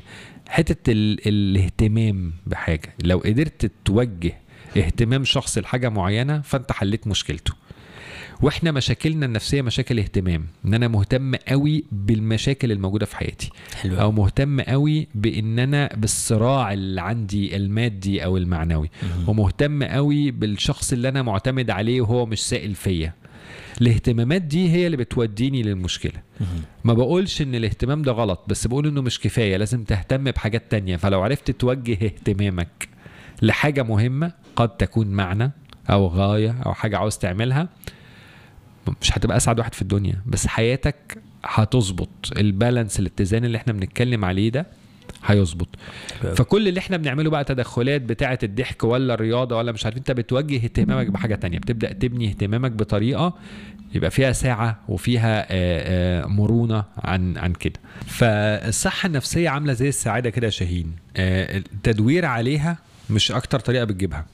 حتة ال... الاهتمام بحاجة. لو قدرت توجه اهتمام شخص لحاجة معينة فأنت حليت مشكلته. وإحنا مشاكلنا النفسية مشاكل اهتمام إن أنا مهتم قوي بالمشاكل الموجودة في حياتي. حلو. أو مهتم قوي بإن أنا بالصراع اللي عندي المادي أو المعنوي. مهم. ومهتم قوي بالشخص اللي أنا معتمد عليه وهو مش سائل فيا. الاهتمامات دي هي اللي بتوديني للمشكلة. ما بقولش إن الاهتمام ده غلط بس بقول إنه مش كفاية لازم تهتم بحاجات تانية. فلو عرفت توجه اهتمامك لحاجة مهمة قد تكون معنى أو غاية أو حاجة عاوز تعملها مش هتبقى أسعد واحد في الدنيا بس حياتك هتظبط. البالانس الاتزان اللي إحنا بنتكلم عليه ده هيظبط. فكل اللي إحنا بنعمله بقى تدخلات بتاعة الضحك ولا الرياضة ولا مش عارف أنت بتوجه اهتمامك بحاجة تانية. بتبدأ تبني اهتمامك بطريقة يبقى فيها ساعة وفيها آه، آه، مرونة عن عن كده. فالصحة النفسية عاملة زي السعادة كده يا شاهين. آه، التدوير عليها مش أكتر طريقة بتجيبها.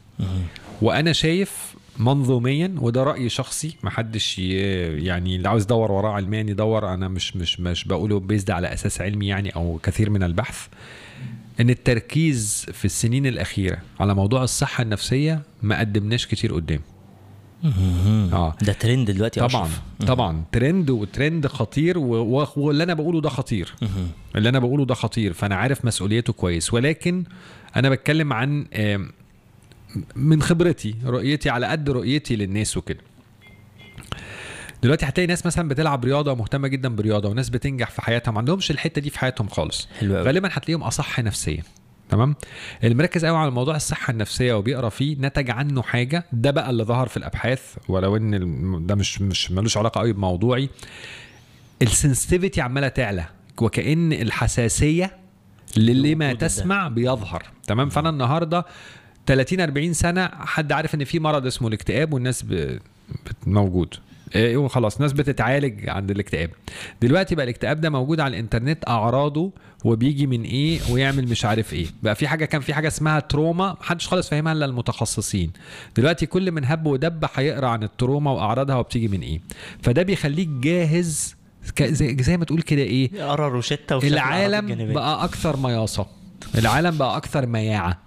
وأنا شايف منظوميا وده رأي شخصي. محدش يعني اللي عاوز يدور وراه علميا يدور. أنا مش مش مش بقوله بيزد على أساس علمي يعني أو كثير من البحث. إن التركيز في السنين الأخيرة على موضوع الصحة النفسية ما قدمناش كتير قدام. آه. ده ترند دلوقتي طبعا أشرف. طبعا. ترند وترند خطير و- واللي أنا بقوله ده خطير. اللي أنا بقوله ده خطير. فأنا عارف مسؤوليته كويس. ولكن أنا بتكلم عن من خبرتي رؤيتي على قد رؤيتي للناس وكده. دلوقتي هتلاقي ناس مثلا بتلعب رياضة ومهتمة جدا برياضة وناس بتنجح في حياتها ما عندهمش الحتة دي في حياتهم خالص. حلو غالبا هتلاقيهم أصح نفسيا تمام؟ اللي مركز قوي على موضوع الصحة النفسية وبيقرأ فيه نتج عنه حاجة ده بقى اللي ظهر في الأبحاث ولو إن ده مش مش ملوش علاقة قوي بموضوعي. ال sensitivity عمالة تعلى وكأن الحساسية للي ما. تسمع بيظهر تمام؟ فأنا النهارده 30 40 سنة حد عارف إن في مرض اسمه الاكتئاب والناس ب... موجود. إيه وخلاص ناس بتتعالج عند الاكتئاب. دلوقتي بقى الاكتئاب ده موجود على الإنترنت أعراضه وبيجي من إيه ويعمل مش عارف إيه. بقى في حاجة كان في حاجة اسمها trauma محدش خالص فاهمها إلا المتخصصين. دلوقتي كل من هب ودب هيقرأ عن ال trauma وأعراضها وبتيجي من إيه. فده بيخليك جاهز زي, زي ما تقول كده إيه قرا روشته العالم. بقى أكثر مياصة. العالم بقى أكثر مياعة.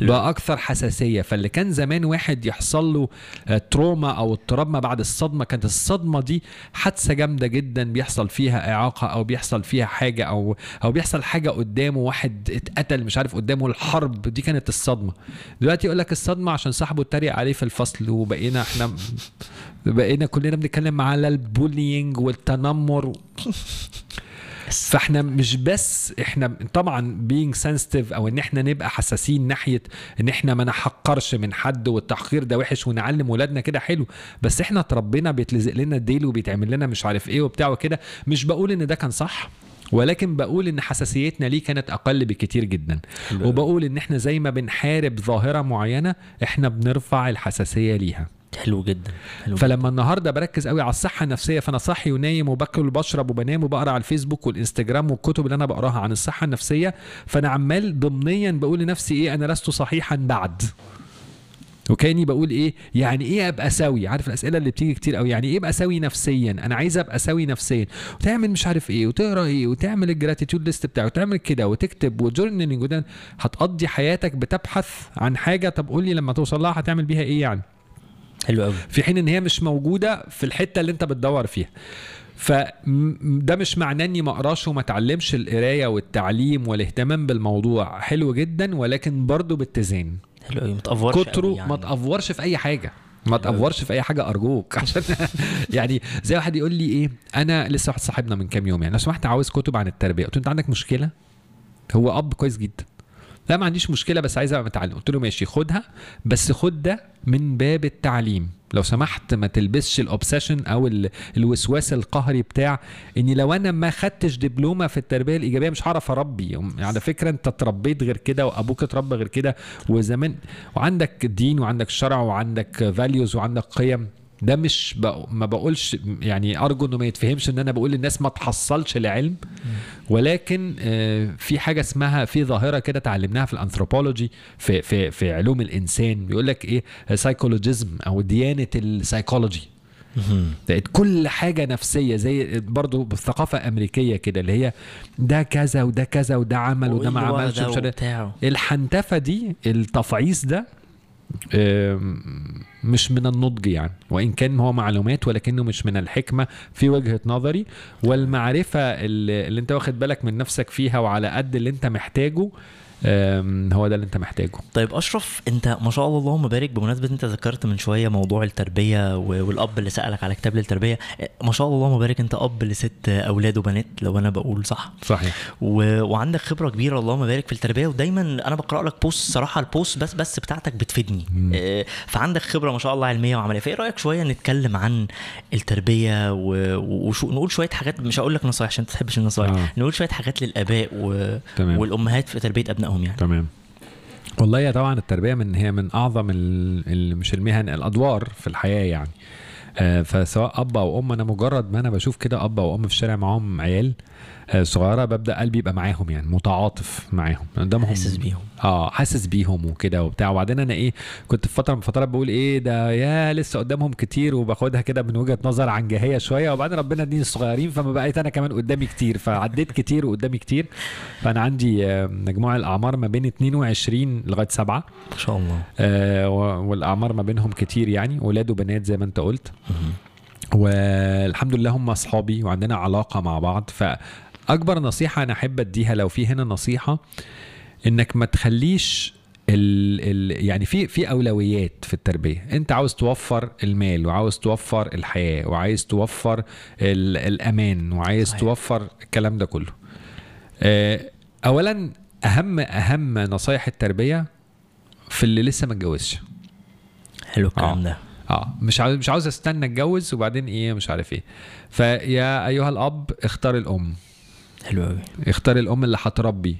بقى أكثر حساسية. فاللي كان زمان واحد يحصل له آه، تروما أو اضطراب ما بعد الصدمة كانت الصدمة دي حادثة جامدة جدا بيحصل فيها إعاقة أو بيحصل فيها حاجة أو أو بيحصل حاجة قدامه واحد اتقتل مش عارف قدامه الحرب دي كانت الصدمة. دلوقتي يقول لك الصدمة عشان صاحبه اتريق عليه في الفصل وبقينا إحنا بقينا كلنا بنتكلم على البولينج والتنمر. *laughs* فاحنا مش بس إحنا طبعا being sensitive أو إن إحنا نبقى حساسين ناحية إن إحنا ما نحقرش من حد والتحقير ده وحش ونعلم ولادنا كده حلو. بس إحنا اتربينا بيتلزق لنا الديل وبيتعمل لنا مش عارف إيه وبتاع وكده. مش بقول إن ده كان صح ولكن بقول إن حساسيتنا ليه كانت أقل بكتير جدا. وبقول إن إحنا زي ما بنحارب ظاهرة معينة إحنا بنرفع الحساسية ليها. حلو جدا حلو فلما النهارده بركز قوي على الصحة النفسية فأنا صاحي ونايم وباكل وبشرب وبنام وبقرأ على الفيسبوك والإنستجرام والكتب اللي أنا بقراها عن الصحة النفسية فأنا عمال ضمنيا بقول لنفسي إيه أنا لست صحيحا بعد. وكأني بقول إيه يعني إيه أبقى سوي؟ عارف الأسئلة اللي بتيجي كتير قوي يعني إيه أبقى سوي نفسيا؟ أنا عايز أبقى سوي نفسيا. وتعمل مش عارف إيه وتقرأ إيه وتعمل ال gratitude list بتاعك وتعمل كده وتكتب و journaling هتقضي حياتك بتبحث عن حاجة طب قول لي لما توصل لها هتعمل بيها إيه يعني؟ حلو قوي. في حين إن هي مش موجودة في الحتة اللي أنت بتدور فيها. فده مش معناه إني ما أقراش وما أتعلمش القراية والتعليم والاهتمام بالموضوع. حلو جدا ولكن برضه باتزان. حلو قوي. ما تأفورش كتره يعني. ما تأفورش في أي حاجة. ما تأفورش في أي حاجة أرجوك. *laughs* عشان يعني زي واحد يقول لي إيه أنا لسه واحد صاحبنا من كام يوم يعني. لو سمحت عاوز كتب عن التربية. قلت له أنت عندك مشكلة؟ هو أب كويس جدا. لا ما عنديش مشكلة بس عايز أبقى متعلم. قلت له ماشي خدها بس خد ده من باب التعليم. لو سمحت ما تلبسش ال obsession أو ال- الوسواس القهري بتاع إني لو أنا ما خدتش دبلومة في التربية الإيجابية مش هعرف أربي. على فكرة أنت اتربيت غير كده وأبوك اتربى غير كده. وزمان وعندك دين وعندك شرع وعندك values وعندك قيم. ده مش بق... ما بقولش يعني أرجو إنه ما يتفهمش إن أنا بقول للناس ما تحصلش العلم ولكن آه، في حاجة اسمها في ظاهرة كده اتعلمناها في الأنثروبولوجي في في في علوم الإنسان. بيقول لك إيه؟ psychologism أو ديانة السايكولوجي. بقت كل حاجة نفسية زي برضو بالثقافه أمريكية كده اللي هي ده كذا وده كذا وده عمل وده ما عملش وبتاع. الحنتفة دي التفعيص ده مش من النضج يعني. وإن كان هو معلومات ولكنه مش من الحكمة في وجهة نظري. والمعرفة اللي, اللي أنت واخد بالك من نفسك فيها وعلى قد اللي أنت محتاجه هو ده اللي انت محتاجه. طيب أشرف انت ما شاء الله اللهم بارك بمناسبة انت ذكرت من شوية موضوع التربية والأب اللي سألك على كتاب للتربية ما شاء الله اللهم بارك انت أب لست أولاد وبنات لو أنا بقول صح؟ صحيح. و... وعندك خبرة كبيرة اللهم بارك في التربية ودايما أنا بقرأ لك post صراحة ال posts بس بس بتاعتك بتفيدني. آه، فعندك خبرة ما شاء الله علمية وعملية. فإيه رأيك شوية نتكلم عن التربية و... وشو نقول شوية حاجات مش هقول لك نصايح عشان ما تحبش النصايح آه. نقول شوية حاجات للآباء و... تمام. والأمهات في تربية ابنائهم يعني تمام والله يا طبعا التربية من هي من أعظم. مش المهن الأدوار في الحياة يعني آه، فسواء أب أو أم أنا مجرد ما أنا بشوف كده أب أو أم في الشارع معاهم عيال صغيرة ببدأ قلبي يبقى معاهم يعني متعاطف معاهم قدامهم حاسس بيهم. آه حاسس بيهم وكده وبتاع. وبعدين أنا إيه كنت في فترة من فترات بقول إيه ده يا لسه قدامهم كتير وباخدها كده من وجهة نظر عنجهية شوية. وبعدين ربنا اديني الصغيرين فما بقيت أنا كمان قدامي كتير فعديت كتير وقدامي كتير. فأنا عندي آه، مجموع الأعمار ما بين 22 لغاية 7 ما شاء الله. آه، والأعمار ما بينهم كتير يعني ولاد وبنات زي ما أنت قلت. والحمد لله هم أصحابي وعندنا علاقة مع بعض فأكبر نصيحة أنا أحب أديها لو في هنا نصيحة إنك ما تخليش ال ال يعني في في أولويات في التربية أنت عاوز توفر المال وعاوز توفر الحياة وعايز توفر ال الأمان وعايز صحيح. صحيح. توفر الكلام ده كله آه، اولا أهم أهم نصايح التربية في اللي لسه ما اتجوزش حلو الكلام آه. ده آه مش عاوز مش عاوز استنى اتجوز وبعدين إيه مش عارف إيه. فيا أيها الأب اختار الأم. حلو قوي اختار الأم اللي هتربي.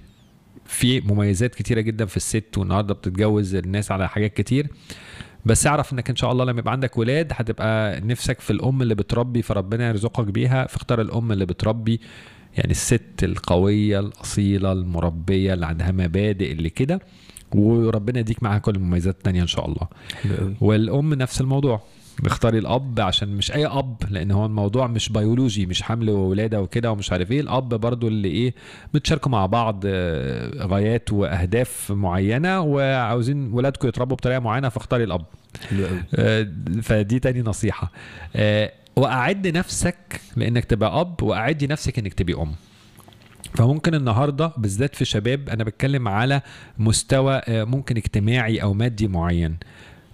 في مميزات كتيرة جدا في الست والنهاردة بتتجوز الناس على حاجات كتير. بس اعرف إنك إن شاء الله لما يبقى عندك ولاد هتبقى نفسك في الأم اللي بتربي فربنا يرزقك بيها. فاختار الأم اللي بتربي. يعني الست القوية الأصيلة المربية اللي عندها مبادئ اللي كده. وربنا يديك معاها كل المميزات التانية إن شاء الله. والأم نفس الموضوع. بيختاري الأب عشان مش أي أب لأن هو الموضوع مش بيولوجي مش حمل وولادة وكده ومش عارف إيه. الأب برضو اللي إيه بتشاركوا مع بعض آه، غايات وأهداف معينة وعاوزين ولادكم يتربوا بطريقة معينة فاختاري الأب. آه، فدي تاني نصيحة. آه، وأعد نفسك لإنك تبقى أب واعدي نفسك إنك تبقي أم. فممكن النهارده بالذات في شباب أنا بتكلم على مستوى آه، ممكن اجتماعي أو مادي معين.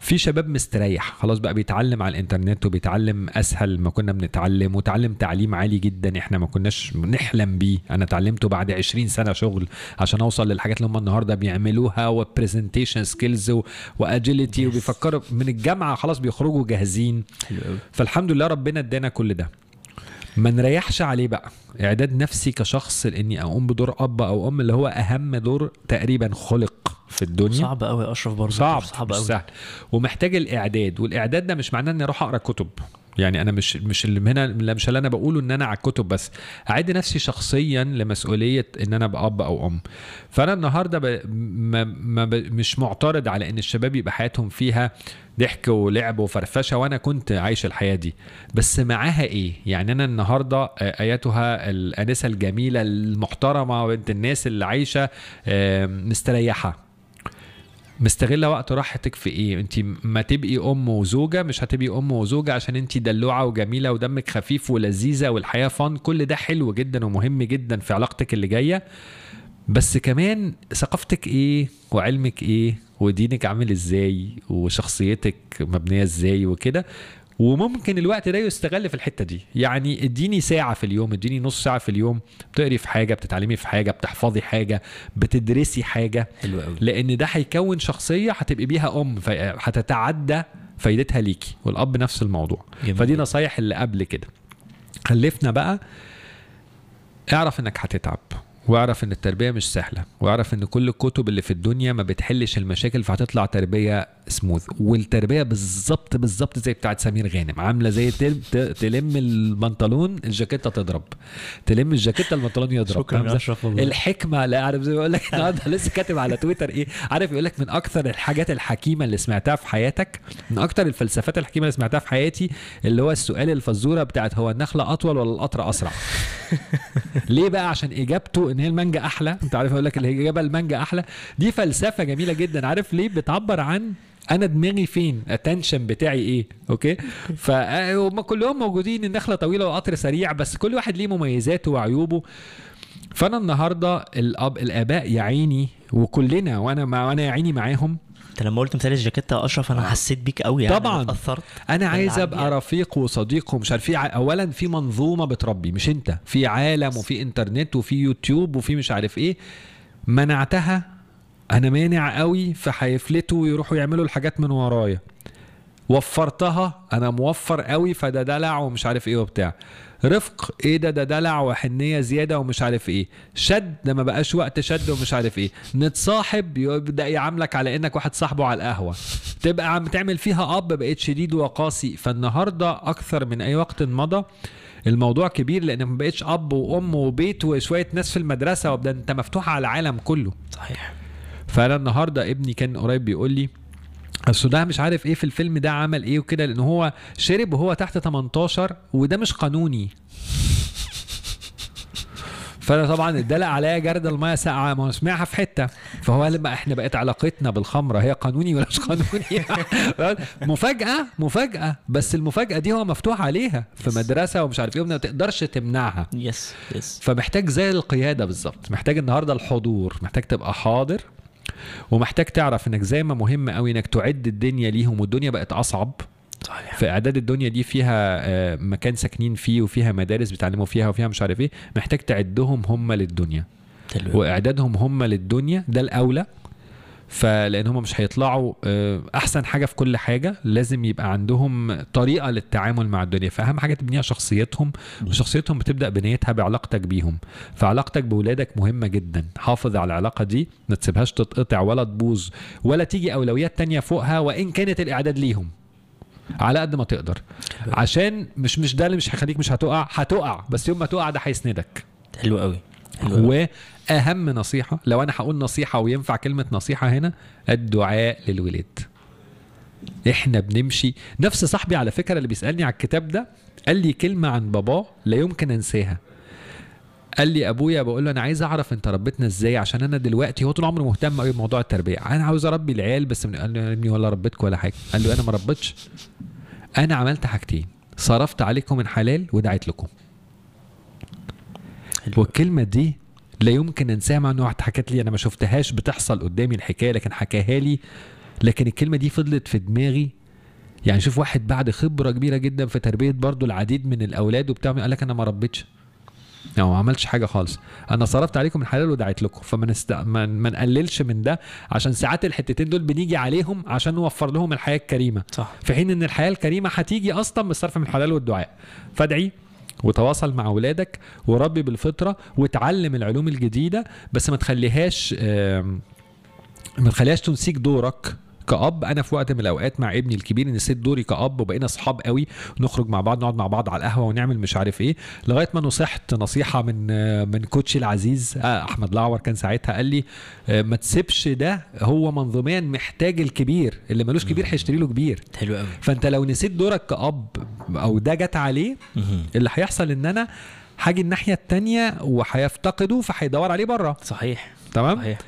في شباب مستريح خلاص بقى بيتعلم على الإنترنت وبيتعلم أسهل ما كنا بنتعلم وتعلم تعليم عالي جدا إحنا ما كناش نحلم بيه. أنا اتعلمته بعد 20 سنة شغل عشان أوصل للحاجات اللي هم النهارده بيعملوها و presentation skills و agility. وبيفكروا من الجامعة خلاص بيخرجوا جاهزين. فالحمد لله ربنا ادانا كل ده. ما نريحش عليه بقى. اعداد نفسي كشخص لإني أقوم بدور أب أو أم اللي هو أهم دور تقريبا خلق في الدنيا. صعب قوي يا أشرف برضه. صعب صعب قوي سهل. ومحتاج الإعداد. والإعداد ده مش معناه إني أروح أقرأ كتب. يعني أنا مش مش اللي هنا مش اللي أنا بقوله إن أنا على الكتب بس. أعد نفسي شخصيا لمسؤولية إن أنا أبقى أب أو أم. فأنا النهارده ب... ما... ما ب... مش معترض على إن الشباب يبقى حياتهم فيها ضحك ولعب وفرفشة وأنا كنت عايش الحياة دي. بس معاها إيه؟ يعني أنا النهارده آه، ايتها الآنسة الجميلة المحترمة بنت الناس اللي عايشة آه، مستريحة. مستغلة وقت راحتك في إيه؟ انت ما تبقي أم وزوجة مش هتبقي أم وزوجة عشان انت دلوعة وجميلة ودمك خفيف ولذيذة والحياة فن كل ده حلو جدا ومهم جدا في علاقتك اللي جاية. بس كمان ثقافتك إيه؟ وعلمك إيه؟ ودينك عامل إزاي؟ وشخصيتك مبنية إزاي؟ وكده. وممكن الوقت ده يستغل في الحتة دي. يعني اديني ساعة في اليوم اديني نص ساعة في اليوم بتقري في حاجة بتتعلمي في حاجة بتحفظي حاجة بتدرسي حاجة. حلو قوي. لأن ده هيكون شخصية هتبقي بيها أم فهتتعدى فايدتها ليكي والأب نفس الموضوع. جميل. فدي نصايح اللي قبل كده. خلفنا بقى اعرف إنك هتتعب. واعرف إن التربية مش سهلة واعرف إن كل الكتب اللي في الدنيا ما بتحلش المشاكل فهتطلع تربية سموث والتربية بالظبط بالظبط زي بتاعت سمير غانم عاملة زي تلم البنطلون الجاكيتة تضرب. تلم الجاكيتة البنطلون يضرب. شكرا؟ أشرف والله. الحكمة لا عارف زي ما بقول لك *laughs* النهارده لسه كاتب على تويتر إيه عارف يقول لك من أكثر الحاجات الحكيمة اللي سمعتها في حياتك من أكثر الفلسفات الحكيمة اللي سمعتها في حياتي اللي هو السؤال الفزورة بتاعت هو النخلة أطول ولا القطر أسرع؟ *laughs* ليه بقى؟ عشان إجابته إن هي المانجا أحلى. أنت عارف أقول لك الاجابه المانجا أحلى. دي فلسفة جميلة جدا. عارف ليه؟ بتعبر عن أنا دماغي فين؟ ال attention بتاعي إيه؟ أوكي؟ فهم كلهم موجودين. النخلة طويلة والقطر سريع بس كل واحد ليه مميزاته وعيوبه. فأنا النهارده الاب الآباء يا عيني وكلنا وأنا مع وأنا يا عيني معاهم انت لما قلت مثال الجاكيته يا اشرف أنا حسيت بيك قوي يعني طبعاً. اتاثرت أنا عايز أبقى. رفيق وصديق ومش عارف في ع- اولا في منظومة بتربي مش أنت. في عالم وفي إنترنت وفي يوتيوب وفي مش عارف إيه. منعتها. أنا مانع قوي فهيفلتوا ويروحوا يعملوا الحاجات من ورايا. وفرتها. أنا موفر قوي فده دلع ومش عارف إيه وبتاع. رفق إيه ده؟ ده دلع وحنية زيادة ومش عارف إيه. شد ده ما بقاش وقت شد ومش عارف إيه. نتصاحب يبدأ يعاملك على إنك واحد صاحبه على القهوة. تبقى عم تعمل فيها أب بقيت شديد وقاسي. فالنهاردة أكثر من أي وقت مضى الموضوع كبير لأن ما بقتش أب وأم وبيت وشوية ناس في المدرسة وده أنت مفتوح على العالم كله. صحيح. فانا النهارده ابني كان قريب بيقول لي اصل ده مش عارف إيه في الفيلم ده عمل إيه وكده لأن هو شرب وهو تحت 18 وده مش قانوني. فأنا طبعا اتدلق عليا جرد المية ساقعة ما سمعها في حتة. فهو قال بقى إحنا بقت علاقتنا بالخمرة هي قانوني ولا مش قانوني. *laughs* مفاجأة مفاجأة بس المفاجأة دي هو مفتوح عليها في مدرسة ومش عارف إيه وما تقدرش تمنعها. يس يس فمحتاج زي القيادة بالظبط محتاج النهاردة الحضور محتاج تبقى حاضر. ومحتاج تعرف إنك زي ما مهم قوي إنك تعد الدنيا ليهم والدنيا بقت أصعب. صحيح. في أعداد الدنيا دي فيها آه، مكان ساكنين فيه وفيها مدارس بيتعلموا فيها وفيها مش عارف إيه محتاج تعدهم هم للدنيا. حلو وإعدادهم هم للدنيا ده الأولى. فلان هم مش هيطلعوا آه، أحسن حاجة في كل حاجة لازم يبقى عندهم طريقة للتعامل مع الدنيا. فأهم حاجة تبنيها شخصيتهم وشخصيتهم بتبدأ بنيتها بعلاقتك بيهم. فعلاقتك بولادك مهمة جدا. حافظ على العلاقة دي ما تسيبهاش تتقطع ولا تبوظ ولا تيجي أولويات تانية فوقها وإن كانت الإعداد ليهم. على قد ما تقدر. عشان مش مش ده اللي مش هيخليك مش هتقع هتقع. بس يوم ما تقع ده هيسندك. حلو قوي. حلو واهم نصيحة لو أنا هقول نصيحة وينفع كلمة نصيحة هنا الدعاء للولاد. إحنا بنمشي. نفس صاحبي على فكرة اللي بيسألني على الكتاب ده قال لي كلمة عن باباه لا يمكن أنساها. قال لي أبويا بقول له أنا عايز أعرف أنت ربيتنا إزاي؟ عشان أنا دلوقتي هو طول عمره مهتم قوي بموضوع التربية. أنا عاوز أربي العيال بس من قال له ابني ولا ربيتك ولا حاجة. قال له أنا ما ربيتش. أنا عملت حاجتين. صرفت عليكم من حلال ودعيت لكم. والكلمة دي لا يمكن انساها مع إنه حكت لي أنا ما شفتهاش بتحصل قدامي الحكاية لكن حكاها لي. لكن الكلمة دي فضلت في دماغي. يعني شوف واحد بعد خبرة كبيرة جدا في تربية برضو العديد من الأولاد وبتاع قال لك أنا ما ربيتش. يعني ما عملتش حاجة خالص. أنا صرفت عليكم الحلال ودعيت لكم. فما نست... ما... ما نقللش من ده. عشان ساعات الحتتين دول بنيجي عليهم عشان نوفر لهم الحياة الكريمة. صح. في حين إن الحياة الكريمة هتيجي أصلا بالصرف من الحلال والدعاء. فادعي. وتواصل مع اولادك وربي بالفطرة وتعلم العلوم الجديدة بس ما تخليهاش ما تخليهاش تنسيك دورك. كأب. أنا في وقت من الأوقات مع ابني الكبير نسيت دوري كأب وبقينا أصحاب قوي. نخرج مع بعض نقعد مع بعض على القهوة ونعمل مش عارف إيه. لغاية ما نصحت نصيحة من من كوتشي العزيز آه، أحمد الأعور كان ساعتها قال لي آه، ما تسيبش ده هو منظوميا محتاج الكبير. اللي ملوش كبير هيشتري له كبير. حلو قوي. فأنت لو نسيت دورك كأب أو ده جت عليه. اللي هيحصل إن أنا هاجي الناحية التانية وهيفتقده فهيدور عليه بره. صحيح. تمام؟ صحيح.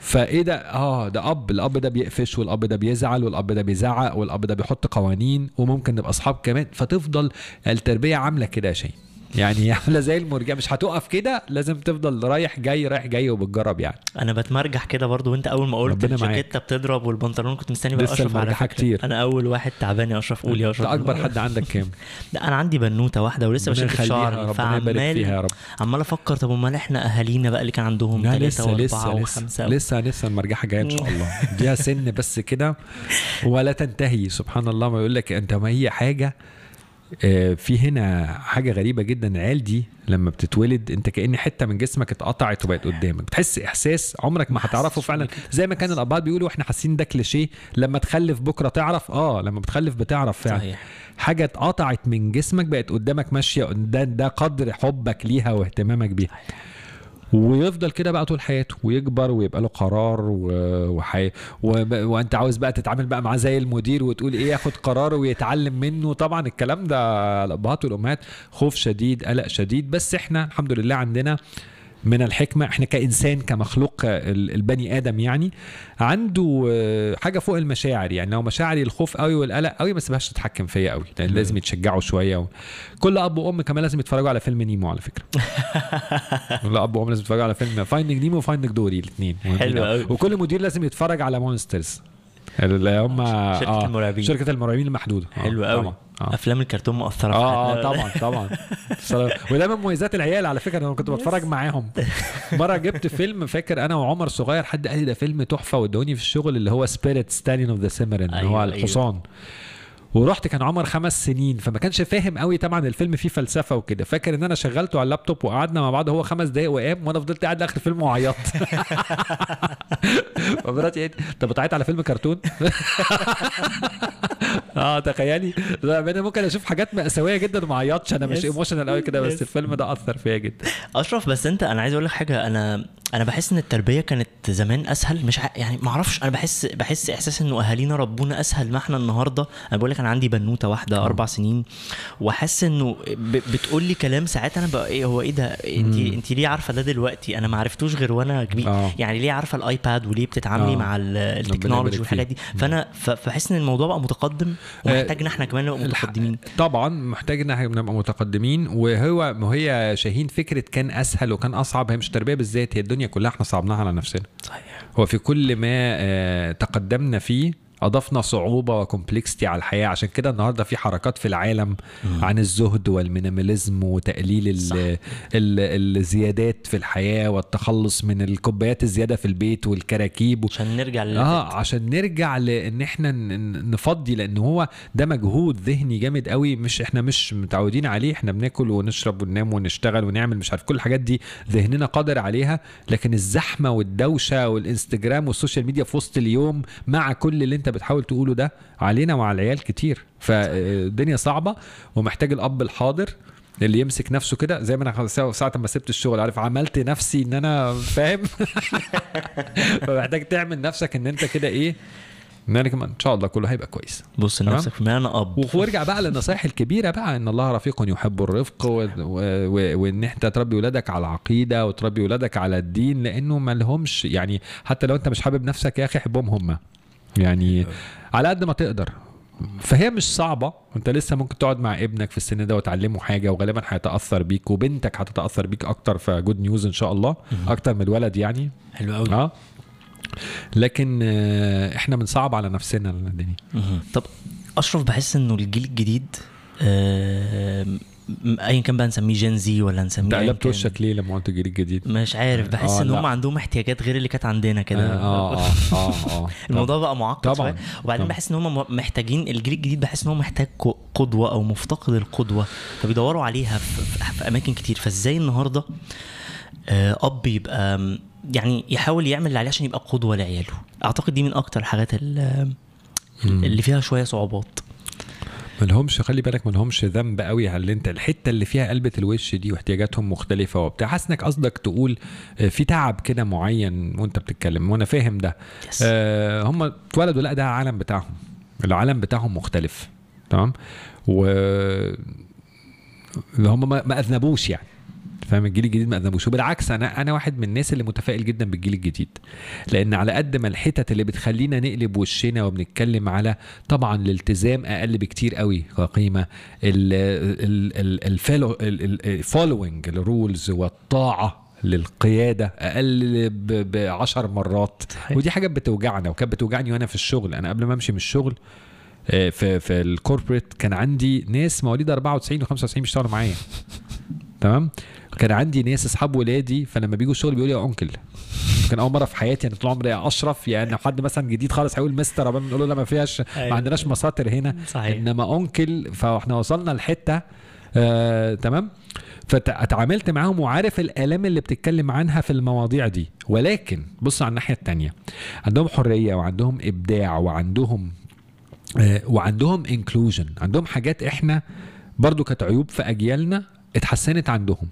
فإيه ده؟ آه ده أب الأب ده بيقفش والأب ده بيزعل والأب ده بيزعق والأب ده بيحط قوانين وممكن نبقى أصحاب كمان. فتفضل التربية عاملة كده يا شيء يعني *laughs* عاملة زي المرجع مش هتقف كده لازم تفضل رايح جاي رايح جاي وبتجرب يعني. أنا بتمرجح كده برضو وأنت أول ما قلت. الجاكيتة بتضرب والبنطلون كنت مستني بقى أشرف على كتير. أنا أول واحد تعبان يا أشرف قول يا أشرف. ده أكبر حد عندك كام؟ *laughs* لا أنا عندي بنوتة واحدة ولسه شعري فيها يا فعمال رب. عمال أفكر طب أمال إحنا أهالينا بقى اللي كان عندهم لا ثلاثة وأربعة لسه لسه وخمسة لسه لسه المرجحة جاية إن شاء الله. *laughs* ديها سن بس كده ولا تنتهي سبحان الله. ما يقول لك أنت ما هي حاجة في هنا حاجة غريبة جدا. العيال دي لما بتتولد انت كأن حتة من جسمك اتقطعت وبقت قدامك. بتحس إحساس عمرك ما هتعرفه فعلا. زي ما كان الأبهات بيقولوا إحنا حاسين ده كليشيه. لما تخلف بكرة تعرف آه لما بتخلف بتعرف فعلا. صحيح. حاجة اتقطعت من جسمك بقت قدامك ماشية. ده ده قدر حبك ليها واهتمامك بيها. ويفضل كده بقى طول حياته ويكبر ويبقى له قرار و... وحي... و... وانت عاوز بقى تتعامل بقى معاه زي المدير وتقول إيه ياخد قراره ويتعلم منه. طبعا الكلام ده الأبهات والأمهات خوف شديد قلق شديد بس إحنا الحمد لله عندنا من الحكمة إحنا كإنسان كمخلوق ال- البني آدم يعني عنده آه، حاجة فوق المشاعر يعني. لو مشاعري الخوف قوي والقلق قوي ما سيبهاش تتحكم فيا قوي لأن لازم يتشجعوا شوية و... كل أب وأم كمان لازم يتفرجوا على فيلم نيمو على فكرة. *laughs* كل أب وأم لازم يتفرجوا على فيلم Finding Nemo و Finding Dory الاثنين حلو قوي. وكل مدير لازم يتفرج على Monsters اللي هم شركة المرعبين. شركة المرعبين المحدودة آه، حلو قوي طبعا آه أفلام الكرتون مؤثرة آه. آه، طبعا طبعا. وده من مميزات العيال على فكرة أنا كنت بتفرج معاهم مرة جبت فيلم فاكر أنا وعمر صغير حد قال لي ده فيلم تحفة وادوني في الشغل اللي هو Spirit Stallion of the Cimarron اللي أيوة، هو أيوة. ورحت كان عمر خمس سنين فما كانش فاهم قوي طبعا الفيلم فيه فلسفة وكده. فاكر إن أنا شغلته على اللابتوب وقعدنا مع بعض هو خمس دقايق وقام وأنا فضلت قاعد لآخر الفيلم وعيطت. *laughs* فمراتي قالت انت بتعيط على فيلم كرتون؟ *laughs* آه تخيلي. أنا ممكن أشوف حاجات مأساوية جدا وما اعيطش أنا مش. emotional قوي كده بس. الفيلم ده أثر فيا جدا. أشرف بس أنت أنا عايز أقول لك حاجة. أنا أنا بحس إن التربية كانت زمان أسهل. مش ع... يعني ما أعرفش أنا بحس بحس إحساس إنه أهالينا ربونا أسهل ما إحنا النهارده. أنا بقول لك أنا عندي بنوتة واحدة أربع سنين وحاسس إنه. بتقول لي كلام ساعات أنا بقى إيه هو إيه ده انت انت ليه عارفة ده دلوقتي أنا ما عرفتوش غير وأنا كبير آه. يعني ليه عارفة الآيباد وليه بتتعاملي آه. مع ال technology. والحاجات دي فأنا. فحس إن الموضوع بقى متقدم ومحتاجنا إحنا كمان نبقى متقدمين طبعا محتاج إن إحنا نبقى متقدمين وهو ما هي شاهين فكرة كان أسهل وكان أصعب هي مش تربية بالذات هي الدنيا كلها إحنا صعبناها على نفسنا صحيح هو في كل ما آه، تقدمنا فيه أضفنا صعوبة و complexity على الحياة. عشان كده النهارده في حركات في العالم عن الزهد وال minimalism وتقليل صح. ال ال الزيادات في الحياة والتخلص من الكوبايات الزيادة في البيت والكراكيب و... عشان نرجع آه عشان نرجع لإن إحنا نفضي لأن هو ده مجهود ذهني جامد قوي. مش إحنا مش متعودين عليه. إحنا بناكل ونشرب وننام ونشتغل ونعمل مش عارف كل الحاجات دي ذهننا قادر عليها. لكن الزحمة والدوشة والإنستجرام وال social media في وسط اليوم مع كل اللي أنت بتحاول تقوله ده علينا وعلى العيال كتير. فالدنيا صعبة ومحتاج الأب الحاضر اللي يمسك نفسه كده. زي ما أنا ساعه ما سبت الشغل عارف عملت نفسي إن أنا فاهم؟ *laughs* فمحتاج تعمل نفسك إن أنت كده إيه؟ إن أنا كمان إن شاء الله كله هيبقى كويس. بص؟ لنفسك أنا أب. وارجع بقى للنصائح الكبيرة بقى إن الله رفيق يحب الرفق و... و... و... وإن أنت تربي ولادك على العقيده وتربي ولادك على الدين لأنه ما لهمش يعني حتى لو أنت مش حابب نفسك يا أخي حبهم هم. يعني على قد ما تقدر. فهي مش صعبة. انت لسه ممكن تقعد مع ابنك في السن ده وتعلمه حاجة وغالبا هيتأثر بيك وبنتك هتتأثر بيك أكتر فجود نيوز إن شاء الله أكتر من الولد يعني. حلو قوي. آه. لكن آه، إحنا بنصعب على نفسنا الدنيا. طب أشرف بحس إنه الجيل الجديد آم، ايا كان بقى نسميه جين زي ولا نسميه انت أياً قلبت كان. وشك ليه لما قلت الجيل الجديد؟ مش عارف بحس آه، إن. هم عندهم احتياجات غير اللي كانت عندنا كده آه آه آه آه *laughs* الموضوع بقى معقد طبعاً. وبعدين طبعاً. بحس إن هم محتاجين الجيل الجديد بحس إن هو محتاج قدوة أو مفتقد القدوة فبيدوروا عليها في, في, أماكن كتير فإزاي النهارده آه، أب يبقى يعني يحاول يعمل اللي عليه عشان يبقى قدوة لعياله أعتقد دي من أكتر الحاجات ال- اللي فيها شوية صعوبات ملهمش خلي بالك ملهمش ذنب قوي على اللي انت الحتة اللي فيها قلبة الوش دي واحتياجاتهم مختلفة وبتاع. حاسس انك قصدك تقول آه، في تعب كده معين وانت بتتكلم وأنا فاهم ده. يس. آه هم اتولدوا لا ده العالم بتاعهم. العالم بتاعهم مختلف تمام؟ و هم ما ما أذنبوش يعني. فاهم؟ الجيل الجديد ما أذنبوش. وبالعكس أنا أنا واحد من الناس اللي متفائل جدا بالجيل الجديد. لأن على قد ما الحتت اللي بتخلينا نقلب وشنا وبنتكلم على طبعا الالتزام أقل بكتير قوي كقيمة. ال following ال rules والطاعة للقيادة أقل ب 10 مرات. ودي حاجة بتوجعنا وكانت بتوجعني وأنا في الشغل. أنا قبل ما أمشي من الشغل آه، في في ال corporate كان عندي ناس مواليد 94 و95 بيشتغلوا معايا. تمام؟ كان عندي ناس أصحاب ولادي فلما بيجوا الشغل بيقولوا يا uncle يمكن أول مرة في حياتي أنا طول عمري أشرف يعني حد مثلا جديد خالص هيقول مستر قبل ما نقول له لا ما فيهاش أيوة. ما عندناش مساطر هنا. صحيح. إنما uncle فإحنا وصلنا لحتة آه، تمام؟ فتعاملت معاهم وعارف الآلام اللي بتتكلم عنها في المواضيع دي. ولكن بص على الناحية التانية. عندهم حرية وعندهم إبداع وعندهم آه، وعندهم inclusion عندهم حاجات إحنا برضو كانت عيوب في أجيالنا اتحسنت عندهم.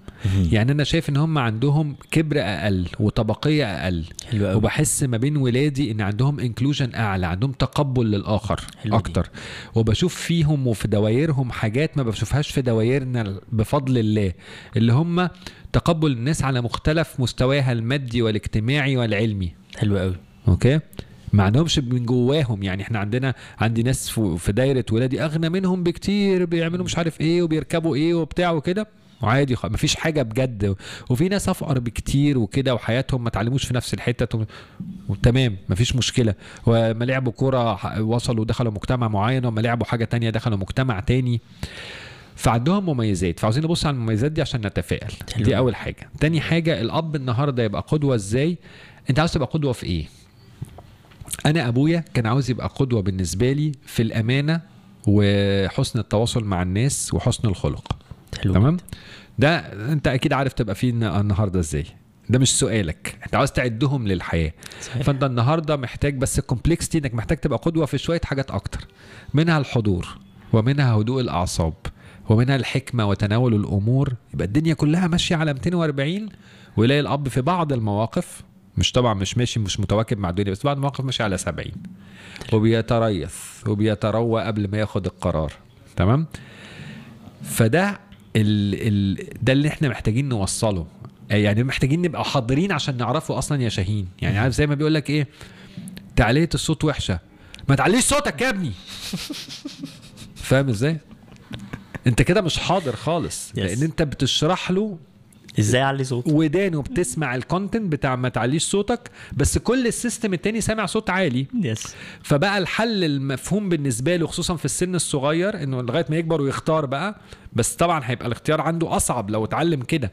يعني أنا شايف إن هم عندهم كبر أقل وطبقية أقل. حلو قوي. وبحس ما بين ولادي إن عندهم inclusion أعلى عندهم تقبل للآخر حلو دي. أكتر. وبشوف فيهم وفي دوايرهم حاجات ما بشوفهاش في دوايرنا بفضل الله اللي هم تقبل الناس على مختلف مستواها المادي والاجتماعي والعلمي. حلو قوي. أوكي؟ ما عندهمش من جواهم. يعني إحنا عندنا عندي ناس في دايرة ولادي أغنى منهم بكتير بيعملوا مش عارف إيه وبيركبوا إيه وبتاع وكده. وعادي خ- مفيش حاجة بجد. وفي ناس أفقر بكتير وكده وحياتهم ما اتعلموش في نفس الحتة. وتمام مفيش مشكلة. وما لعبوا كورة وصلوا دخلوا مجتمع معين وما لعبوا حاجة تانية دخلوا مجتمع تاني. فعندهم مميزات. فعاوزين نبص على المميزات دي عشان نتفائل. دي أول حاجة. تاني حاجة الأب النهارده يبقى قدوة إزاي؟ أنت عاوز تبقى قدوة في إيه؟ أنا أبويا كان عاوز يبقى قدوة بالنسبة لي في الأمانة وحسن التواصل مع الناس وحسن الخلق. حلو تمام؟ ده أنت أكيد عارف تبقى فيه الن- النهارده إزاي. ده مش سؤالك. أنت عاوز تعدهم للحياة. صحيح. فأنت النهارده محتاج بس ال complexity إنك محتاج تبقى قدوة في شوية حاجات أكتر. منها الحضور ومنها هدوء الأعصاب ومنها الحكمة وتناول الأمور. يبقى الدنيا كلها ماشية على 240 ويلاقي الأب في بعض المواقف مش طبعا مش ماشي مش متواكب مع الدنيا بس بعض المواقف ماشي على 70 وبيتريث وبيتروى قبل ما ياخد القرار. تمام؟ فده ال ال ده اللي إحنا محتاجين نوصله. يعني محتاجين نبقى حاضرين عشان نعرفه أصلا يا شاهين. يعني عارف زي ما بيقول لك إيه؟ تعلية الصوت وحشة. ما تعليش صوتك يا ابني. فاهم إزاي؟ أنت كده مش حاضر خالص. Yes. لأن أنت بتشرح له إزاي اعلي صوت ودانه بتسمع ال content بتاع ما تعليش صوتك بس كل ال system التاني سامع صوت عالي. yes فبقى الحل المفهوم بالنسبة له خصوصا في السن الصغير إنه لغاية ما يكبر ويختار بقى بس طبعا هيبقى الاختيار عنده أصعب لو اتعلم كده.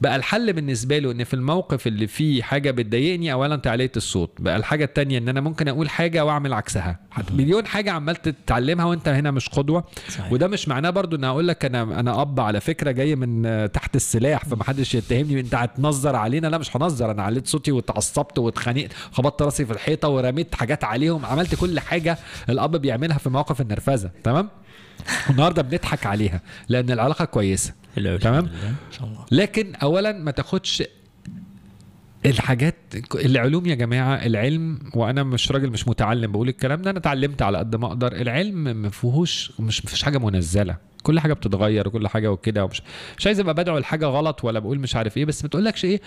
بقى الحل بالنسبة له إن في الموقف اللي فيه حاجة بتضايقني اولا تعليه الصوت. بقى الحاجة التانية إن أنا ممكن أقول حاجة وأعمل عكسها. مليون حاجة عمال تتعلمها وأنت هنا مش قدوة. صحيح. وده مش معناه برضو إن أقول لك أنا أنا أب على فكرة جاي من تحت السلاح فمحدش يتهمني أنت هتنظر علينا. لا مش هنظر. أنا عليت صوتي واتعصبت واتخانقت خبطت راسي في الحيطة ورميت حاجات عليهم. عملت كل حاجة الأب بيعملها في مواقف النرفزة. تمام؟ النهارده بنضحك عليها لأن العلاقة كويسة. تمام. إن شاء الله. لكن اولا ما تاخدش الحاجات العلوم يا جماعة العلم وأنا مش راجل مش متعلم بقول الكلام ده أنا اتعلمت على قد ما أقدر. العلم ما فيهوش مش مفيش حاجة منزلة. كل حاجة بتتغير وكل حاجة وكده ومش مش عايز أبقى بدعو لحاجة غلط ولا بقول مش عارف إيه بس ما تقولكش إيه إيه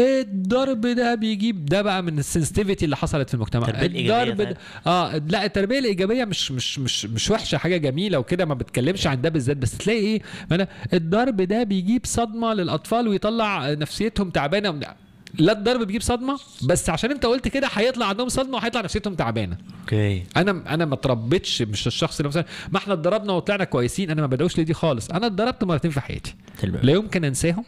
الضرب ده بيجيب ده بقى من السنسيتيفيتي اللي حصلت في المجتمع. الضرب ده آه لا التربية الإيجابية مش مش مش مش وحشة حاجة جميلة وكده ما بتكلمش عن ده بالذات بس تلاقي إيه؟ أنا الضرب ده بيجيب صدمة للأطفال ويطلع نفسيتهم تعبانة لا الضرب بيجيب صدمة بس عشان أنت قلت كده هيطلع عندهم صدمة وهيطلع نفسيتهم تعبانة. okay. أنا أنا ما اتربيتش مش الشخص اللي مثلا ما إحنا اتضربنا وطلعنا كويسين أنا ما بدعوش لدي خالص. أنا اتضربت مرتين في حياتي. لا يمكن أنساهم.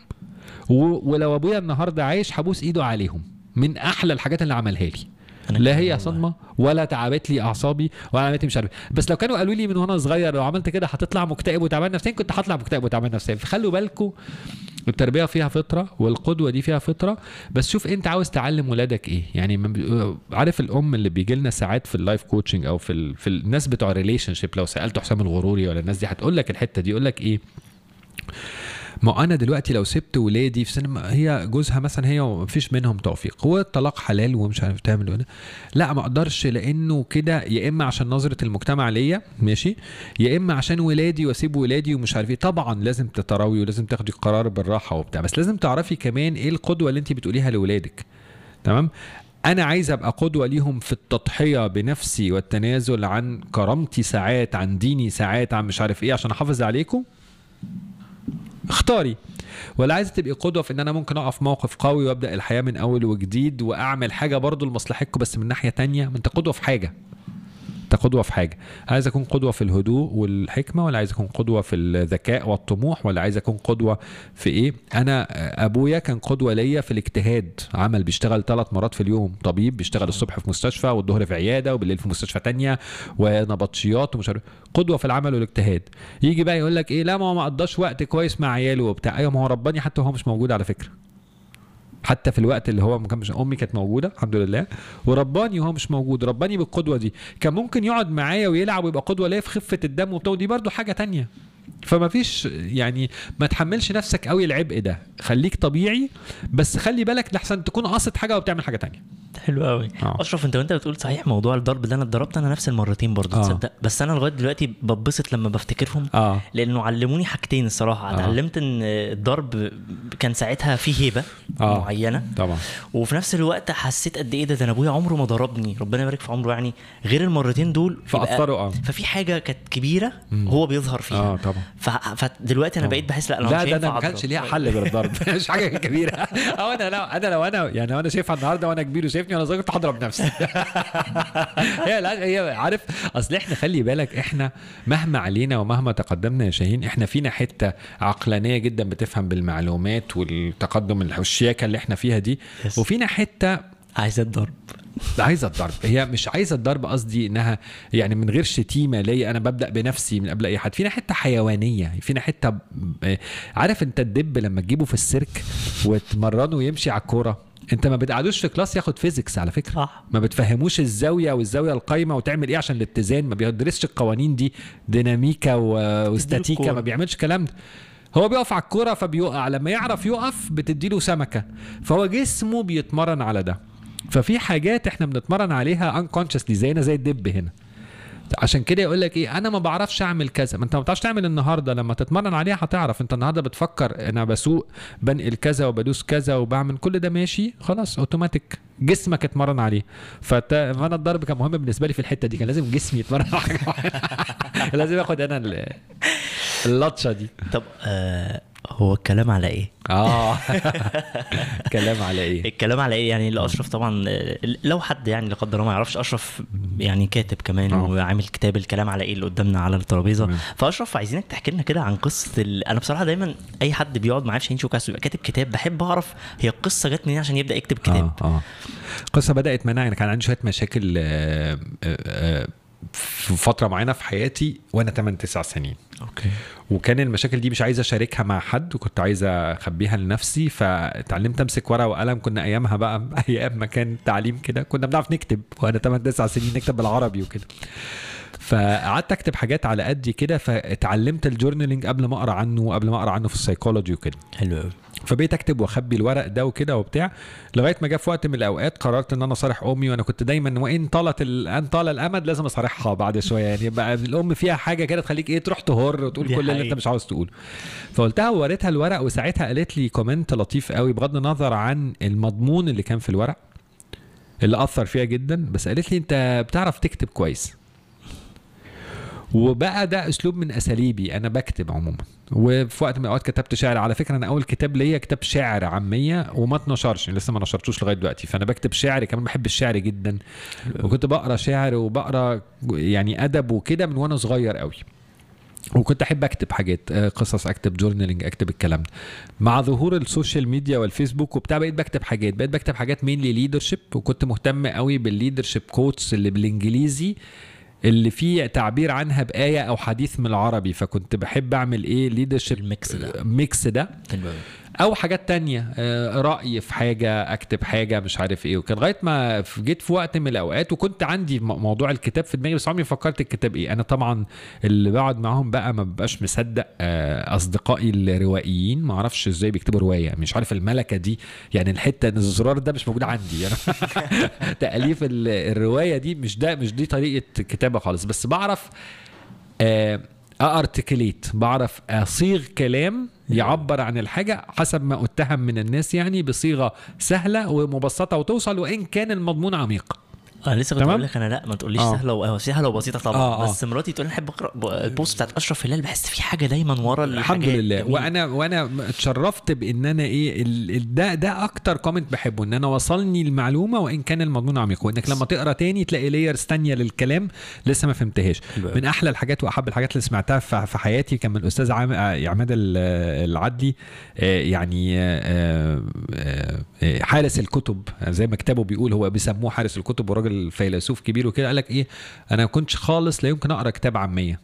ولو أبويا النهارده عايش هبوس إيده عليهم. من أحلى الحاجات اللي عملها لي. لا هي. صدمة ولا تعبت لي أعصابي ولا عملت مش عارف. بس لو كانوا قالوا لي من وأنا صغير لو عملت كده هتطلع مكتئب وتعبان نفسيا كنت هطلع مكتئب وتعبان نفسيا. فخلوا بالكم التربية فيها فطرة والقدوة دي فيها فطرة. بس شوف أنت عاوز تعلم ولادك إيه. يعني عارف الأم اللي بيجي لنا ساعات في ال life coaching أو في ال... في الناس بتوع relationship لو سالته حسام الغروري ولا الناس دي هتقول لك الحتة دي يقول لك إيه؟ ما أنا دلوقتي لو سبت ولادي في سن هي جوزها مثلا هي ومفيش منهم توفيق. هو الطلاق حلال ومش عارف تعمل ولا لا ما أقدرش لأنه كده يا إما عشان نظرة المجتمع ليا ماشي يا إما عشان ولادي وأسيب ولادي ومش عارف إيه. طبعا لازم تتراوي ولازم تاخدي القرار بالراحة وبتاع بس لازم تعرفي كمان إيه القدوة اللي انت بتقوليها لاولادك تمام؟ أنا عايز أبقى قدوة ليهم في التضحية بنفسي والتنازل عن كرامتي ساعات عن ديني ساعات عن مش عارف إيه عشان أحافظ عليكم. اختاري. ولا عايزة تبقي قدوة في إن أنا ممكن أقف موقف قوي وأبدأ الحياة من أول وجديد وأعمل حاجة برضو لمصلحتكم بس من ناحية تانية؟ ما أنت قدوة في حاجة. انت قدوة في حاجة. عايز أكون قدوة في الهدوء والحكمة ولا عايز أكون قدوة في الذكاء والطموح ولا عايز أكون قدوة في إيه؟ أنا أبويا كان قدوة ليا في الاجتهاد. عمل بيشتغل ثلاث مرات في اليوم. طبيب بيشتغل الصبح في مستشفى والظهر في عيادة وبالليل في مستشفى تانية ونبطشيات ومش عارف. قدوة في العمل والاجتهاد. يجي بقى يقول لك إيه؟ لا ما هو ما قضاش وقت كويس مع عياله وبتاع. أيوه ما هو رباني حتى وهو مش موجود على فكرة. حتى في الوقت اللي هو ما كانش أمي كانت موجودة الحمد لله. ورباني وهو مش موجود رباني بالقدوة دي. كان ممكن يقعد معايا ويلعب ويبقى قدوة ليا في خفة الدم وبتاع ودي برضو حاجة تانية. فما فيش يعني ما تحملش نفسك قوي العبء ده. خليك طبيعي بس خلي بالك لحسن تكون قاصد حاجة وبتعمل حاجة تانية. حلو قوي. آه. أشرف أنت وأنت بتقول صحيح موضوع الضرب ده أنا اتضربت أنا نفس المرتين برضه آه. تصدق؟ بس أنا لغاية دلوقتي ببسط لما بفتكرهم آه. لأنه علموني حاجتين الصراحة. آه. اتعلمت إن الضرب كان ساعتها فيه هيبة آه. معينة طبعا. وفي نفس الوقت حسيت قد إيه ده ده أنا أبويا عمره ما ضربني. ربنا يبارك في عمره يعني غير المرتين دول فأثروا آه. ففي حاجة كانت كبيرة مم. هو بيظهر فيها. آه طبعا. ف... فدلوقتي أنا. بقيت بحس لا أنا لا مش ده أنا ما كانش. ليها حل غير الضرب *laughs* مش حاجة كبيرة *laughs* أو أنا لو أنا لو أنا يعني لو أنا شايفها النهارده وأنا كبير وشايفني وأنا صغير كنت هضرب نفسي *laughs* هي لا هي عارف أصل إحنا خلي بالك إحنا مهما علينا ومهما تقدمنا يا شاهين إحنا فينا حتة عقلانية جدا بتفهم بالمعلومات والتقدم الشياكه اللي إحنا فيها دي. وفينا حتة عايز الضرب عايزة الضرب. هي مش عايزة الضرب قصدي إنها يعني من غير شتيمة ليا أنا ببدأ بنفسي من قبل أي حد. فينا حتة حيوانية فينا حتة ب- عارف أنت الدب لما تجيبه في السيرك وتمرنه ويمشي على الكورة أنت ما بتقعدوش في class ياخد physics على فكرة. صح. ما بتفهموش الزاوية والزاوية القايمة وتعمل إيه عشان الاتزان. ما بيدرسش القوانين دي. ديناميكا و- واستاتيكا. ما بيعملش الكلام ده. هو بيقف على الكورة فبيقع لما يعرف يقف بتديله سمكة. فهو جسمه بيتمرن على ده. ففي حاجات إحنا بنتمرن عليها انكونشسلي زينا زي الدب هنا. عشان كده يقول لك إيه أنا ما بعرفش أعمل كذا. ما أنت ما بتعرفش تعمل النهارده لما تتمرن عليها هتعرف. أنت النهارده بتفكر أنا بسوق بنقل كذا وبدوس كذا وبعمل كل ده ماشي خلاص اوتوماتيك جسمك اتمرن عليه. فت... فأنا الضرب كان مهم بالنسبة لي في الحتة دي كان لازم جسمي يتمرن على حاجة. *laughs* لازم آخد أنا ال- اللطشة دي. طب آه هو الكلام على إيه؟ آه *laughs* كلام على إيه الكلام على إيه يعني اشرف طبعا لو حد يعني لا قدر الله ما يعرفش أشرف يعني كاتب كمان آه. وعامل كتاب الكلام على إيه اللي قدامنا على الترابيزة. فأشرف عايزينك تحكي لنا كده عن قصة ال... أنا بصراحة دايما أي حد بيقعد معايا في شاهين شوكاس ويبقى كاتب كتاب بحب أعرف هي القصة جت منين عشان يبدأ يكتب كتاب آه آه القصة بدأت معانا يعني كان عندي شوية مشاكل آه، آه، آه، في فترة معينة في حياتي وأنا 8 9 سنين. okay. وكان المشاكل دي مش عايز أشاركها مع حد وكنت عايز أخبيها لنفسي فتعلمت أمسك ورقة وقلم. كنا أيامها بقى *laughs* أيام ما كان التعليم كده كنا بنعرف نكتب وأنا 8 9 سنين نكتب بالعربي وكده. فقعدت أكتب حاجات على قدي كده فاتعلمت ال journaling قبل ما أقرأ عنه وقبل ما أقرأ عنه في السيكولوجي وكده. حلو قوي فبقيت اكتب واخبي الورق ده وكده وبتاع. لغاية ما جه في وقت من الأوقات قررت إن أنا أصارح أمي وأنا كنت دايما وإن طالت ال... إن طال الأمد لازم أصارحها بعد شوية. يعني بقى الأم فيها حاجة كده تخليك إيه تروح تهر وتقول كل اللي أنت. مش عاوز تقوله. فقلتها ووريتها الورق وساعتها قالت لي كومنت لطيف قوي بغض النظر عن المضمون اللي كان في الورق اللي أثر فيها جدا بس قالت لي أنت بتعرف تكتب كويس. وبقى ده أسلوب من أساليبي أنا بكتب عموما. وفي وقت من الأوقات كتبت شعر. على فكرة أنا أول كتاب ليا كتاب شعر عامية وما اتنشرش لسه ما نشرتوش لغاية دلوقتي. فأنا بكتب شعر كمان بحب الشعر جدا. وكنت بقرأ شعر وبقرأ يعني أدب وكده من وأنا صغير قوي. وكنت أحب أكتب حاجات آه، قصص أكتب journaling أكتب الكلام ده. مع ظهور ال social media والفيسبوك وبتاع بقيت بكتب حاجات. بقيت بكتب حاجات mainly leadership وكنت مهتم قوي بال leadership quotes اللي بالإنجليزي. اللي فيه تعبير عنها بآية أو حديث من العربي فكنت بحب أعمل إيه؟ leadership ال mix ده. mix ده. أو حاجات تانية آه، رأي في حاجة أكتب حاجة مش عارف إيه وكان لغاية ما جيت في وقت من الأوقات وكنت عندي موضوع الكتاب في دماغي بس عمري فكرت الكتاب إيه. أنا طبعا اللي بقعد معاهم بقى ما ببقاش مصدق آه، أصدقائي الروائيين ما أعرفش إزاي بيكتبوا رواية. مش عارف الملكة دي يعني الحتة إن الزرار ده مش موجود عندي. أنا *laughs* تأليف ال- الرواية دي مش ده مش دي طريقة كتابة خالص. بس بعرف آه، articulate بعرف أصيغ كلام يعبر عن الحاجة حسب ما أتهم من الناس يعني بصيغة سهلة ومبسطة وتوصل وإن كان المضمون عميق. أنا لسه كنت؟ بقول لك أنا لأ ما تقوليش آه. سهلة و... سهلة وبسيطة طبعا آه، آه. بس مراتي تقول لي أحب أقرأ ال post بتاعت أشرف هلال بحس في حاجة دايما ورا الحمد. لله جميل. وأنا وأنا اتشرفت بإن أنا إيه ده ده أكتر comment بحبه إن أنا وصلني المعلومة وإن كان المضمون عميق وإنك لما تقرأ تاني تلاقي layers تانية للكلام لسه ما فهمتهاش. من أحلى الحاجات وأحب الحاجات اللي سمعتها في في حياتي كان من الاستاذ آه، عماد ال- العدلي آه، يعني آه، آه، آه، حارس الكتب زي ما كتابه بيقول هو بيسموه حارس الكتب وراجل فيلسوف كبير وكده قال لك إيه أنا ما كنتش خالص لا يمكن أقرأ كتاب عامية.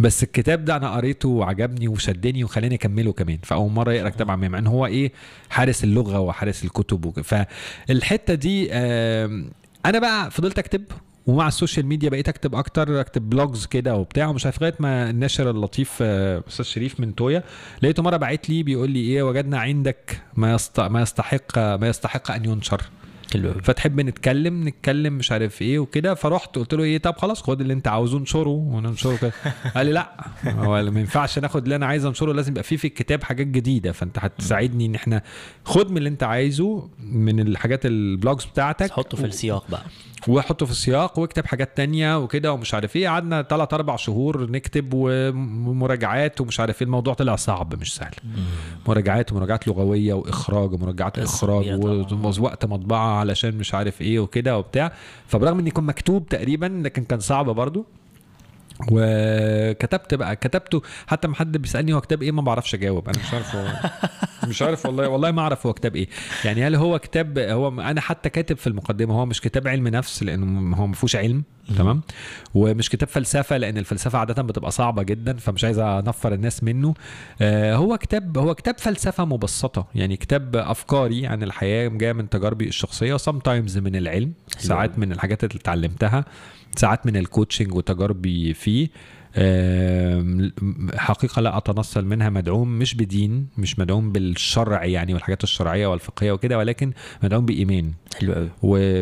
بس الكتاب ده أنا قريته وعجبني وشدني وخلاني أكمله كمان فأول مرة يقرأ كتاب عامية مع إن هو إيه حارس اللغة وحارس الكتب وك... فالحته دي أنا بقى فضلت أكتب ومع ال social media بقيت أكتب أكتر أكتب blogs كده وبتاع ومش عارف لغاية ما الناشر اللطيف آه، أستاذ شريف من تويا لقيته مرة باعت لي بيقول لي إيه وجدنا عندك ما يست... ما يستحق ما يستحق أن ينشر حلو فتحب نتكلم نتكلم مش عارف إيه وكده فرحت قلت له إيه طب خلاص خد اللي أنت عاوزه انشره وننشره كده. *laughs* قال لي لأ هو ما ينفعش ناخد اللي أنا عايز انشره لازم يبقى فيه في الكتاب حاجات جديدة فأنت هتساعدني إن إحنا خد من اللي أنت عايزه من الحاجات البلوجز بتاعتك. حطه في السياق بقى. وحطه في السياق واكتب حاجات تانية وكده ومش عارف إيه. قعدنا ثلاث أربع شهور نكتب ومراجعات ومش عارف إيه. الموضوع طلع صعب مش سهل. مراجعات ومراجعات لغوية وإخراج ومراجعات إخراج. ووقت مطبعة علشان مش عارف إيه وكده وبتاع. فبرغم إن يكون مكتوب تقريبا لكن كان صعب برضو. وكتبت بقى كتبته حتى ما حد بيسألني هو كتاب إيه ما بعرفش أجاوب. أنا مش عارف هو *laughs* مش عارف والله والله ما أعرف هو كتاب إيه. يعني هل هو كتاب هو أنا حتى كاتب في المقدمة هو مش كتاب علم نفس لأنه هو ما فيهوش علم تمام؟ ومش كتاب فلسفة لأن الفلسفة عادة بتبقى صعبة جدا فمش عايز أنفر الناس منه. آه هو كتاب هو كتاب فلسفة مبسطة. يعني كتاب أفكاري عن الحياة جاية من تجاربي الشخصية ساعات من العلم ساعات من الحاجات اللي اتعلمتها. ساعات من الكوتشنج وتجاربي فيه. حقيقة لا أتنصل منها مدعوم مش بدين مش مدعوم بالشرع يعني والحاجات الشرعية والفقهية وكده ولكن مدعوم بإيمان. حلو قوي.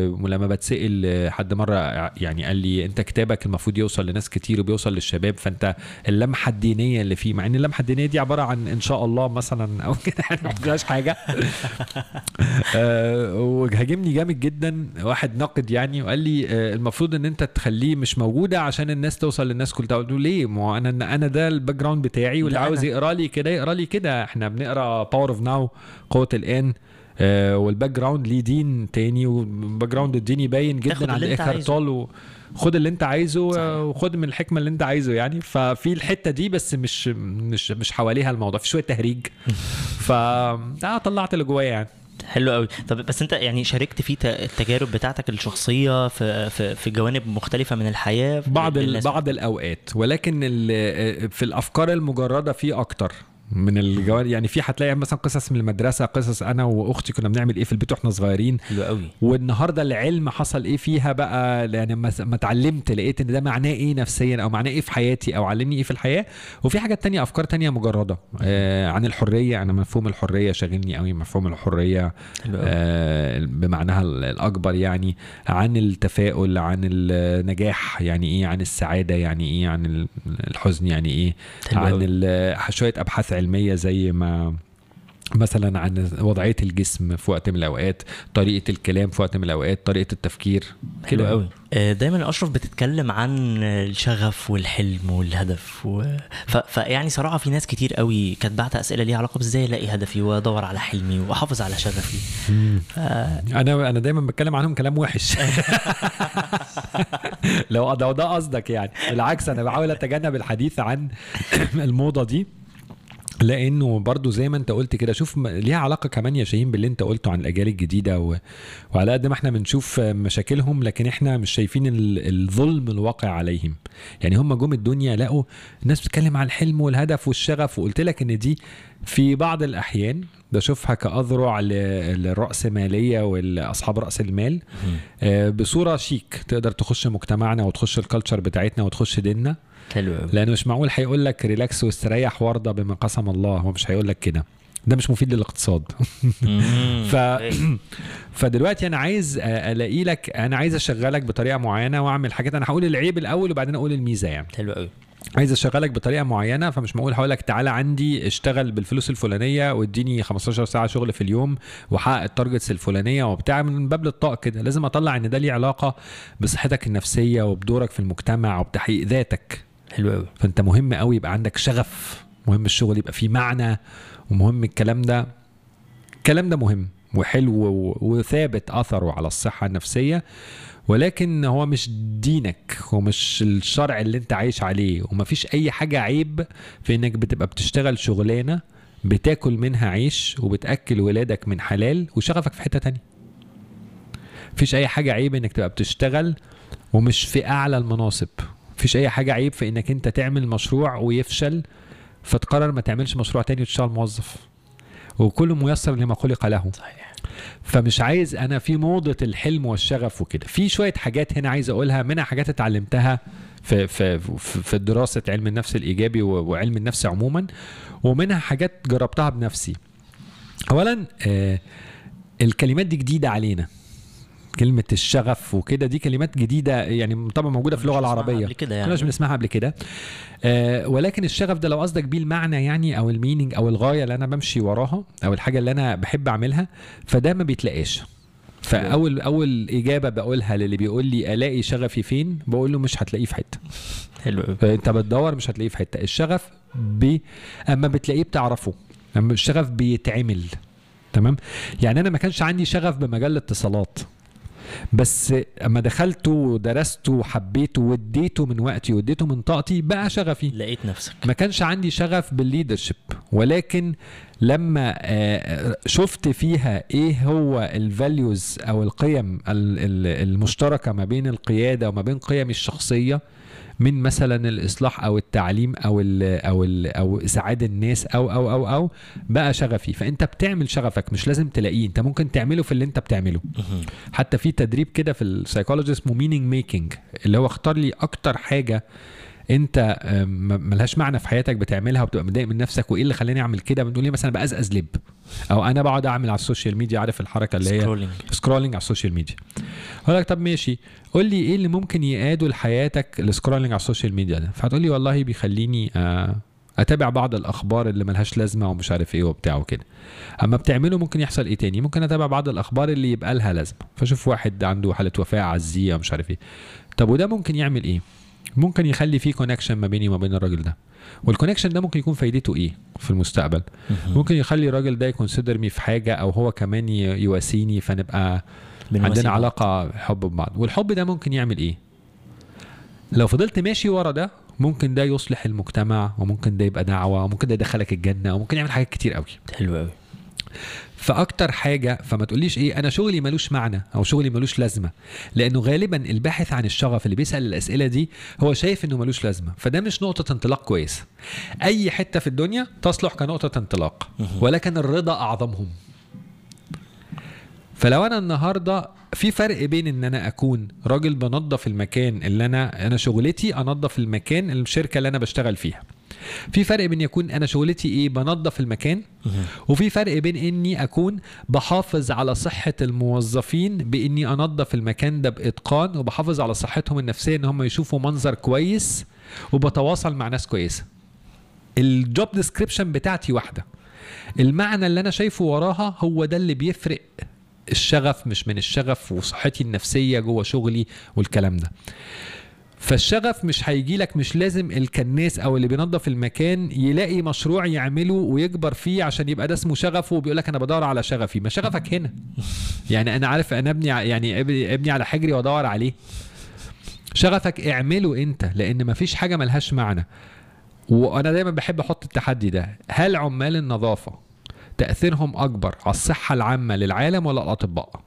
ولما بتسأل حد مرة يعني قال لي انت كتابك المفروض يوصل لناس كتير وبيوصل للشباب فانت اللمحة الدينية اللي فيه مع ان اللمحة الدينية دي عبارة عن إن شاء الله مثلا أو كده يعني ما فيهاش حاجة. *laughs* آه، وهاجمني جامد جدا واحد ناقد يعني وقال لي آه، المفروض إن أنت تخليه مش موجودة عشان الناس توصل للناس كلها. قلت له ليه؟ ما أنا أنا ده ال background بتاعي واللي عاوز. يقرأ لي كده يقرأ لي كده. إحنا بنقرأ Power of Now قوة الآن. آه، وال background ليه دين تاني وال background الديني باين جدا عند اللي أنت اخر عايزه. طال وخد اللي انت عايزه صحيح. آه، وخد من الحكمة اللي انت عايزه يعني. ففي الحتة دي بس مش مش مش حواليها الموضوع في شوية تهريج. *laughs* ف آه طلعت اللي جوايا يعني. حلو قوي. طب بس انت يعني شاركت في ت- التجارب بتاعتك الشخصية في في في جوانب مختلفة من الحياة؟ بعض. بعض الأوقات. ولكن ال... في الأفكار المجردة في أكتر. من الجوانب يعني في هتلاقي مثلا قصص من المدرسة قصص أنا وأختي كنا بنعمل إيه في البيت وإحنا صغيرين. حلو قوي. والنهاردة العلم حصل إيه فيها بقى؟ يعني ما اتعلمت لقيت إن ده معناه إيه نفسيا أو معناه إيه في حياتي أو علمني إيه في الحياة. وفي حاجات تانية أفكار تانية مجردة. آه عن الحرية. أنا مفهوم الحرية شاغلني قوي مفهوم الحرية آه بمعناها ال- الأكبر يعني. عن التفاؤل عن النجاح يعني إيه؟ عن السعادة يعني إيه؟ عن ال- الحزن يعني إيه؟ عن شوية أبحاث علمية زي ما مثلا عن وضعية الجسم في وقت من الأوقات طريقة الكلام في وقت من الأوقات طريقة التفكير. حلو قوي. آه، دايما أشرف بتتكلم عن الشغف والحلم والهدف و... ف... فيعني صراحة في ناس كتير قوي كانت بعت أسئلة ليها علاقة بإزاي ألاقي هدفي وأدور على حلمي وأحافظ على شغفي. ف... أنا أنا دايما بتكلم عنهم كلام وحش. *laughs* لو لو ده قصدك يعني. بالعكس أنا بحاول أتجنب الحديث عن *laughs* الموضة دي. لأنه برضو زي ما انت قلت كده شوف ليها علاقة كمان يا شاهين باللي انت قلته عن الأجيال الجديدة و... وعلى قد ما إحنا بنشوف مشاكلهم لكن إحنا مش شايفين ال- الظلم الواقع عليهم. يعني هم جم الدنيا لقوا الناس بتتكلم عن الحلم والهدف والشغف وقلت لك إن دي في بعض الأحيان بشوفها كأذرع ل- للراسماليه والاصحاب رأس المال آه، بصورة شيك. تقدر تخش مجتمعنا وتخش ال culture بتاعتنا وتخش ديننا. حلو لأنه مش معقول هيقول لك relax واستريح وارضى بما قسم الله. هو مش هيقول لك كده. ده مش مفيد للاقتصاد. *laughs* ف... فدلوقتي أنا عايز ألاقي لك أنا عايز أشغلك بطريقة معينة وأعمل حاجات. أنا هقول العيب الأول وبعدين أقول الميزة يعني. حلو قوي عايز أشغلك بطريقة معينة فمش معقول هقول لك تعالى عندي اشتغل بالفلوس الفلانية واديني 15 ساعة شغل في اليوم وحقق التارجتس الفلانية وبتاع من باب للطاق كده. لازم أطلع إن ده ليه علاقة بصحتك النفسية وبدورك في المجتمع وبتحقيق ذاتك. حلو قوي. فانت مهم قوي يبقى عندك شغف مهم الشغل يبقى فيه معنى ومهم الكلام ده. الكلام ده مهم وحلو وثابت أثره على الصحة النفسية ولكن هو مش دينك هو مش الشرع اللي انت عايش عليه ومفيش أي حاجة عيب في إنك بتبقى بتشتغل شغلانة بتاكل منها عيش وبتأكل ولادك من حلال وشغفك في حتة تانية. مفيش أي حاجة عيب إنك تبقى بتشتغل ومش في أعلى المناصب. مفيش أي حاجة عيب في إنك أنت تعمل مشروع ويفشل فتقرر ما تعملش مشروع تاني وتشتغل موظف. وكل ميسر لما خلق له. صحيح. فمش عايز أنا في موضة الحلم والشغف وكده. في شوية حاجات هنا عايز أقولها منها حاجات اتعلمتها في في في دراسة علم النفس الإيجابي وعلم النفس عموما ومنها حاجات جربتها بنفسي. اولا آه الكلمات دي جديدة علينا. كلمة الشغف وكده دي كلمات جديدة يعني طبعا موجودة في بنسمعها العربية. قبل كده كناش يعني بنسمعها قبل كده. آه ولكن الشغف ده لو قصدك بيه المعنى يعني أو الميننج أو الغاية اللي أنا بمشي وراها أو الحاجة اللي أنا بحب أعملها فده ما بيتلاقاش فأول أول إجابة بقولها للي بيقول لي ألاقي شغفي فين؟ بقول له مش هتلاقيه في حتة. حلو فانت بتدور مش هتلاقيه في حتة. الشغف بي أما بتلاقيه بتعرفه. أما الشغف بيتعمل. تمام؟ يعني أنا ما كانش عندي شغف بمجال الاتصالات. بس أما دخلته ودرسته وحبيته واديته من وقتي واديته من طاقتي بقى شغفي. لقيت نفسك. ما كانش عندي شغف بال leadership ولكن لما آه، شفت فيها إيه هو ال values أو القيم ال- ال- المشتركة ما بين القيادة وما بين قيمي الشخصية من مثلا الإصلاح أو التعليم أو ال أو ال أو إسعاد الناس أو أو أو أو بقى شغفي. فأنت بتعمل شغفك مش لازم تلاقيه. أنت ممكن تعمله في اللي أنت بتعمله. حتى في تدريب كده في السايكولوجي اسمه meaning making اللي هو اختار لي أكتر حاجة انت ملهاش معنى في حياتك بتعملها وبتبقى متضايق من نفسك وايه اللي خلاني اعمل كده؟ بنقول لي مثلا بقزقز لب أو أنا بقعد اعمل على ال social media عارف الحركة اللي هي scrolling على ال social media. أقول لك طب ماشي قول لي إيه اللي ممكن يأدوا لحياتك ال scrolling على ال social media ده؟ فهتقول لي والله بيخليني آه، أتابع بعض الأخبار اللي ملهاش لازمة ومش عارف إيه وبتاع وكده. أما بتعمله ممكن يحصل إيه تاني؟ ممكن أتابع بعض الأخبار اللي يبقى لها لازمة. فشوف واحد عنده حالة وفاة عزيته مش عارف إيه. طب وده ممكن يعمل إيه؟ ممكن يخلي في connection ما بيني وما بين الراجل ده. وال connection ده ممكن يكون فايدته إيه في المستقبل. ممكن يخلي الراجل ده ي consider me في حاجة أو هو كمان يواسيني فنبقى عندنا. علاقة حب ببعض. والحب ده ممكن يعمل إيه؟ لو فضلت ماشي ورا ده ممكن ده يصلح المجتمع وممكن ده يبقى دعوة وممكن ده يدخلك الجنة وممكن يعمل حاجات كتير قوي حلو قوي فأكتر حاجة فما تقوليش إيه أنا شغلي ملوش معنى أو شغلي ملوش لازمة لأنه غالبا الباحث عن الشغف اللي بيسأل الأسئلة دي هو شايف إنه ملوش لازمة فده مش نقطة انطلاق كويسه أي حتة في الدنيا تصلح كنقطة انطلاق. ولكن الرضا أعظمهم. فلو أنا النهارده في فرق بين إن أنا أكون راجل بنظف المكان اللي أنا أنا شغلتي أنظف المكان الشركة اللي أنا بشتغل فيها. في فرق بين يكون أنا شغلتي إيه بنظف المكان. وفي فرق بين إني أكون بحافظ على صحة الموظفين بإني أنظف المكان ده بإتقان وبحافظ على صحتهم النفسية إن هم يشوفوا منظر كويس وبتواصل مع ناس كويسة. الجوب ديسكريبشن بتاعتي واحدة. المعنى اللي أنا شايفه وراها هو ده اللي بيفرق الشغف مش من الشغف وصحتي النفسية جوه شغلي والكلام ده. فالشغف مش هيجي لك مش لازم الكناس أو اللي بينظف المكان يلاقي مشروع يعمله ويكبر فيه عشان يبقى ده اسمه شغفه وبيقول لك أنا بدور على شغفي. ما شغفك هنا. يعني أنا عارف أنا أبني يعني أبني على حجري وأدور عليه. شغفك اعمله أنت لأن مفيش حاجة ملهاش معنى. وأنا دايما بحب أحط التحدي ده. هل عمال النظافة تأثيرهم أكبر على الصحة العامة للعالم ولا الأطباء؟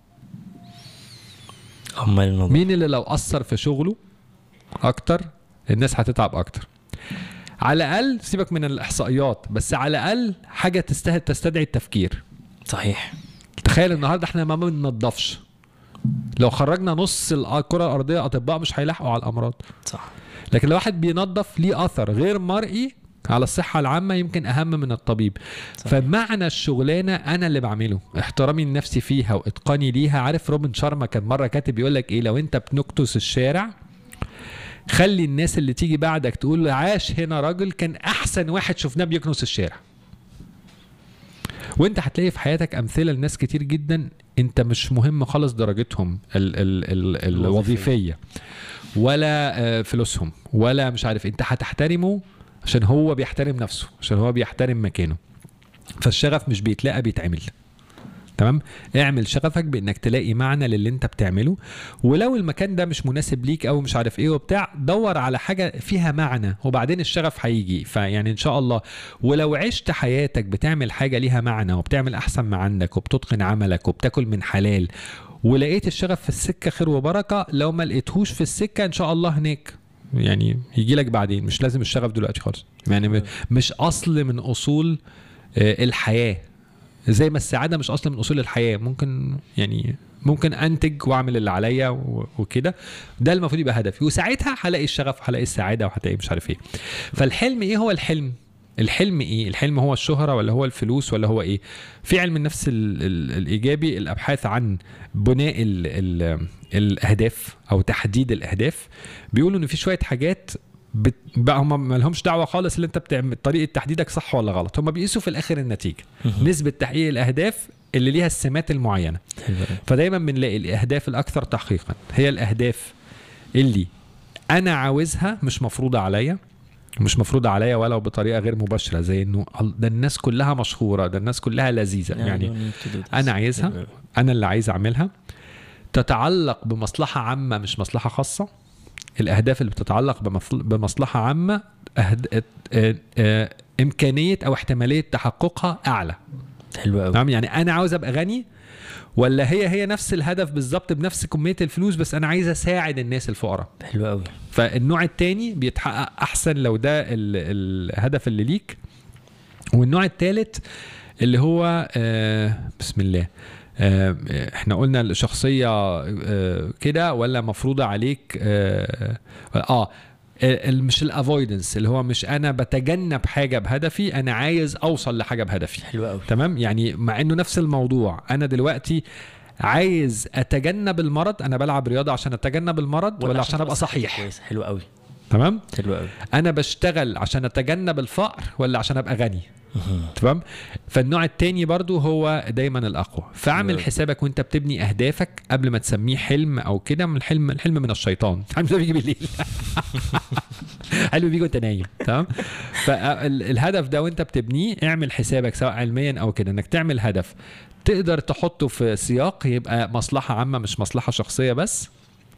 امال الموضوع مين اللي لو أثر في شغله؟ أكتر الناس هتتعب أكتر. على الأقل سيبك من الإحصائيات بس على الأقل حاجة تستاهل تستدعي التفكير. صحيح. تخيل النهارده إحنا ما بننضفش. لو خرجنا نص الكرة الأرضية أطباء مش هيلاحقوا على الأمراض. صح. لكن لو واحد بينظف ليه أثر غير مرئي على الصحة العامة يمكن أهم من الطبيب. صح. فمعنى الشغلانة أنا اللي بعمله احترامي لنفسي فيها وإتقاني ليها. عارف روبن شارما كان مرة كاتب يقول لك إيه؟ لو أنت بنكتس الشارع خلي الناس اللي تيجي بعدك تقول عاش هنا راجل كان أحسن واحد شفناه بيكنس الشارع. وانت هتلاقي في حياتك أمثلة لناس كتير جدا انت مش مهم خالص درجتهم ال ال ال الوظيفية ولا آه، فلوسهم ولا مش عارف انت هتحترمه عشان هو بيحترم نفسه عشان هو بيحترم مكانه. فالشغف مش بيتلاقى بيتعمل. تمام؟ اعمل شغفك بإنك تلاقي معنى للي انت بتعمله. ولو المكان ده مش مناسب ليك أو مش عارف إيه وبتاع دور على حاجة فيها معنى وبعدين الشغف هيجي. فيعني إن شاء الله. ولو عشت حياتك بتعمل حاجة ليها معنى وبتعمل أحسن ما عندك وبتتقن عملك وبتاكل من حلال ولقيت الشغف في السكة خير وبركة لو ما لقيتهوش في السكة إن شاء الله هناك. يعني يجي لك بعدين. مش لازم الشغف دلوقتي خالص. يعني مش أصل من أصول آه، الحياة. زي ما السعاده مش أصل من أصول الحياة. ممكن يعني ممكن أنتج وأعمل اللي عليا وكده. ده المفروض يبقى هدفي. وساعتها هلاقي الشغف هلاقي السعادة وهلاقي مش عارف إيه. فالحلم إيه هو الحلم؟ الحلم إيه؟ الحلم هو الشهرة ولا هو الفلوس ولا هو إيه؟ في علم النفس ال ال الإيجابي الأبحاث عن بناء ال ال الأهداف أو تحديد الأهداف. بيقولوا إن في شوية حاجات بت... بقى هم ما لهمش دعوة خالص اللي انت بتعمل طريقة تحديدك صح ولا غلط. هم بيقيسوا في الآخر النتيجة. نسبة تحقيق الأهداف اللي ليها السمات المعينة. فدايما بنلاقي الأهداف الأكثر تحقيقا. هي الأهداف اللي أنا عاوزها مش مفروضة عليا مش مفروضة عليا ولو بطريقة غير مباشرة زي إنه ده الناس كلها مشهورة ده الناس كلها لذيذة. يعني this. أنا عايزها أوي. أنا اللي عايز أعملها. تتعلق بمصلحة عامة مش مصلحة خاصة. الأهداف اللي بتتعلق بمصل- بمصلحة عامة أهد... آه، آه، إمكانية أو احتمالية تحققها أعلى. حلو قوي تمام؟ يعني أنا عاوز أبقى غني ولا هي هي نفس الهدف بالظبط بنفس كمية الفلوس بس أنا عايز أساعد الناس الفقراء. حلو قوي فالنوع التاني بيتحقق أحسن لو ده ال- الهدف اللي ليك. والنوع الثالث اللي هو آه بسم الله. إحنا قلنا الشخصية آه كده ولا مفروضه عليك آه, آه ال- مش الافويدنس اللي هو مش أنا بتجنب حاجة بهدفي أنا عايز أوصل لحاجة بهدفي. حلو قوي تمام؟ يعني مع إنه نفس الموضوع أنا دلوقتي عايز أتجنب المرض أنا بلعب رياضة عشان أتجنب المرض ولا عشان أبقى صحيح؟ كويس. حلو قوي تمام؟ حلو قوي. أنا بشتغل عشان أتجنب الفقر ولا عشان أبقى غني. تمام؟ فالنوع التاني برضو هو دايما الأقوى. فاعمل. حسابك وأنت بتبني أهدافك قبل ما تسميه حلم أو كده من الحلم الحلم من الشيطان. *laughs* الحلم ده بيجي بالليل. *laughs* حلم بيجي وأنت نايم. تمام؟ فالهدف ده وأنت بتبنيه اعمل حسابك سواء علميا أو كده إنك تعمل هدف. تقدر تحطه في سياق يبقى مصلحة عامة مش مصلحة شخصية بس.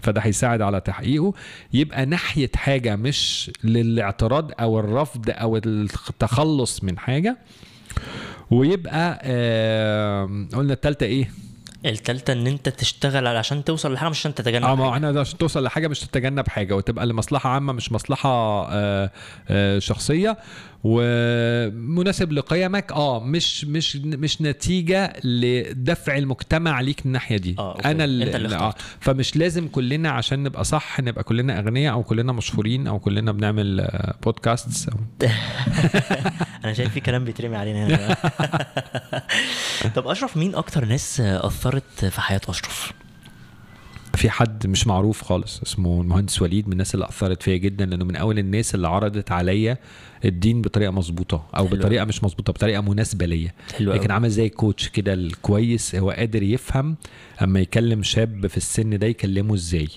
فده هيساعد على تحقيقه يبقى ناحية حاجة مش للاعتراض أو الرفض أو التخلص من حاجة ويبقى آه قلنا التالتة إيه؟ التالتة إن أنت تشتغل عشان توصل لحاجة مش عشان تتجنب آه ما. إحنا عشان توصل لحاجة مش تتجنب حاجة وتبقى لمصلحة عامة مش مصلحة آه آه شخصية ومناسب لقيمك آه مش مش مش نتيجة لدفع المجتمع ليك من الناحية دي آه، أوكي. أنا أنت اللي آه. فمش لازم كلنا عشان نبقى صح نبقى كلنا أغنياء أو كلنا مشهورين أو كلنا بنعمل آه، بودكاست *laughs* أو أنا شايف في كلام بيترمي علينا هنا *laughs* طب أشرف مين أكتر ناس أثرت في حياة أشرف في حد مش معروف خالص اسمه المهندس وليد من الناس اللي أثرت فيا جدا لأنه من أول الناس اللي عرضت عليا الدين بطريقة مظبوطة أو حلو بطريقة مش مظبوطة بطريقة مناسبة ليا. لكن عامل زي كوتش كده الكويس هو قادر يفهم أما يكلم شاب في السن ده يكلمه إزاي.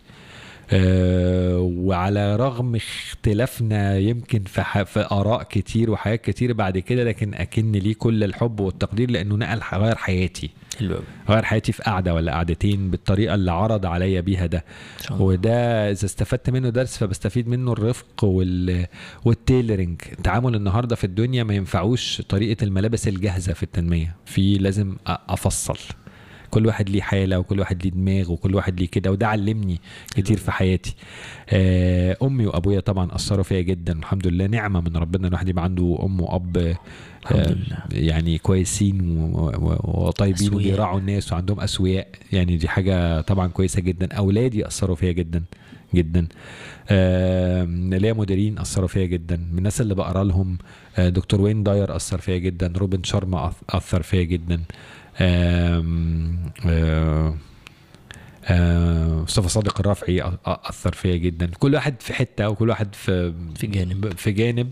وعلى رغم اختلافنا يمكن في. في آراء كتير وحاجات كتير بعد كده لكن أكن ليه كل الحب والتقدير لأنه نقل غير حياتي. حلو غير حياتي في قعدة ولا قعدتين بالطريقة اللي عرض عليا بيها ده. شاء وده إذا استفدت منه درس فبستفيد منه الرفق وال والتيلرنج التعامل النهارده في الدنيا ما ينفعوش طريقة الملابس الجاهزة في التنمية. في لازم أفصل. كل واحد ليه حالة وكل واحد ليه دماغ وكل واحد ليه كده وده علمني كتير في حياتي. آه، أمي وأبويا طبعا أثروا فيا جدا الحمد لله نعمة من ربنا ان الواحد يبقى عنده أم وأب آه، يعني كويسين وطيبين. وبيراعوا الناس وعندهم أسوياء يعني دي حاجة طبعا كويسة جدا. أولادي أثروا فيا جدا جدا. آم، ليا مديرين أثروا فيا جدا من الناس اللي بقرا لهم آه، دكتور وين داير أثر فيا جدا روبن شارما أثر فيا جدا. آه، آه، مصطفى صادق الرافعي أثر فيا جدا. كل واحد في حتة وكل واحد في في جانب. في جانب.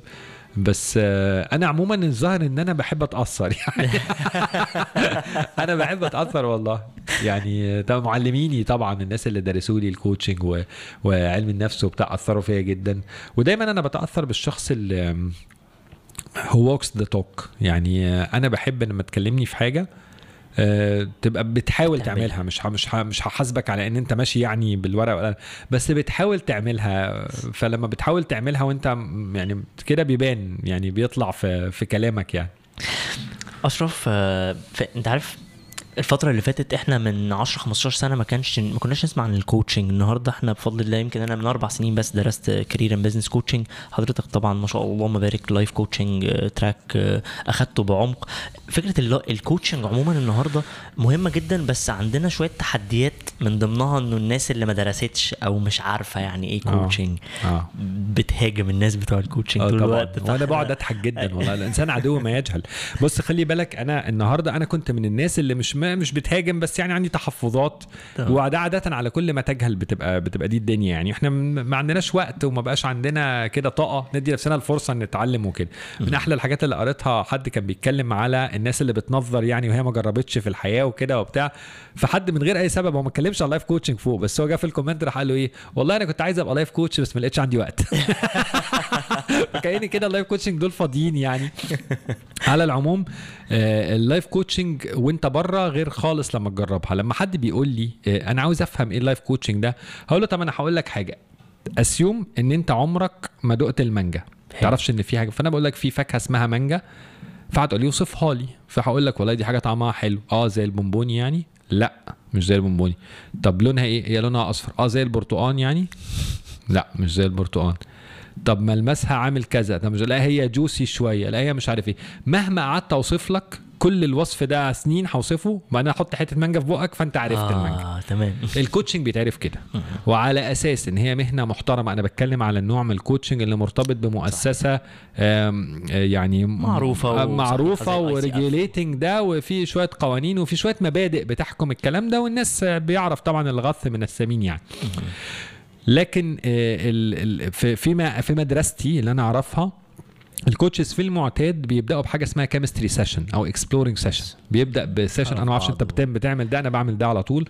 بس أنا عموما الظاهر إن أنا بحب أتأثر *laughs* يعني. *laughs* أنا بحب أتأثر والله. يعني طبعا معلميني طبعا الناس اللي درسوا لي ال coaching و... وعلم النفس وبتاع أثروا فيا جدا. ودايما أنا بتأثر بالشخص اللي هو walks the talk يعني أنا بحب لما تكلمني في حاجة تبقى بتحاول تعملها. تعملها. مش مش مش هحاسبك على إن أنت ماشي يعني بالورقة ولا بس بتحاول تعملها. فلما بتحاول تعملها وأنت يعني كده بيبان يعني بيطلع في في كلامك يعني. أشرف آه، أنت عارف الفترة اللي فاتت إحنا من 10 15 سنة ما كانش ما كناش نسمع عن ال coaching النهارده إحنا بفضل الله يمكن أنا من أربع سنين بس درست career and business coaching حضرتك طبعا ما شاء الله مبارك life coaching track آه، أخدته بعمق. فكرة الل- ال coaching عموما النهارده مهمة جدا بس عندنا شوية تحديات من ضمنها إنه الناس اللي ما درستش أو مش عارفة يعني إيه آه. coaching آه. بتهاجم الناس بتوع ال coaching آه طول الوقت. وأنا بقعد أضحك جدا والله الإنسان عدو ما يجهل. بص خلي بالك أنا النهارده أنا كنت من الناس اللي مش ما مش بتهاجم بس يعني عندي تحفظات. وده عادة على كل ما تجهل بتبقى بتبقى دي الدنيا يعني. إحنا ما عندناش وقت وما بقاش عندنا كده طاقة ندي نفسنا الفرصة ان نتعلم وكده. من أحلى الحاجات اللي قريتها حد كان بيتكلم على الناس اللي بتنظر يعني وهي ما جربتش في الحياة وكده وبتاع. فحد من غير أي سبب هو ما اتكلمش على ال life coaching فوق بس هو جه في ال comment راح قال له إيه؟ والله أنا كنت عايز أبقى life coach بس ما لقيتش عندي وقت. *laughs* *laughs* فكأني كده ال life coaching دول فاضيين يعني. على العموم آه، ال life coaching وأنت بره غير خالص لما تجربها. لما حد بيقول لي آه، أنا عاوز أفهم إيه ال life coaching ده هقول له طب أنا هقول لك حاجة. assume إن أنت عمرك ما دقت المانجا. ما تعرفش إن في حاجة. فأنا بقول لك في فاكهة اسمها مانجا. فهتقول لي وصفها لي. فهقول لك والله دي حاجة طعمها حلو. آه زي البونبوني يعني؟ لأ مش زي البونبوني. طب لونها إيه؟ هي لونها أصفر. آه زي البرتقان يعني؟ لأ مش زي البرتقان. طب ملمسها عامل كذا. طب مش لا هي juicy شوية. لا هي مش عارف إيه. مهما قعدت أوصف لك كل الوصف ده سنين هوصفه بعدين أحط حتة مانجا في بقك فأنت عرفت المانجا. آه تمام. *laughs* ال coaching بيتعرف كده. وعلى أساس إن هي مهنة محترمة أنا بتكلم على النوع من ال coaching اللي مرتبط بمؤسسة آه، يعني معروفة آه، و- معروفة. و regulating ده وفي شوية قوانين وفي شوية مبادئ بتحكم الكلام ده والناس آه، بيعرف طبعا الغث من السمين يعني. لكن آه، في في مدرستي اللي أنا أعرفها ال coaches في المعتاد بيبدأوا بحاجة اسمها chemistry session أو exploring session بيبدأ ب session أنا ما أعرفش أنت بتعمل ده أنا بعمل ده على طول.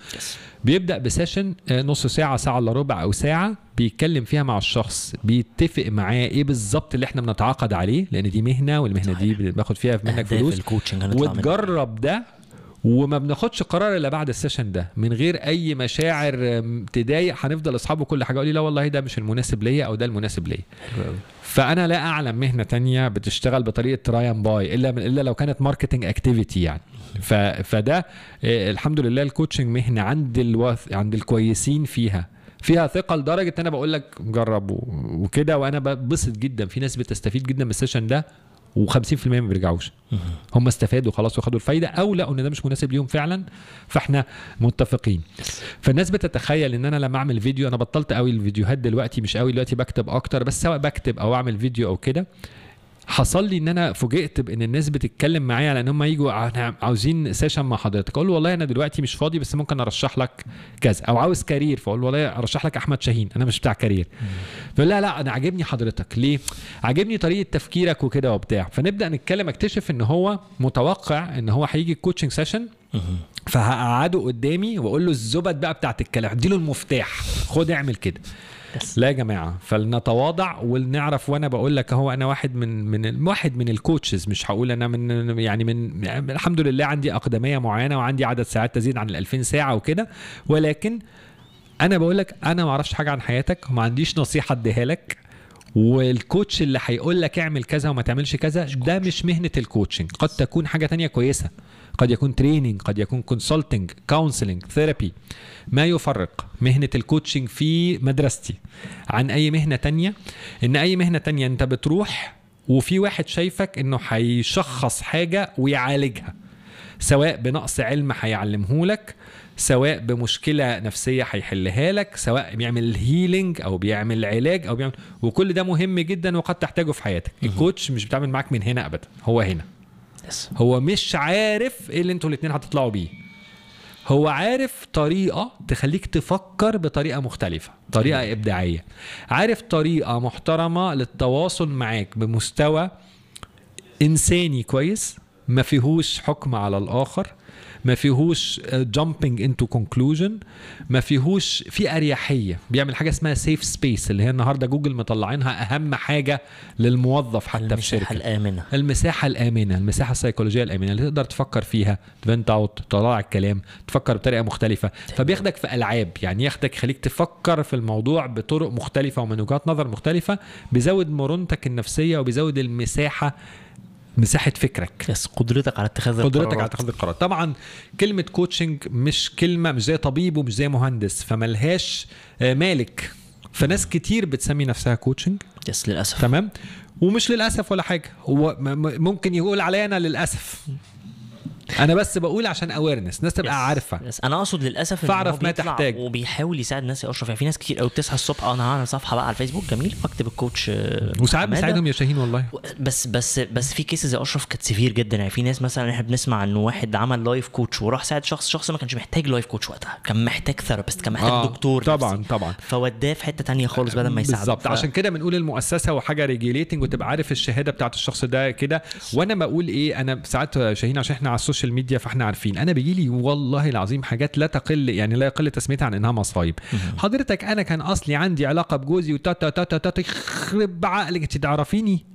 بيبدأ ب session آه، نص ساعة ساعة إلا ربع أو ساعة بيتكلم فيها مع الشخص بيتفق معاه إيه بالظبط اللي إحنا بنتعاقد عليه لأن دي مهنة والمهنة دي باخد فيها منك فلوس. وتجرب ده وما بناخدش قرار إلا بعد ال session ده من غير أي مشاعر تضايق هنفضل اصحاب وكل حاجة. أقول لي لا والله ده مش المناسب ليا أو ده المناسب ليا. فأنا لا أعلم مهنة تانية بتشتغل بطريقة try and buy إلا إلا لو كانت marketing activity يعني. ف... فده آه، الحمد لله ال coaching مهنة عند الوث... عند الكويسين فيها. فيها ثقة لدرجة إن أنا بقول لك جرب وكده وأنا ببسط جدا. في ناس بتستفيد جدا من ال session ده و50% ما بيرجعوش. هم استفادوا خلاص وخدوا الفايدة أو لقوا إن ده مش مناسب ليهم فعلا فإحنا متفقين. فالناس بتتخيل إن أنا لما أعمل فيديو أنا بطلت قوي الفيديوهات دلوقتي مش قوي دلوقتي بكتب أكتر بس سواء بكتب أو أعمل فيديو أو كده حصل لي إن أنا فوجئت بإن الناس بتتكلم معايا على إن هم يجوا عاوزين session مع حضرتك. أقول له والله أنا دلوقتي مش فاضي بس ممكن أرشح لك كذا. أو عاوز career. فأقول له والله أرشح لك أحمد شاهين أنا مش بتاع career. فيقول لا لا أنا عاجبني حضرتك. ليه؟ عاجبني طريقة تفكيرك وكده وبتاع. فنبدأ نتكلم أكتشف إن هو متوقع إن هو هيجي ال coaching session فهقعده قدامي وأقول له الزبد بقى بتاعت الكلام أديله المفتاح. خد اعمل كده. بس. لا يا جماعة فلنتواضع ولنعرف وأنا بقول لك أهو أنا واحد من من واحد من ال coaches مش هقول أنا من يعني من يعني الحمد لله عندي أقدمية معينة وعندي عدد ساعات تزيد عن ال 2000 ساعة وكده ولكن أنا بقول لك أنا ما أعرفش حاجة عن حياتك وما عنديش نصيحة أديها لك وال coach اللي هيقول لك اعمل كذا وما تعملش كذا ده مش مهنة ال coaching. قد تكون حاجة تانية كويسة. قد يكون training قد يكون consulting counseling therapy ما يفرق مهنة ال coaching في مدرستي عن أي مهنة تانية. إن أي مهنة تانية أنت بتروح وفي واحد شايفك إنه هيشخص حاجة ويعالجها سواء بنقص علم هيعلمه لك سواء بمشكلة نفسية هيحلها لك سواء بيعمل healing أو بيعمل علاج أو بيعمل وكل ده مهم جدا وقد تحتاجه في حياتك. ال coach مش بيتعامل معاك من هنا ابدا هو هنا. هو مش عارف إيه اللي أنتوا الاثنين هتطلعوا بيه. هو عارف طريقة تخليك تفكر بطريقة مختلفة طريقة إبداعية. عارف طريقة محترمة للتواصل معاك بمستوى إنساني كويس ما فيهوش حكم على الآخر. ما فيهوش jumping into conclusion ما فيهوش في أريحية. بيعمل حاجة اسمها safe space اللي هي النهارده جوجل مطلعينها أهم حاجة للموظف حتى في المساحة شركة. الآمنة. المساحة الآمنة المساحة السيكولوجية الآمنة اللي تقدر تفكر فيها ت vent out تطلع الكلام تفكر بطريقة مختلفة. فبياخدك في ألعاب يعني ياخدك يخليك تفكر في الموضوع بطرق مختلفة ومن وجهات نظر مختلفة بيزود مرونتك النفسية وبيزود المساحة مساحة فكرك. بس قدرتك على اتخاذ قدرتك على القرارات. اتخاذ القرار طبعا كلمة coaching مش كلمة مش زي طبيب ومش زي مهندس فملهاش آه، مالك. فناس كتير بتسمي نفسها coaching yes للأسف. تمام؟ ومش للأسف ولا حاجة. هو ممكن يقول عليا أنا للأسف. أنا بس بقول عشان awareness ناس تبقى. عارفة yes. أنا اقصد للاسف ان فاعرف هو ما تحتاج. وبيحاول يساعد الناس يا اشرف يعني في ناس كتير قوي بتصحى الصبح آه أنا هعمل صفحة بقى على الفيسبوك جميل واكتب ال coach آه، وساعات حمادة. بساعدهم يا شاهين والله بس بس بس في cases يا اشرف كانت severe جدا يعني في ناس مثلا إحنا بنسمع انه واحد عمل life coach وراح ساعد شخص شخص ما كانش محتاج life coach وقتها كان محتاج therapist كان محتاج آه، دكتور طبعا نفسي. طبعا فوداه في حتة تانية خالص بدل ما يساعده بالظبط ف- عشان كده بنقول المؤسسة وحاجة regulating وتبقى عارف الشهادة بتاعت الشخص ده كده وأنا بقول إيه أنا ساعات شاهين عشان إحنا على ال social media فاحنا عارفين. أنا بيجي لي والله العظيم حاجات لا تقل يعني لا يقل تسميتها عن إنها مصايب. حضرتك أنا كان أصلي عندي علاقة بجوزي وتا تا تا تا يخرب بعقلك. أنت تعرفيني.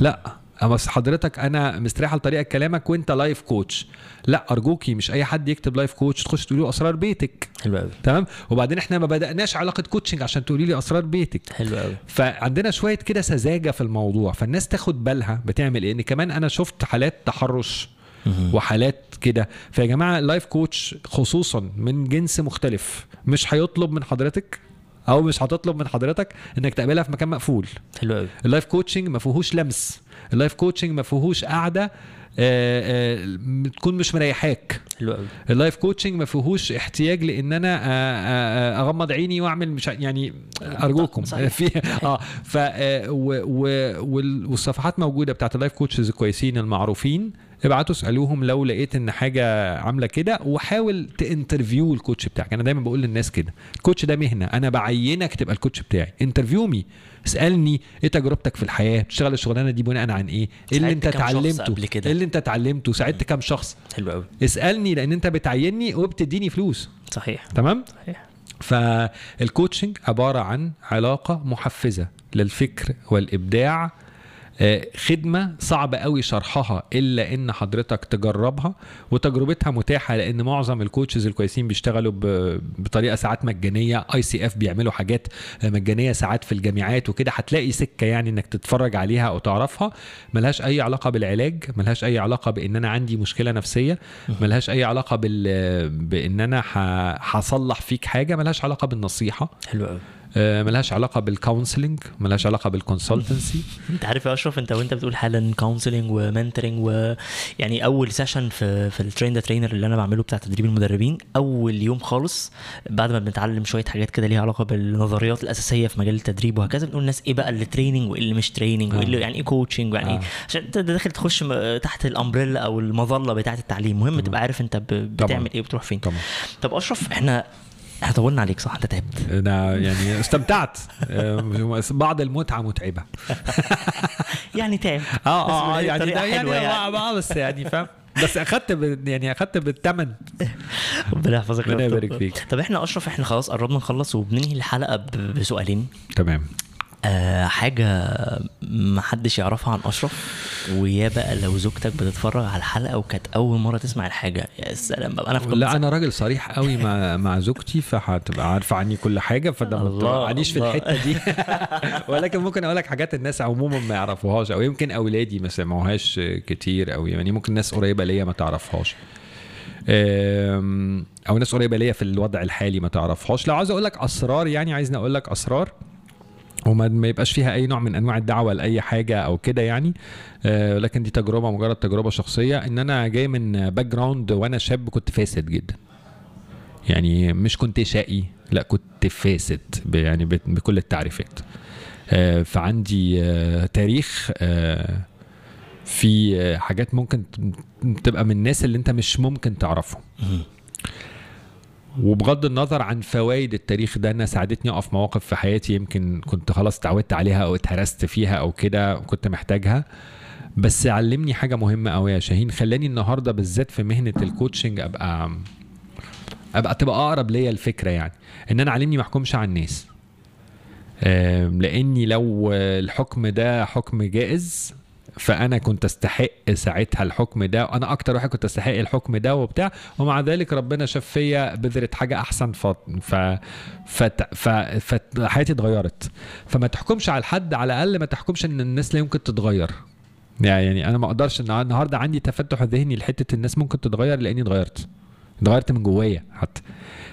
لا. بس حضرتك أنا مستريحه لطريقه كلامك وأنت life coach لا أرجوكي مش أي حد يكتب life coach تخش تقولي له أسرار بيتك. حلو قوي تمام؟ وبعدين إحنا ما بدأناش علاقة coaching عشان تقولي لي أسرار بيتك. حلو قوي فعندنا شوية كده سذاجة في الموضوع. فالناس تاخد بالها بتعمل إيه؟ إن كمان أنا شفت حالات تحرش. وحالات كده. فيا جماعة ال life coach خصوصا من جنس مختلف مش هيطلب من حضرتك أو مش هتطلب من حضرتك إنك تقابلها في مكان مقفول. حلو قوي ال life coaching ما فيهوش لمس. ال life coaching ما فيهوش قعده آه، آه، تكون مش مريحاك. حلو قوي ال life coaching ما فيهوش احتياج لإن أنا آه، أغمض عيني وأعمل مش يعني أرجوكم. *laughs* في آه ف والصفحات موجودة بتاعت ال life coaches الكويسين المعروفين. ابعتوا اسألوهم لو لقيت إن حاجة عاملة كده وحاول ت interview ال coach بتاعك. أنا دايما بقول للناس كده ال coach ده مهنة أنا بعينك تبقى ال coach بتاعي. interview me اسألني إيه تجربتك في الحياة بتشتغل الشغلانة دي بناء عن إيه؟ إيه اللي أنت اتعلمته؟ إيه اللي أنت اتعلمته؟ ساعدت كام شخص؟ حلو قوي اسألني لأن أنت بتعيني وبتديني فلوس. صحيح. تمام؟ صحيح. فال coaching عبارة عن علاقة محفزة للفكر والإبداع خدمة صعب قوي شرحها إلا إن حضرتك تجربها وتجربتها متاحة لأن معظم ال coaches الكويسين بيشتغلوا بطريقة ساعات مجانية ICF بيعملوا حاجات آه، مجانية ساعات في الجامعات وكده هتلاقي سكة يعني إنك تتفرج عليها أو تعرفها ملهاش أي علاقة بالعلاج ملهاش أي علاقة بإن أنا عندي مشكلة نفسية ملهاش أي علاقة بال بإن أنا هصلح فيك حاجة ملهاش علاقة بالنصيحة. حلو قوي. آه، ملهاش علاقة بال counseling ملهاش علاقة بال consultancy *laughs* انت عارف يا اشرف انت وانت بتقول حالا counseling و mentoring ويعني أول session في في ال train the trainer اللي أنا بعمله بتاع تدريب المدربين أول يوم خالص بعد ما بنتعلم شوية حاجات كده ليها علاقة بالنظريات الأساسية في مجال التدريب وهكذا بنقول للناس إيه بقى اللي training وإيه اللي مش training وإيه اللي يعني إيه coaching ويعني إيه؟ آه. عشان أنت داخل تخش تحت ال umbrella أو المظلة بتاعة التعليم. مهم تبقى عارف أنت بتعمل إيه وبتروح فين. طبعا طب أشرف إحنا إحنا طولنا عليك صح؟ أنت تعبت. أنا يعني استمتعت. بعض المتعة متعبة. *laughs* يعني تعب آه آه يعني ده يعني, يعني. بس يعني فاهم؟ بس أخدت ب- يعني أخدت بالثمن *laughs* ربنا يحفظك ربنا رب. يبارك فيك. طب إحنا أشرف إحنا خلاص قربنا نخلص وبننهي الحلقة ب- بسؤالين. تمام. آه حاجة ما حدش يعرفها عن أشرف. ويا بقى لو زوجتك بتتفرج على الحلقة وكانت أول مرة تسمع الحاجة. يا سلام بقى أنا في لا أنا راجل صريح قوي مع *laughs* مع زوجتي فهتبقى عارفة عني كل حاجة فده ما الله، توقعنيش في. الحتة دي. *laughs* ولكن ممكن أقول لك حاجات الناس عموما ما يعرفوهاش أو يمكن أولادي ما سمعوهاش كتير أو يعني ممكن ناس قريبة ليا ما تعرفهاش. أو ناس قريبة ليا في الوضع الحالي ما تعرفهاش. لو عايز أقول لك أسرار يعني عايزني أقول لك أسرار وما ما يبقاش فيها أي نوع من أنواع الدعوة لأي حاجة أو كده يعني. آه، لكن دي تجربة مجرد تجربة شخصية. إن أنا جاي من background وأنا شاب كنت فاسد جدا. يعني مش كنت شقي لا كنت فاسد يعني بكل التعريفات. آه، فعندي آه، تاريخ آه، في آه، حاجات ممكن تبقى من الناس اللي أنت مش ممكن تعرفهم. وبغض النظر عن فوائد التاريخ ده انها ساعدتني أقف مواقف في حياتي يمكن كنت خلاص اتعودت عليها أو اتهرست فيها أو كده كنت محتاجها. بس علمني حاجة مهمة قوي يا شاهين خلاني النهارده بالذات في مهنة الكوتشنج أبقى أبقى تبقى أقرب ليا الفكرة يعني. إن أنا علمني ما أحكمش على الناس. لأني لو الحكم ده حكم جائز فأنا كنت أستحق ساعتها الحكم ده وأنا أكتر واحد كنت أستحق الحكم ده وبتاع. ومع ذلك ربنا شاف فيا بذرة حاجة أحسن ف... ف... فت... ف... فحياتي اتغيرت. فما تحكمش على حد على الأقل ما تحكمش إن الناس لا يمكن تتغير. يعني أنا ما أقدرش النهارده عندي تفتح ذهني لحتة الناس ممكن تتغير لأني اتغيرت. اتغيرت من جوايا حتى.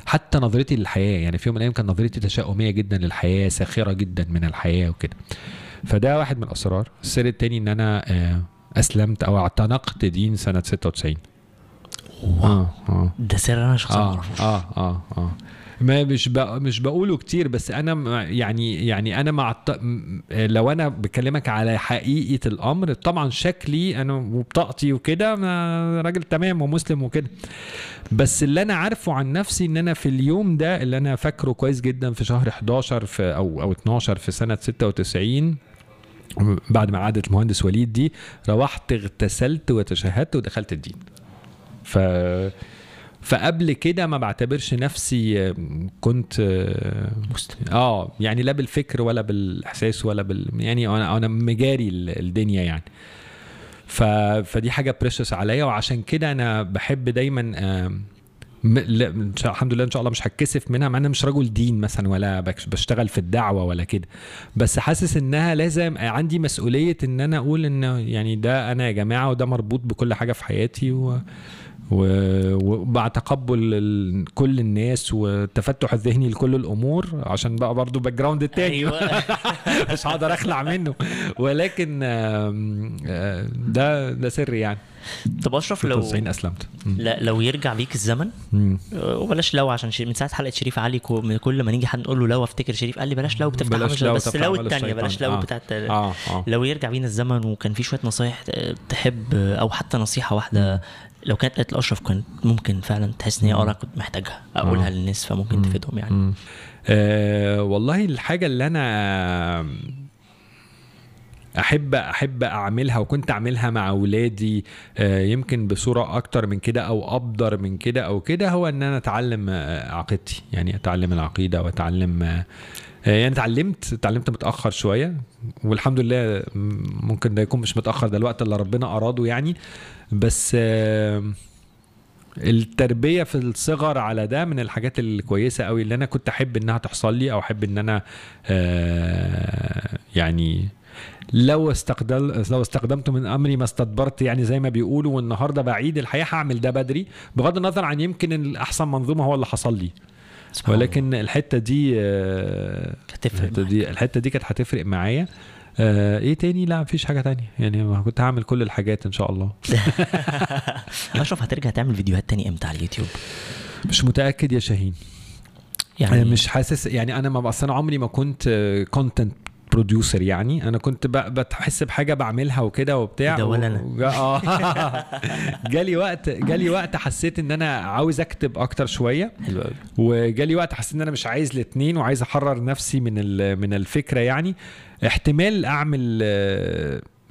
حتى نظرتي للحياة يعني في يوم من الأيام كان نظرتي تشاؤمية جدا للحياة ساخرة جدا من الحياة وكده. فده واحد من الأسرار. السر التاني إن أنا آه، أسلمت أو اعتنقت دين سنة 96 آه آه. ده سر أنا شخصيا ما آه آه آه. ما مش بق... مش بقوله كتير بس أنا يعني يعني أنا مع لو أنا بكلمك على حقيقة الأمر طبعا شكلي أنا وبطاقتي وكده راجل تمام ومسلم وكده. بس اللي أنا عارفه عن نفسي إن أنا في اليوم ده اللي أنا فاكره كويس جدا في شهر 11 في أو أو 12 في سنة 96 بعد ما عادت المهندس وليد دي روحت اغتسلت وتشهدت ودخلت الدين. ف فقبل كده ما بعتبرش نفسي كنت مسلم آه يعني لا بالفكر ولا بالإحساس ولا بال يعني أنا أنا مجاري ال- الدنيا يعني. ف... فدي حاجة precious عليا وعشان كده أنا بحب دايما آم، م... لا الحمد لله إن شاء الله مش هتكسف منها مع أنا مش رجل دين مثلا ولا بشتغل في الدعوة ولا كده. بس حاسس إنها لازم عندي مسؤولية إن أنا أقول إن يعني ده أنا يا جماعة وده مربوط بكل حاجة في حياتي و... ومع تقبل ال- كل الناس والتفتح الذهني لكل الأمور عشان بقى برضو background التاني أيوه. *laughs* مش هقدر أخلع منه. ولكن آه، ده ده سر يعني. طب أشرف لو 96 أسلمت. لا لو يرجع بيك الزمن. أه، وبلاش لو عشان شي... من ساعة حلقة شريف علي كل ما نيجي حد نقول له لو أفتكر شريف قال لي بلاش لو بتفتح بلاش لو بس لو الثانية. بلاش لو آه. بتاعت آه آه لو يرجع بينا الزمن وكان في شوية نصايح أه، تحب أه، أو حتى نصيحة واحدة لو كانت قالت لأشرف كان ممكن فعلا تحس إن هي أنا كنت محتاجها أقولها آه. للناس فممكن تفيدهم يعني. آه والله الحاجة اللي أنا أحب أحب أعملها وكنت أعملها مع أولادي آه يمكن بصورة أكتر من كده أو أبدر من كده أو كده هو إن أنا أتعلم آه عقيدتي يعني أتعلم العقيدة وأتعلم آه يعني اتعلمت اتعلمت متأخر شوية والحمد لله ممكن ده يكون مش متأخر ده الوقت اللي ربنا أراده يعني بس التربية في الصغر على ده من الحاجات الكويسة قوي اللي أنا كنت أحب إنها تحصل لي أو أحب إن أنا يعني لو استخدم لو استخدمت من أمري ما استدبرت يعني زي ما بيقولوا والنهاردة بعيد الحقيقة هعمل ده بدري بغض النظر عن يمكن الأحسن منظومة هو اللي حصل لي. سبحان الله. ولكن الحتة دي هتفرق الحتة دي الحتة دي كانت هتفرق معايا. آه إيه تاني؟ لا مفيش حاجة تانية. يعني ما كنت هعمل كل الحاجات إن شاء الله. *laughs* أشرف هترجع تعمل فيديوهات تاني إمتى على اليوتيوب؟ مش متأكد يا شاهين. يعني مش حاسس يعني أنا ما أصل أنا عمري ما كنت content producer يعني. أنا كنت بحس بحاجة بعملها وكده وبتاع ده ولا و- أنا. وجا- آه. *laughs* جالي وقت جالي وقت حسيت إن أنا عاوز أكتب أكتر شوية. حلو وجالي وقت حسيت إن أنا مش عايز الاثنين وعايز أحرر نفسي من ال- من الفكرة يعني. احتمال أعمل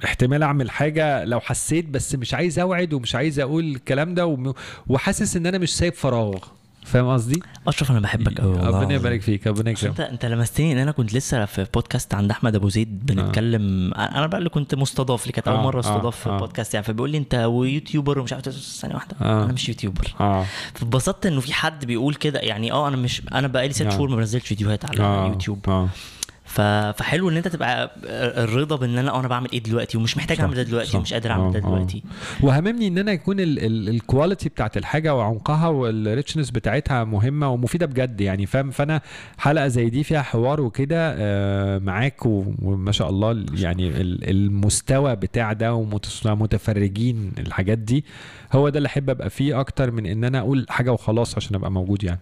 احتمال أعمل حاجة لو حسيت بس مش عايز أوعد ومش عايز أقول الكلام ده وحاسس إن أنا مش سايب فراغ. فاهم قصدي؟ أشرف أنا بحبك قوي والله ربنا. يبارك فيك ربنا يكرمك أنت أنت لمستني ان أنا كنت لسه في بودكاست عند أحمد أبو زيد بنتكلم أنا بقى اللي كنت مستضاف اللي كانت أول آه، مرة آه، استضاف في آه. بودكاست يعني فبيقول لي أنت و YouTuber ومش عارف ثانية واحدة آه. أنا مش YouTuber آه فاتبسطت إنه في حد بيقول كده يعني آه أنا مش أنا بقالي ست آه. شهور ما بنزلش فيديوهات على آه يوتيوب ف... فحلو إن أنت تبقى الرضا بإن أنا أنا بعمل إيه دلوقتي ومش محتاج أعمل ده دلوقتي صح. ومش قادر أعمل ده آه، آه. دلوقتي وهممني إن أنا يكون ال- ال- ال quality بتاعت الحاجة وعمقها وال richness بتاعتها مهمة ومفيدة بجد يعني فاهم فأنا حلقة زي دي فيها حوار وكده آه، معاك وما شاء الله يعني ال- المستوى بتاع ده ومتفرجين الحاجات دي هو ده اللي أحب أبقى فيه أكتر من إن أنا أقول حاجة وخلاص عشان أبقى موجود يعني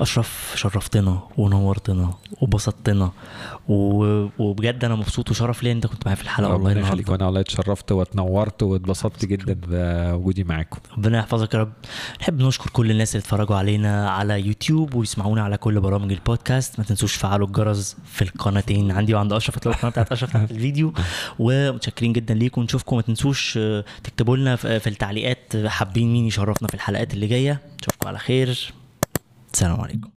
أشرف شرفتنا ونورتنا وبسطتنا و... وبجد أنا مبسوط وشرف ليا إن أنت كنت معايا في الحلقة والله ربنا يخليك. وأنا والله اتشرفت واتنورت واتبسطت جدا بوجودي معاكم. ربنا يحفظك يا رب. نحب نشكر كل الناس اللي اتفرجوا علينا على يوتيوب ويسمعونا على كل برامج البودكاست. ما تنسوش تفعلوا الجرس في القناتين عندي وعند أشرف هتلاقوا القناة بتاعت أشرف تحت الفيديو. ومتشكرين جدا ليكم. ونشوفكم ما تنسوش آه، تكتبوا لنا في في التعليقات حابين مين يشرفنا في الحلقات اللي جاية. نشوفكم على خير. السلام عليكم